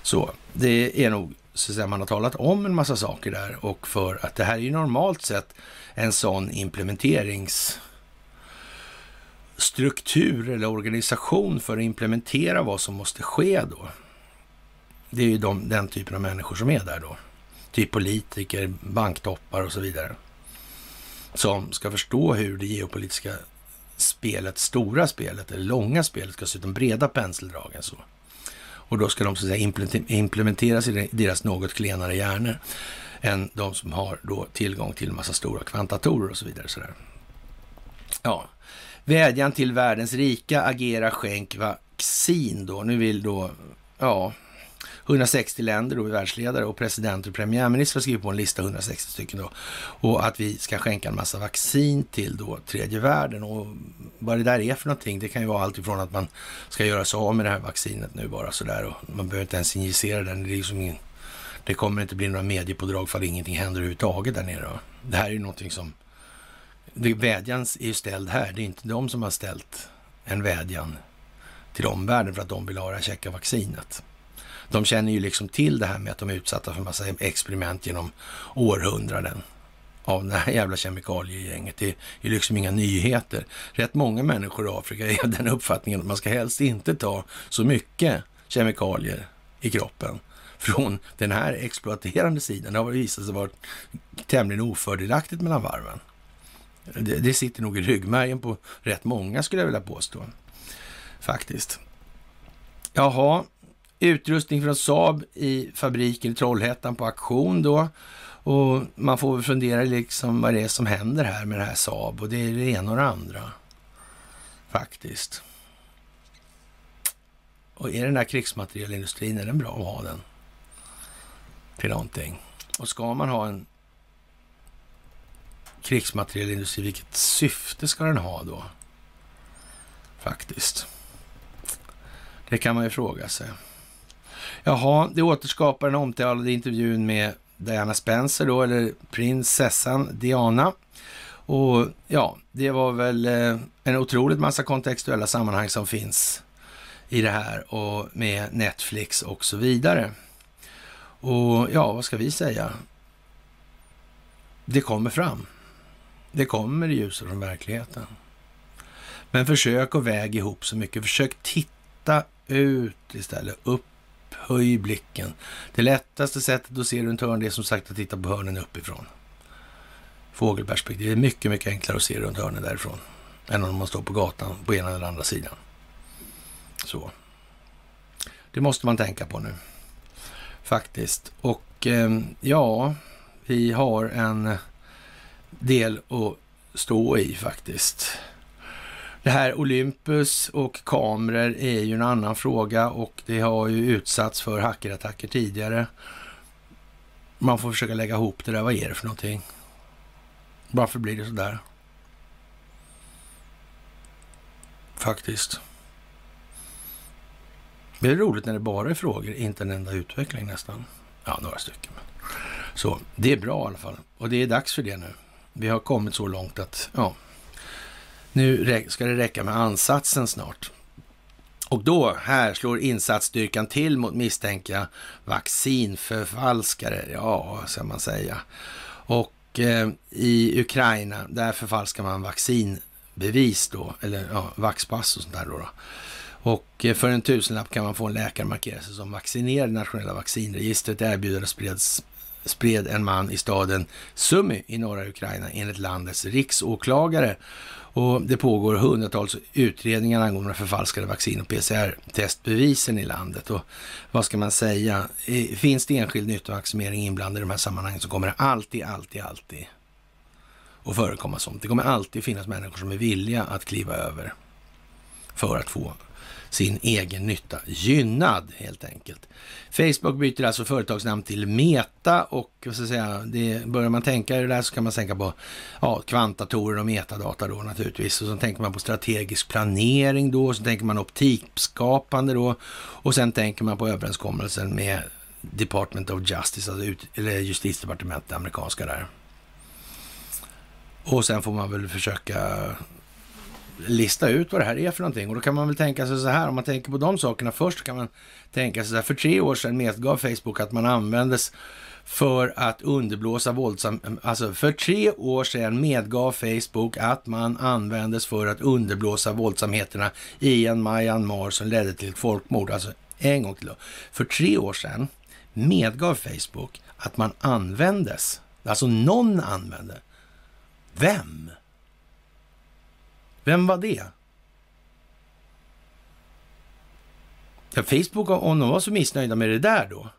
[SPEAKER 1] Så det är nog så att säga, man har talat om en massa saker där och för att det här är ju normalt sett en sån implementerings struktur eller organisation för att implementera vad som måste ske då. Det är ju de, den typen av människor som är där då. Typ politiker, banktoppar och så vidare. Som ska förstå hur det geopolitiska spelet, stora spelet, eller långa spelet ska se ut, de breda penseldragen så. Och då ska de så att säga implementeras i deras något klenare hjärnor än de som har då tillgång till en massa stora kvantatorer och så vidare. Så där. Ja, Vädjan till världens rika, agera, skänk vaccin då. Nu vill då, ja, 160 länder och världsledare och presidenter och premiärministrar har skrivit på en lista, 160 stycken då. Och att vi ska skänka en massa vaccin till då tredje världen. Och vad det där är för någonting, det kan ju vara allt ifrån att man ska göra sig av med det här vaccinet nu bara sådär. Och man behöver inte ens injicera den. Det, är liksom ingen, det kommer inte bli några mediepådrag för att ingenting händer överhuvudtaget där nere. Det här är ju någonting som vädjan är ju ställd här. Det är inte de som har ställt en vädjan till omvärlden för att de vill ha det här käcka vaccinet. De känner ju liksom till det här med att de är utsatta för en massa experiment genom århundraden av det här jävla kemikaliegänget. Det är liksom inga nyheter. Rätt många människor i Afrika är den uppfattningen att man ska helst inte ta så mycket kemikalier i kroppen från den här exploaterande sidan. Det har visat sig vara tämligen ofördelaktigt mellan varven. Det, det sitter nog i ryggmärgen på rätt många skulle jag vilja påstå. Faktiskt. Jaha, utrustning från Saab i fabriken i Trollhättan på auktion då. Och man får väl fundera liksom vad det är som händer här med det här Saab och det är det ena och det andra. Faktiskt. Och är den här krigsmaterielindustrin, är den bra att ha den? Till någonting. Och ska man ha en krigsmaterielindustri, vilket syfte ska den ha då? Faktiskt. Det kan man ju fråga sig. Jaha, det återskapar den omtalade intervjun med Diana Spencer då, eller prinsessan Diana. Och ja, det var väl eh, en otroligt massa kontextuella sammanhang som finns i det här och med Netflix och så vidare. Och ja, vad ska vi säga? Det kommer fram. Det kommer i ljuset från verkligheten. Men försök att väga ihop så mycket. Försök titta ut istället. Upphöj blicken. Det lättaste sättet att se runt hörnet är som sagt att titta på hörnen uppifrån. Fågelperspektiv. Det är mycket, mycket enklare att se runt hörnen därifrån än om man står på gatan på ena eller andra sidan. Så. Det måste man tänka på nu. Faktiskt. Och eh, ja, vi har en del att stå i faktiskt. Det här Olympus och kameror är ju en annan fråga och det har ju utsatts för hackerattacker tidigare. Man får försöka lägga ihop det där. Vad är det för någonting? Varför blir det så där? Faktiskt. Det är roligt när det bara är frågor, inte en enda utveckling nästan. Ja, några stycken. Så det är bra i alla fall. Och det är dags för det nu. Vi har kommit så långt att ja, nu ska det räcka med ansatsen snart. Och då, här slår insatsstyrkan till mot misstänkta vaccinförfalskare. Ja, ska man säga. Och eh, i Ukraina, där förfalskar man vaccinbevis då, eller ja, vaxpass och sånt där då. då. Och eh, för en tusenlapp kan man få en läkare markera sig som vaccinerad i nationella vaccinregistret. Erbjudandet spreds spred en man i staden Sumy i norra Ukraina enligt landets riksåklagare. Och det pågår hundratals utredningar angående förfalskade vaccin och PCR-testbevisen i landet. Och vad ska man säga? Finns det enskild nyttovaccinering inblandad i de här sammanhangen så kommer det alltid, alltid, alltid att förekomma sånt. Det kommer alltid finnas människor som är villiga att kliva över för att få sin egen nytta gynnad helt enkelt. Facebook byter alltså företagsnamn till Meta och vad ska jag säga, det, börjar man tänka i det där så kan man tänka på ja, kvantdatorer och metadata då naturligtvis. Och så tänker man på strategisk planering då, och så tänker man optikskapande då och sen tänker man på överenskommelsen med Department of Justice, alltså ut, eller justitiedepartementet, det amerikanska där. Och sen får man väl försöka lista ut vad det här är för någonting. Och då kan man väl tänka sig så här, om man tänker på de sakerna först, kan man tänka sig så här, för tre år sedan medgav Facebook att man användes för att underblåsa våldsam... Alltså för tre år sedan medgav Facebook att man användes för att underblåsa våldsamheterna i en Myanmar som ledde till ett folkmord. Alltså en gång till då. För tre år sedan medgav Facebook att man användes, alltså någon använde. Vem? Vem var det? Ja, Facebook, om de var så missnöjda med det där då?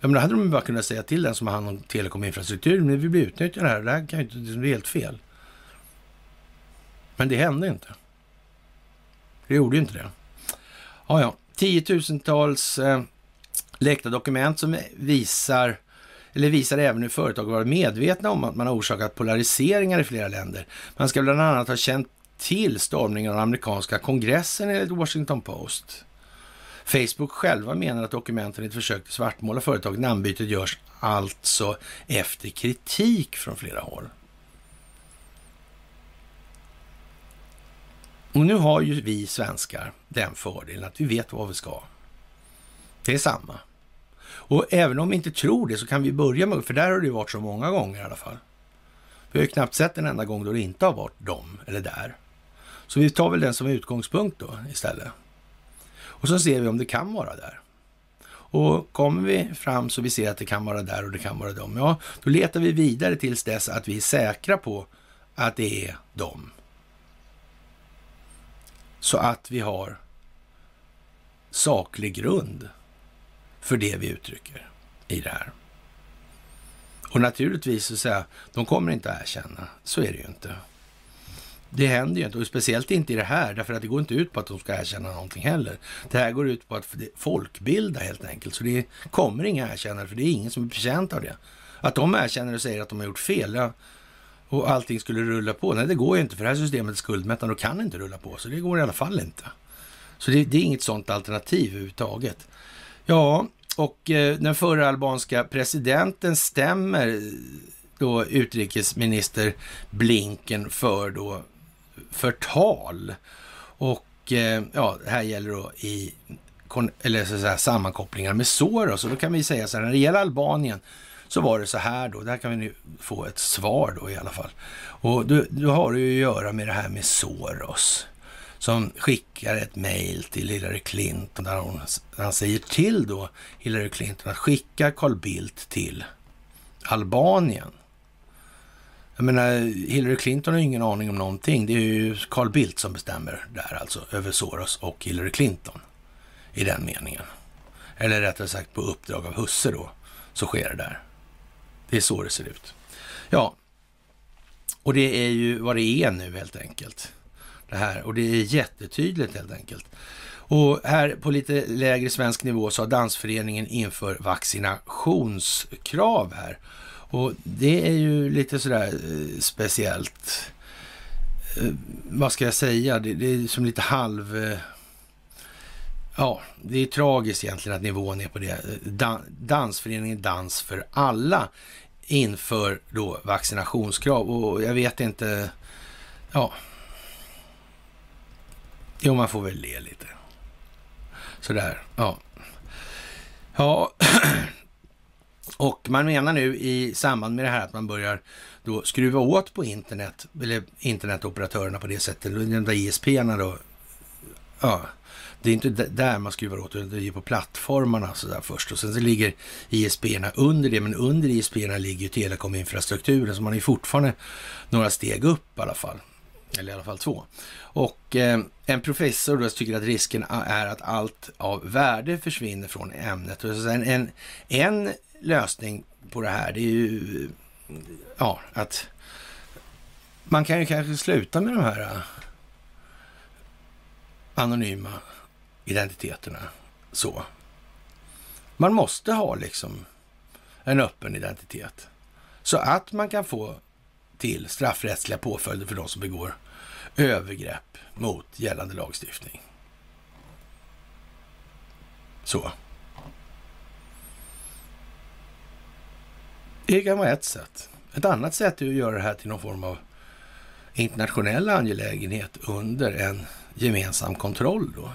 [SPEAKER 1] Ja, men då hade de bara kunnat säga till den som har hand om telekominfrastruktur, men vi blir utnyttjade här, det här kan ju inte, det är helt fel. Men det hände inte. Det gjorde ju inte det. Ja, ja, tiotusentals eh, läckta dokument som visar eller visar även hur företag varit medvetna om att man har orsakat polariseringar i flera länder. Man ska bland annat ha känt till stormningen av den amerikanska kongressen enligt Washington Post. Facebook själva menar att dokumenten i ett försök till svartmåla företaget. Namnbytet görs alltså efter kritik från flera håll. Och nu har ju vi svenskar den fördelen att vi vet vad vi ska. Det är samma. Och även om vi inte tror det så kan vi börja med, för där har det ju varit så många gånger i alla fall. Vi har ju knappt sett en enda gång då det inte har varit dem eller där. Så vi tar väl den som utgångspunkt då istället. Och så ser vi om det kan vara där. Och kommer vi fram så vi ser att det kan vara där och det kan vara dem, ja, då letar vi vidare tills dess att vi är säkra på att det är dem. Så att vi har saklig grund för det vi uttrycker i det här. Och naturligtvis så säga, de kommer inte att erkänna. Så är det ju inte. Det händer ju inte, och speciellt inte i det här, därför att det går inte ut på att de ska erkänna någonting heller. Det här går ut på att folkbilda helt enkelt, så det kommer inga erkännare, för det är ingen som är betjänt av det. Att de erkänner och säger att de har gjort fel, ja, och allting skulle rulla på. Nej, det går ju inte, för det här systemet är skuldmättande och kan inte rulla på, så det går i alla fall inte. Så det, det är inget sådant alternativ överhuvudtaget. Ja, och eh, den förra albanska presidenten stämmer då utrikesminister Blinken för då förtal. Och eh, ja, det här gäller då i eller så att säga, sammankopplingar med Soros. Och då kan vi säga så här, när det gäller Albanien så var det så här då. Där kan vi nu få ett svar då i alla fall. Och då, då har det ju att göra med det här med Soros som skickar ett mejl till Hillary Clinton där hon, han säger till då Hillary Clinton att skicka Carl Bildt till Albanien. Jag menar, Hillary Clinton har ju ingen aning om någonting. Det är ju Carl Bildt som bestämmer där alltså, över Soros och Hillary Clinton i den meningen. Eller rättare sagt på uppdrag av husse då, så sker det där. Det är så det ser ut. Ja, och det är ju vad det är nu helt enkelt det här och det är jättetydligt helt enkelt. Och här på lite lägre svensk nivå så har dansföreningen inför vaccinationskrav här. Och det är ju lite sådär eh, speciellt. Eh, vad ska jag säga? Det, det, är som lite halv... Eh, ja, det är tragiskt egentligen att nivån är på det. Dansföreningen Dans för alla inför då vaccinationskrav och jag vet inte. Ja, Jo, man får väl le lite. Sådär, ja. Ja, och man menar nu i samband med det här att man börjar då skruva åt på internet, eller internetoperatörerna på det sättet, de där ISP-erna då, ja, Det är inte där man skruvar åt, utan det är på plattformarna så där först. Och sen så ligger ISP-erna under det, men under ISP-erna ligger ju telekominfrastrukturen, så man är fortfarande några steg upp i alla fall. Eller i alla fall två. Och eh, en professor då tycker att risken är att allt av värde försvinner från ämnet. Och sen en, en lösning på det här, det är ju ja, att man kan ju kanske sluta med de här eh, anonyma identiteterna så. Man måste ha liksom en öppen identitet så att man kan få till straffrättsliga påföljder för de som begår övergrepp mot gällande lagstiftning. Så. Det kan vara ett sätt. Ett annat sätt är att göra det här till någon form av internationell angelägenhet under en gemensam kontroll då.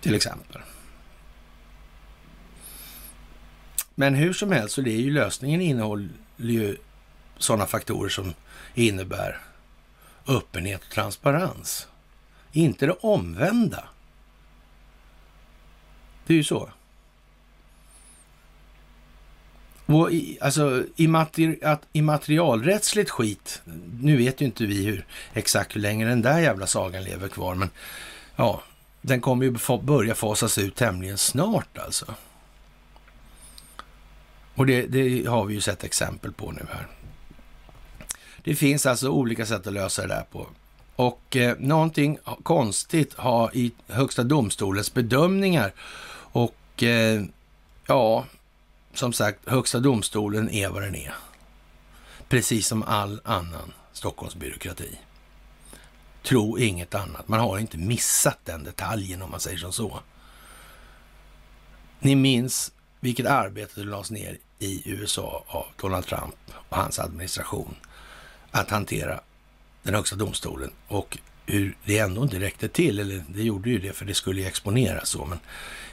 [SPEAKER 1] Till exempel. Men hur som helst, så det är ju lösningen innehåller ju sådana faktorer som innebär öppenhet och transparens. Inte det omvända. Det är ju så. Och i, alltså, i, materi att, i materialrättsligt skit, nu vet ju inte vi hur, exakt hur länge den där jävla sagan lever kvar, men ja, den kommer ju börja fasas ut tämligen snart alltså. Och det, det, har vi ju sett exempel på nu här. Det finns alltså olika sätt att lösa det där på. Och eh, någonting konstigt har i Högsta domstolens bedömningar och eh, ja, som sagt, Högsta domstolen är vad den är. Precis som all annan Stockholmsbyråkrati. Tro inget annat. Man har inte missat den detaljen om man säger som så. Ni minns vilket arbete som lades ner i USA av Donald Trump och hans administration att hantera den högsta domstolen och hur det ändå inte räckte till, eller det gjorde ju det för det skulle ju exponeras så, men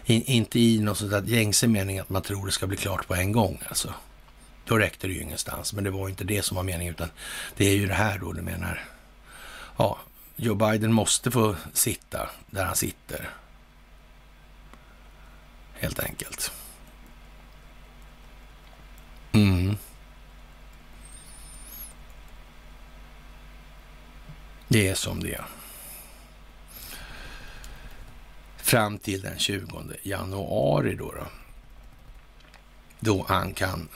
[SPEAKER 1] in, inte i någon sån där gängse mening att man tror det ska bli klart på en gång alltså. Då räckte det ju ingenstans, men det var inte det som var meningen, utan det är ju det här då du menar. Ja, Joe Biden måste få sitta där han sitter. Helt enkelt. Mm. Det är som det är. Fram till den 20 januari då. Då, då han kan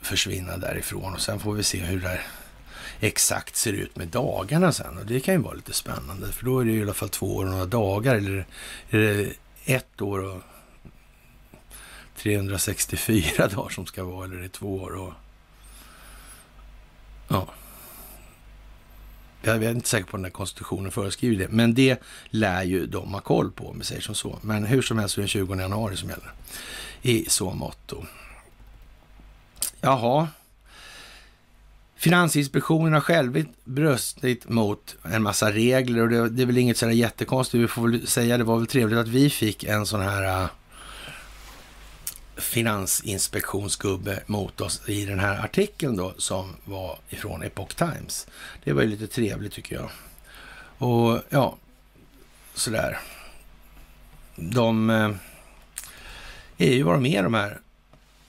[SPEAKER 1] försvinna därifrån och sen får vi se hur det exakt ser ut med dagarna sen. Och det kan ju vara lite spännande för då är det i alla fall två år och några dagar. Eller är det ett år och 364 dagar som ska vara eller är två år och... Ja. Jag är inte säker på när konstitutionen föreskriver det, men det lär ju de ha koll på om vi säger som så. Men hur som helst är det den 20 januari som gäller i så motto. Jaha. Finansinspektionen har själv bröstit mot en massa regler och det, det är väl inget sådär jättekonstigt. Vi får väl säga det var väl trevligt att vi fick en sån här äh, finansinspektionsgubbe mot oss i den här artikeln då som var ifrån Epoch Times. Det var ju lite trevligt tycker jag. Och ja, sådär. De eh, är ju vad de är de här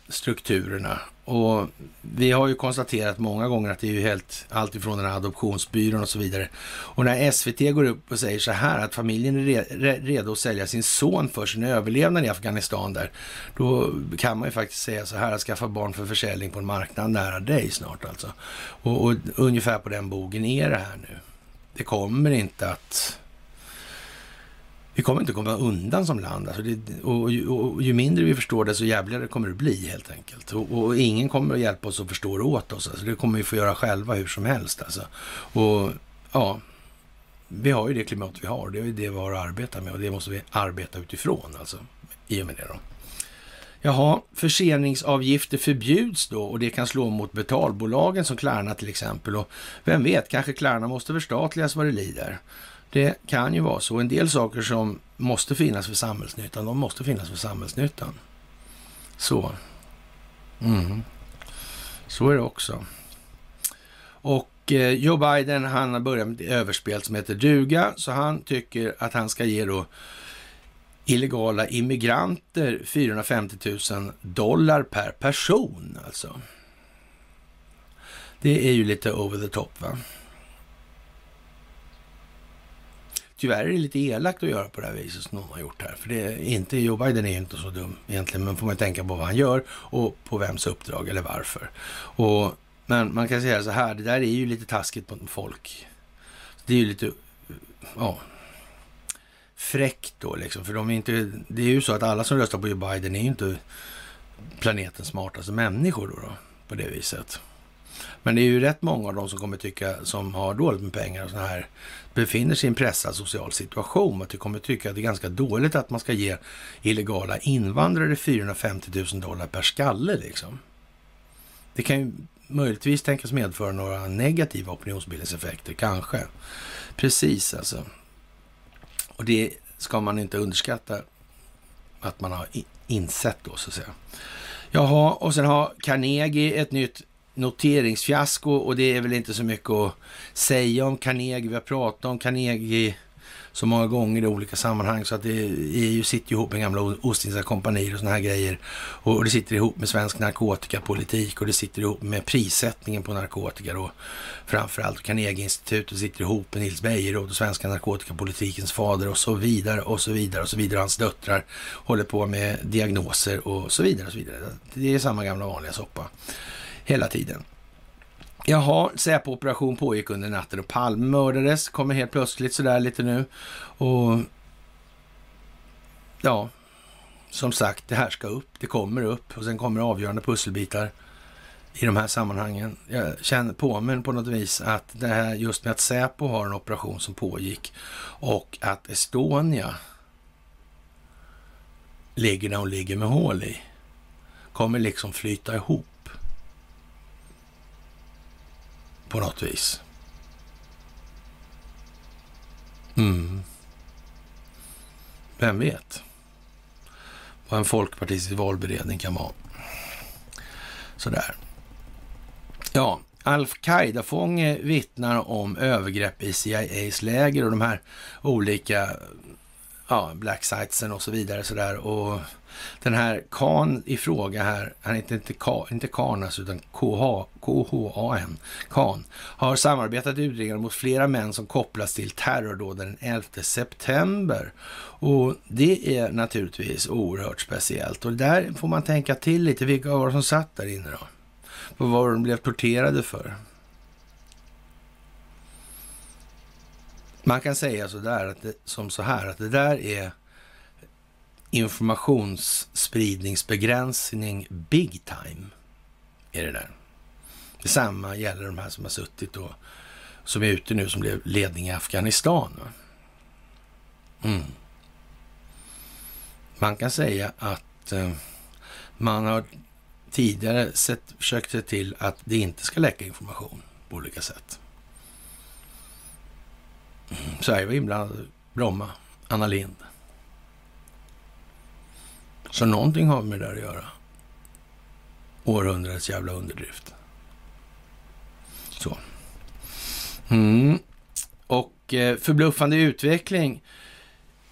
[SPEAKER 1] strukturerna och vi har ju konstaterat många gånger att det är ju helt allt ifrån den här adoptionsbyrån och så vidare. Och när SVT går upp och säger så här att familjen är redo att sälja sin son för sin överlevnad i Afghanistan där, då kan man ju faktiskt säga så här att skaffa barn för försäljning på en marknad nära dig snart alltså. Och, och ungefär på den bogen är det här nu. Det kommer inte att vi kommer inte komma undan som land. Alltså det, och, och, och, ju mindre vi förstår det, så jävligare kommer det bli helt enkelt. Och, och, ingen kommer att hjälpa oss att förstå det åt oss. Alltså det kommer vi få göra själva hur som helst. Alltså. Och ja, vi har ju det klimat vi har. Det är det vi har att arbeta med och det måste vi arbeta utifrån alltså. I och med det då. Jaha, förseningsavgifter förbjuds då och det kan slå mot betalbolagen som Klarna till exempel. Och vem vet, kanske Klarna måste förstatligas vad det lider. Det kan ju vara så. En del saker som måste finnas för samhällsnyttan, de måste finnas för samhällsnyttan. Så. Mm. Så är det också. Och eh, Joe Biden, han har börjat med ett överspel som heter duga, så han tycker att han ska ge då illegala immigranter 450 000 dollar per person alltså. Det är ju lite over the top va. Tyvärr är det lite elakt att göra på det här viset som de har gjort här. För det är inte, Joe Biden är ju inte så dum egentligen, men får man tänka på vad han gör och på vems uppdrag eller varför. Och, men man kan säga så här, det där är ju lite taskigt mot folk. Det är ju lite, ja, fräckt då liksom. För de är inte, det är ju så att alla som röstar på Joe Biden är ju inte planetens smartaste människor då, då på det viset. Men det är ju rätt många av dem som kommer tycka, som har dåligt med pengar och så här, befinner sig i en pressad social situation, att de kommer tycka att det är ganska dåligt att man ska ge illegala invandrare 450 000 dollar per skalle liksom. Det kan ju möjligtvis tänkas medföra några negativa opinionsbildningseffekter, kanske. Precis alltså. Och det ska man inte underskatta att man har insett då, så att säga. Jaha, och sen har Carnegie ett nytt noteringsfiasko och det är väl inte så mycket att säga om Carnegie. Vi har pratat om Carnegie så många gånger i olika sammanhang så att det är ju, sitter ihop med gamla Ostindiska kompanier och sådana här grejer. Och det sitter ihop med svensk narkotikapolitik och det sitter ihop med prissättningen på narkotika då. Framförallt Carnegieinstitutet sitter ihop med Nils Bejerot och svenska narkotikapolitikens fader och så vidare och så vidare och så vidare. Hans döttrar håller på med diagnoser och så vidare och så vidare. Det är samma gamla vanliga soppa hela tiden. Jaha, Säpo-operation pågick under natten och Palme mördades. Kommer helt plötsligt sådär lite nu. Och ja, som sagt, det här ska upp. Det kommer upp och sen kommer avgörande pusselbitar i de här sammanhangen. Jag känner på mig på något vis att det här just med att Säpo har en operation som pågick och att Estonia ligger där hon ligger med hål i kommer liksom flyta ihop på något vis. Mm. Vem vet vad en folkpartistisk valberedning kan vara. Sådär. Ja, Al-Qaida-fånge vittnar om övergrepp i CIAs läger och de här olika ja, black sitesen och så vidare. Sådär. Och den här Kan i fråga här, han heter inte, Ka, inte Kanas utan KHAN, Khan, har samarbetat i utredningar mot flera män som kopplas till terrordåden den 11 september. Och det är naturligtvis oerhört speciellt. Och där får man tänka till lite, vilka var det som satt där inne då? Vad var de blev torterade för? Man kan säga så där, att det, som så här, att det där är informationsspridningsbegränsning big time. Är det där. Detsamma gäller de här som har suttit och som är ute nu som blev ledning i Afghanistan. Mm. Man kan säga att eh, man har tidigare sett, försökt se till att det inte ska läcka information på olika sätt. Mm. Sverige var inblandad Bromma, Anna Lind. Så någonting har med det där att göra. Århundradets jävla underdrift. Så. Mm. Och eh, förbluffande utveckling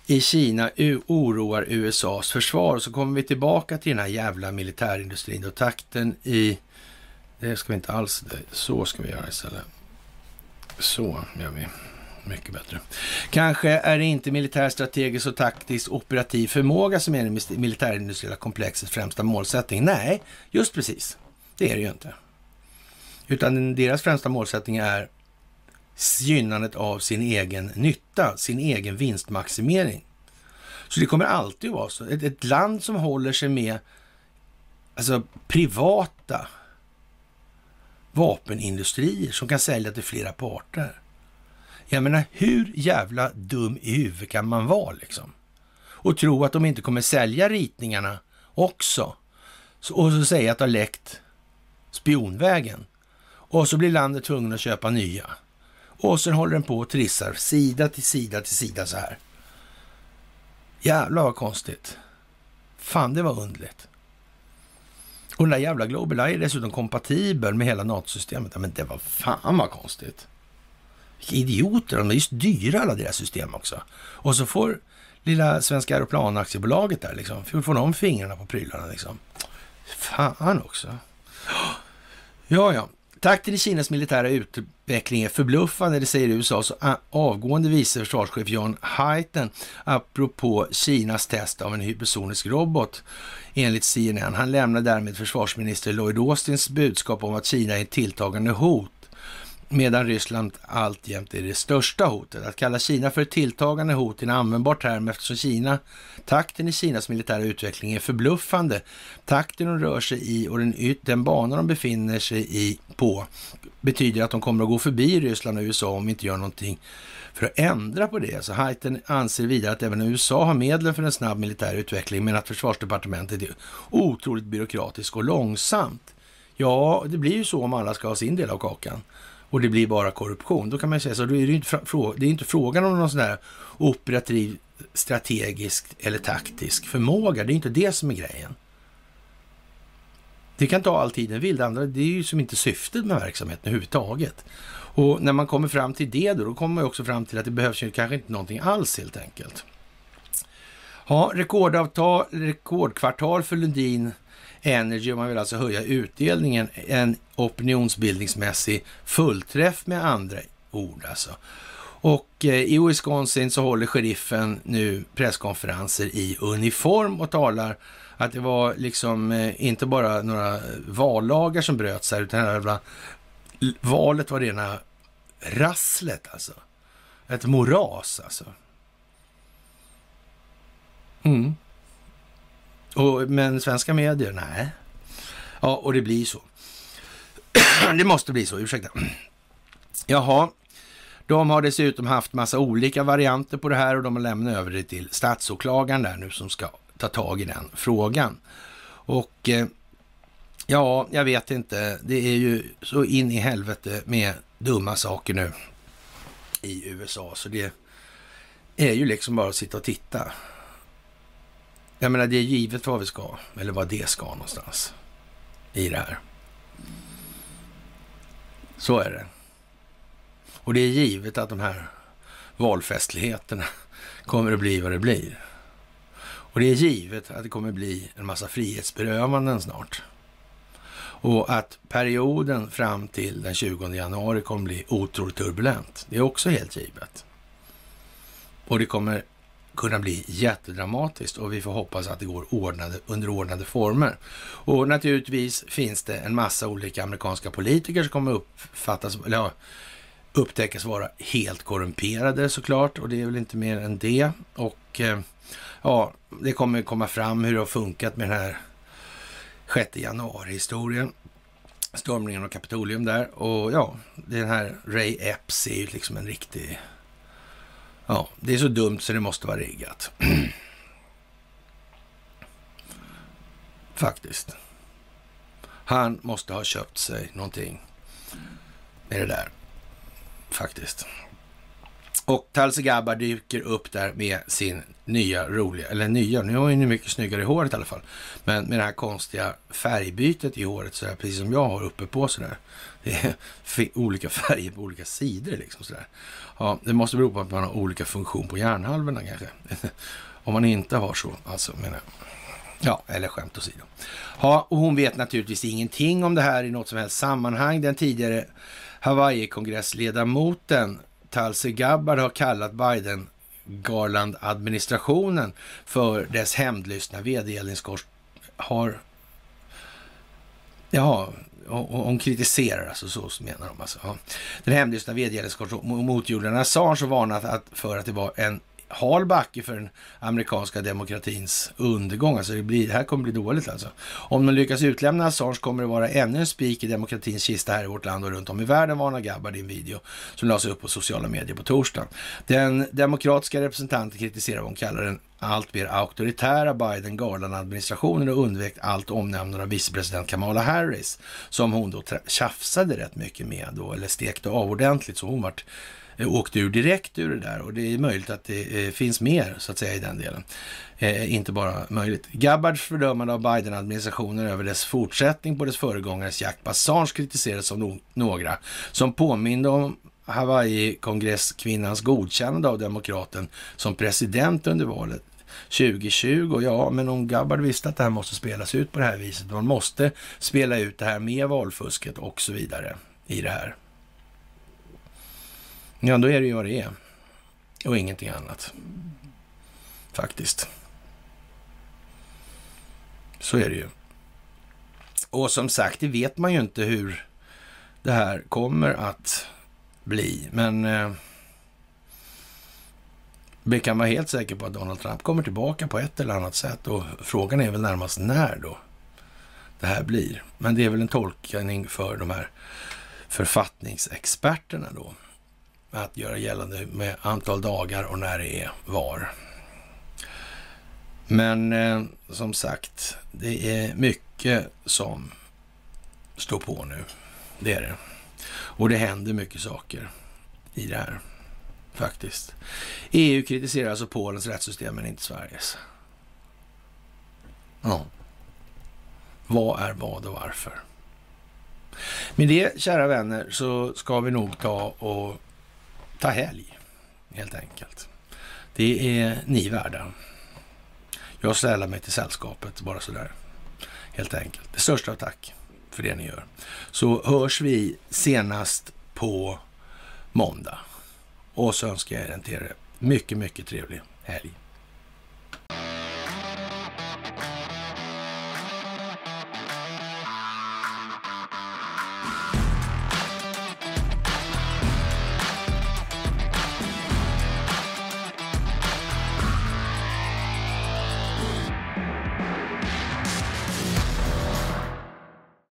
[SPEAKER 1] i Kina oroar USAs försvar. Så kommer vi tillbaka till den här jävla militärindustrin och takten i... Det ska vi inte alls... Så ska vi göra istället. Så gör vi. Mycket bättre. Kanske är det inte militär, strategisk och taktisk operativ förmåga som är det militärindustriella komplexets främsta målsättning. Nej, just precis. Det är det ju inte. Utan deras främsta målsättning är gynnandet av sin egen nytta, sin egen vinstmaximering. Så det kommer alltid vara så. Ett, ett land som håller sig med alltså, privata vapenindustrier som kan sälja till flera parter jag menar, hur jävla dum i huvudet kan man vara liksom? Och tro att de inte kommer sälja ritningarna också. och så säga att det har läckt spionvägen. Och så blir landet tvungen att köpa nya. Och sen håller den på och trissar sida till sida till sida så här. Jävlar vad konstigt. Fan, det var undligt. Och den där jävla Global Eye är dessutom kompatibel med hela NATO-systemet. men det var fan vad konstigt. Idioter, de är just dyra alla deras system också. Och så får lilla Svenska Aeroplanaktiebolaget där liksom, får de fingrarna på prylarna liksom. Fan också. Ja, ja. Takten i Kinas militära utveckling är förbluffande, det säger USAs avgående vice försvarschef John Hyten apropå Kinas test av en hypersonisk robot enligt CNN. Han lämnar därmed försvarsminister Lloyd Austins budskap om att Kina är ett tilltagande hot medan Ryssland alltjämt är det största hotet. Att kalla Kina för ett tilltagande hot är en användbar term eftersom Kina, takten i Kinas militära utveckling är förbluffande. Takten de rör sig i och den, den bana de befinner sig i på betyder att de kommer att gå förbi Ryssland och USA om vi inte gör någonting för att ändra på det. Så Haiten anser vidare att även USA har medlen för en snabb militär utveckling men att försvarsdepartementet är otroligt byråkratiskt och långsamt. Ja, det blir ju så om alla ska ha sin del av kakan och det blir bara korruption. Då kan man säga så, då är det inte, det är inte frågan om någon sån här operativ, strategisk eller taktisk förmåga. Det är inte det som är grejen. Det kan ta all tid den vill. Det, andra, det är ju som inte syftet med verksamheten överhuvudtaget. Och när man kommer fram till det då, då kommer man också fram till att det behövs ju kanske inte någonting alls helt enkelt. Ja, rekordavtal, rekordkvartal för Lundin Energy och man vill alltså höja utdelningen. En opinionsbildningsmässig fullträff med andra ord alltså. Och eh, i Wisconsin så håller sheriffen nu presskonferenser i uniform och talar att det var liksom eh, inte bara några vallagar som bröts här, utan hela valet var rena rasslet alltså. Ett moras alltså. Mm. Och, men svenska medier, nej. Ja, och det blir så. det måste bli så, ursäkta. Jaha, de har dessutom haft massa olika varianter på det här och de har lämnat över det till statsåklagaren där nu som ska ta tag i den frågan. Och eh, ja, jag vet inte. Det är ju så in i helvete med dumma saker nu i USA, så det är ju liksom bara att sitta och titta. Jag menar, det är givet vad vi ska, eller vad det ska någonstans i det här. Så är det. Och det är givet att de här valfestligheterna kommer att bli vad det blir. Och det är givet att det kommer att bli en massa frihetsberövanden snart. Och att perioden fram till den 20 januari kommer att bli otroligt turbulent. Det är också helt givet. Och det kommer kunna bli jättedramatiskt och vi får hoppas att det går ordnade, under ordnade former. Och naturligtvis finns det en massa olika amerikanska politiker som kommer uppfattas, eller ja, upptäckas vara helt korrumperade såklart och det är väl inte mer än det. Och eh, ja, det kommer komma fram hur det har funkat med den här 6 januari-historien. Stormningen av Kapitolium där och ja, den här Ray Epps är ju liksom en riktig Ja, det är så dumt så det måste vara riggat. Faktiskt. Han måste ha köpt sig någonting med det där. Faktiskt. Och Talse Gabbar dyker upp där med sin nya roliga, eller nya, nu har hon ju mycket snyggare i håret i alla fall. Men med det här konstiga färgbytet i håret sådär, precis som jag har uppe på sådär. Det är olika färger på olika sidor liksom sådär. Ja, det måste bero på att man har olika funktion på hjärnhalvorna kanske. Om man inte har så, alltså menar Ja, eller skämt åsido. Ja, och hon vet naturligtvis ingenting om det här i något som helst sammanhang. Den tidigare Hawaii-kongressledamoten Tulsi Gabbard har kallat Biden Garland-administrationen för dess hämndlystna vedergällningskors har... Ja, hon kritiserar alltså så, så menar de alltså. Ja. Den hämndlystna vedergällningskorsen mot Julian Assange och varnat för att det var en hal backe för den amerikanska demokratins undergång. Alltså det, blir, det här kommer bli dåligt alltså. Om de lyckas utlämna Assange kommer det vara ännu en spik i demokratins kista här i vårt land och runt om i världen, varnar Gabbard i en video som lades upp på sociala medier på torsdagen. Den demokratiska representanten kritiserar vad hon kallar den allt mer auktoritära Biden-Garland-administrationen och undvek allt omnämnande av vicepresident Kamala Harris, som hon då tjafsade rätt mycket med då, eller stekte av ordentligt, så hon vart Eh, åkte ur direkt ur det där och det är möjligt att det eh, finns mer så att säga i den delen. Eh, inte bara möjligt. Gabbards fördömande av Biden-administrationen över dess fortsättning på dess föregångares jakt på Assange kritiserades av no några som påminde om Hawaii-kongresskvinnans godkännande av demokraten som president under valet 2020. Ja, men om Gabbard visste att det här måste spelas ut på det här viset, man måste spela ut det här med valfusket och så vidare i det här. Ja, då är det ju vad det är. Och ingenting annat. Faktiskt. Så är det ju. Och som sagt, det vet man ju inte hur det här kommer att bli. Men eh, vi kan vara helt säkra på att Donald Trump kommer tillbaka på ett eller annat sätt. Och frågan är väl närmast när då det här blir. Men det är väl en tolkning för de här författningsexperterna då. Att göra gällande med antal dagar och när det är var. Men eh, som sagt, det är mycket som står på nu. Det är det. Och det händer mycket saker i det här, faktiskt. EU kritiserar alltså Polens rättssystem, men inte Sveriges. Ja. Vad är vad och varför? Med det, kära vänner, så ska vi nog ta och ta helg, helt enkelt. Det är ni värda. Jag sällar mig till sällskapet, bara sådär. Helt enkelt. Det största av tack för det ni gör. Så hörs vi senast på måndag. Och så önskar jag er en mycket, mycket trevlig helg.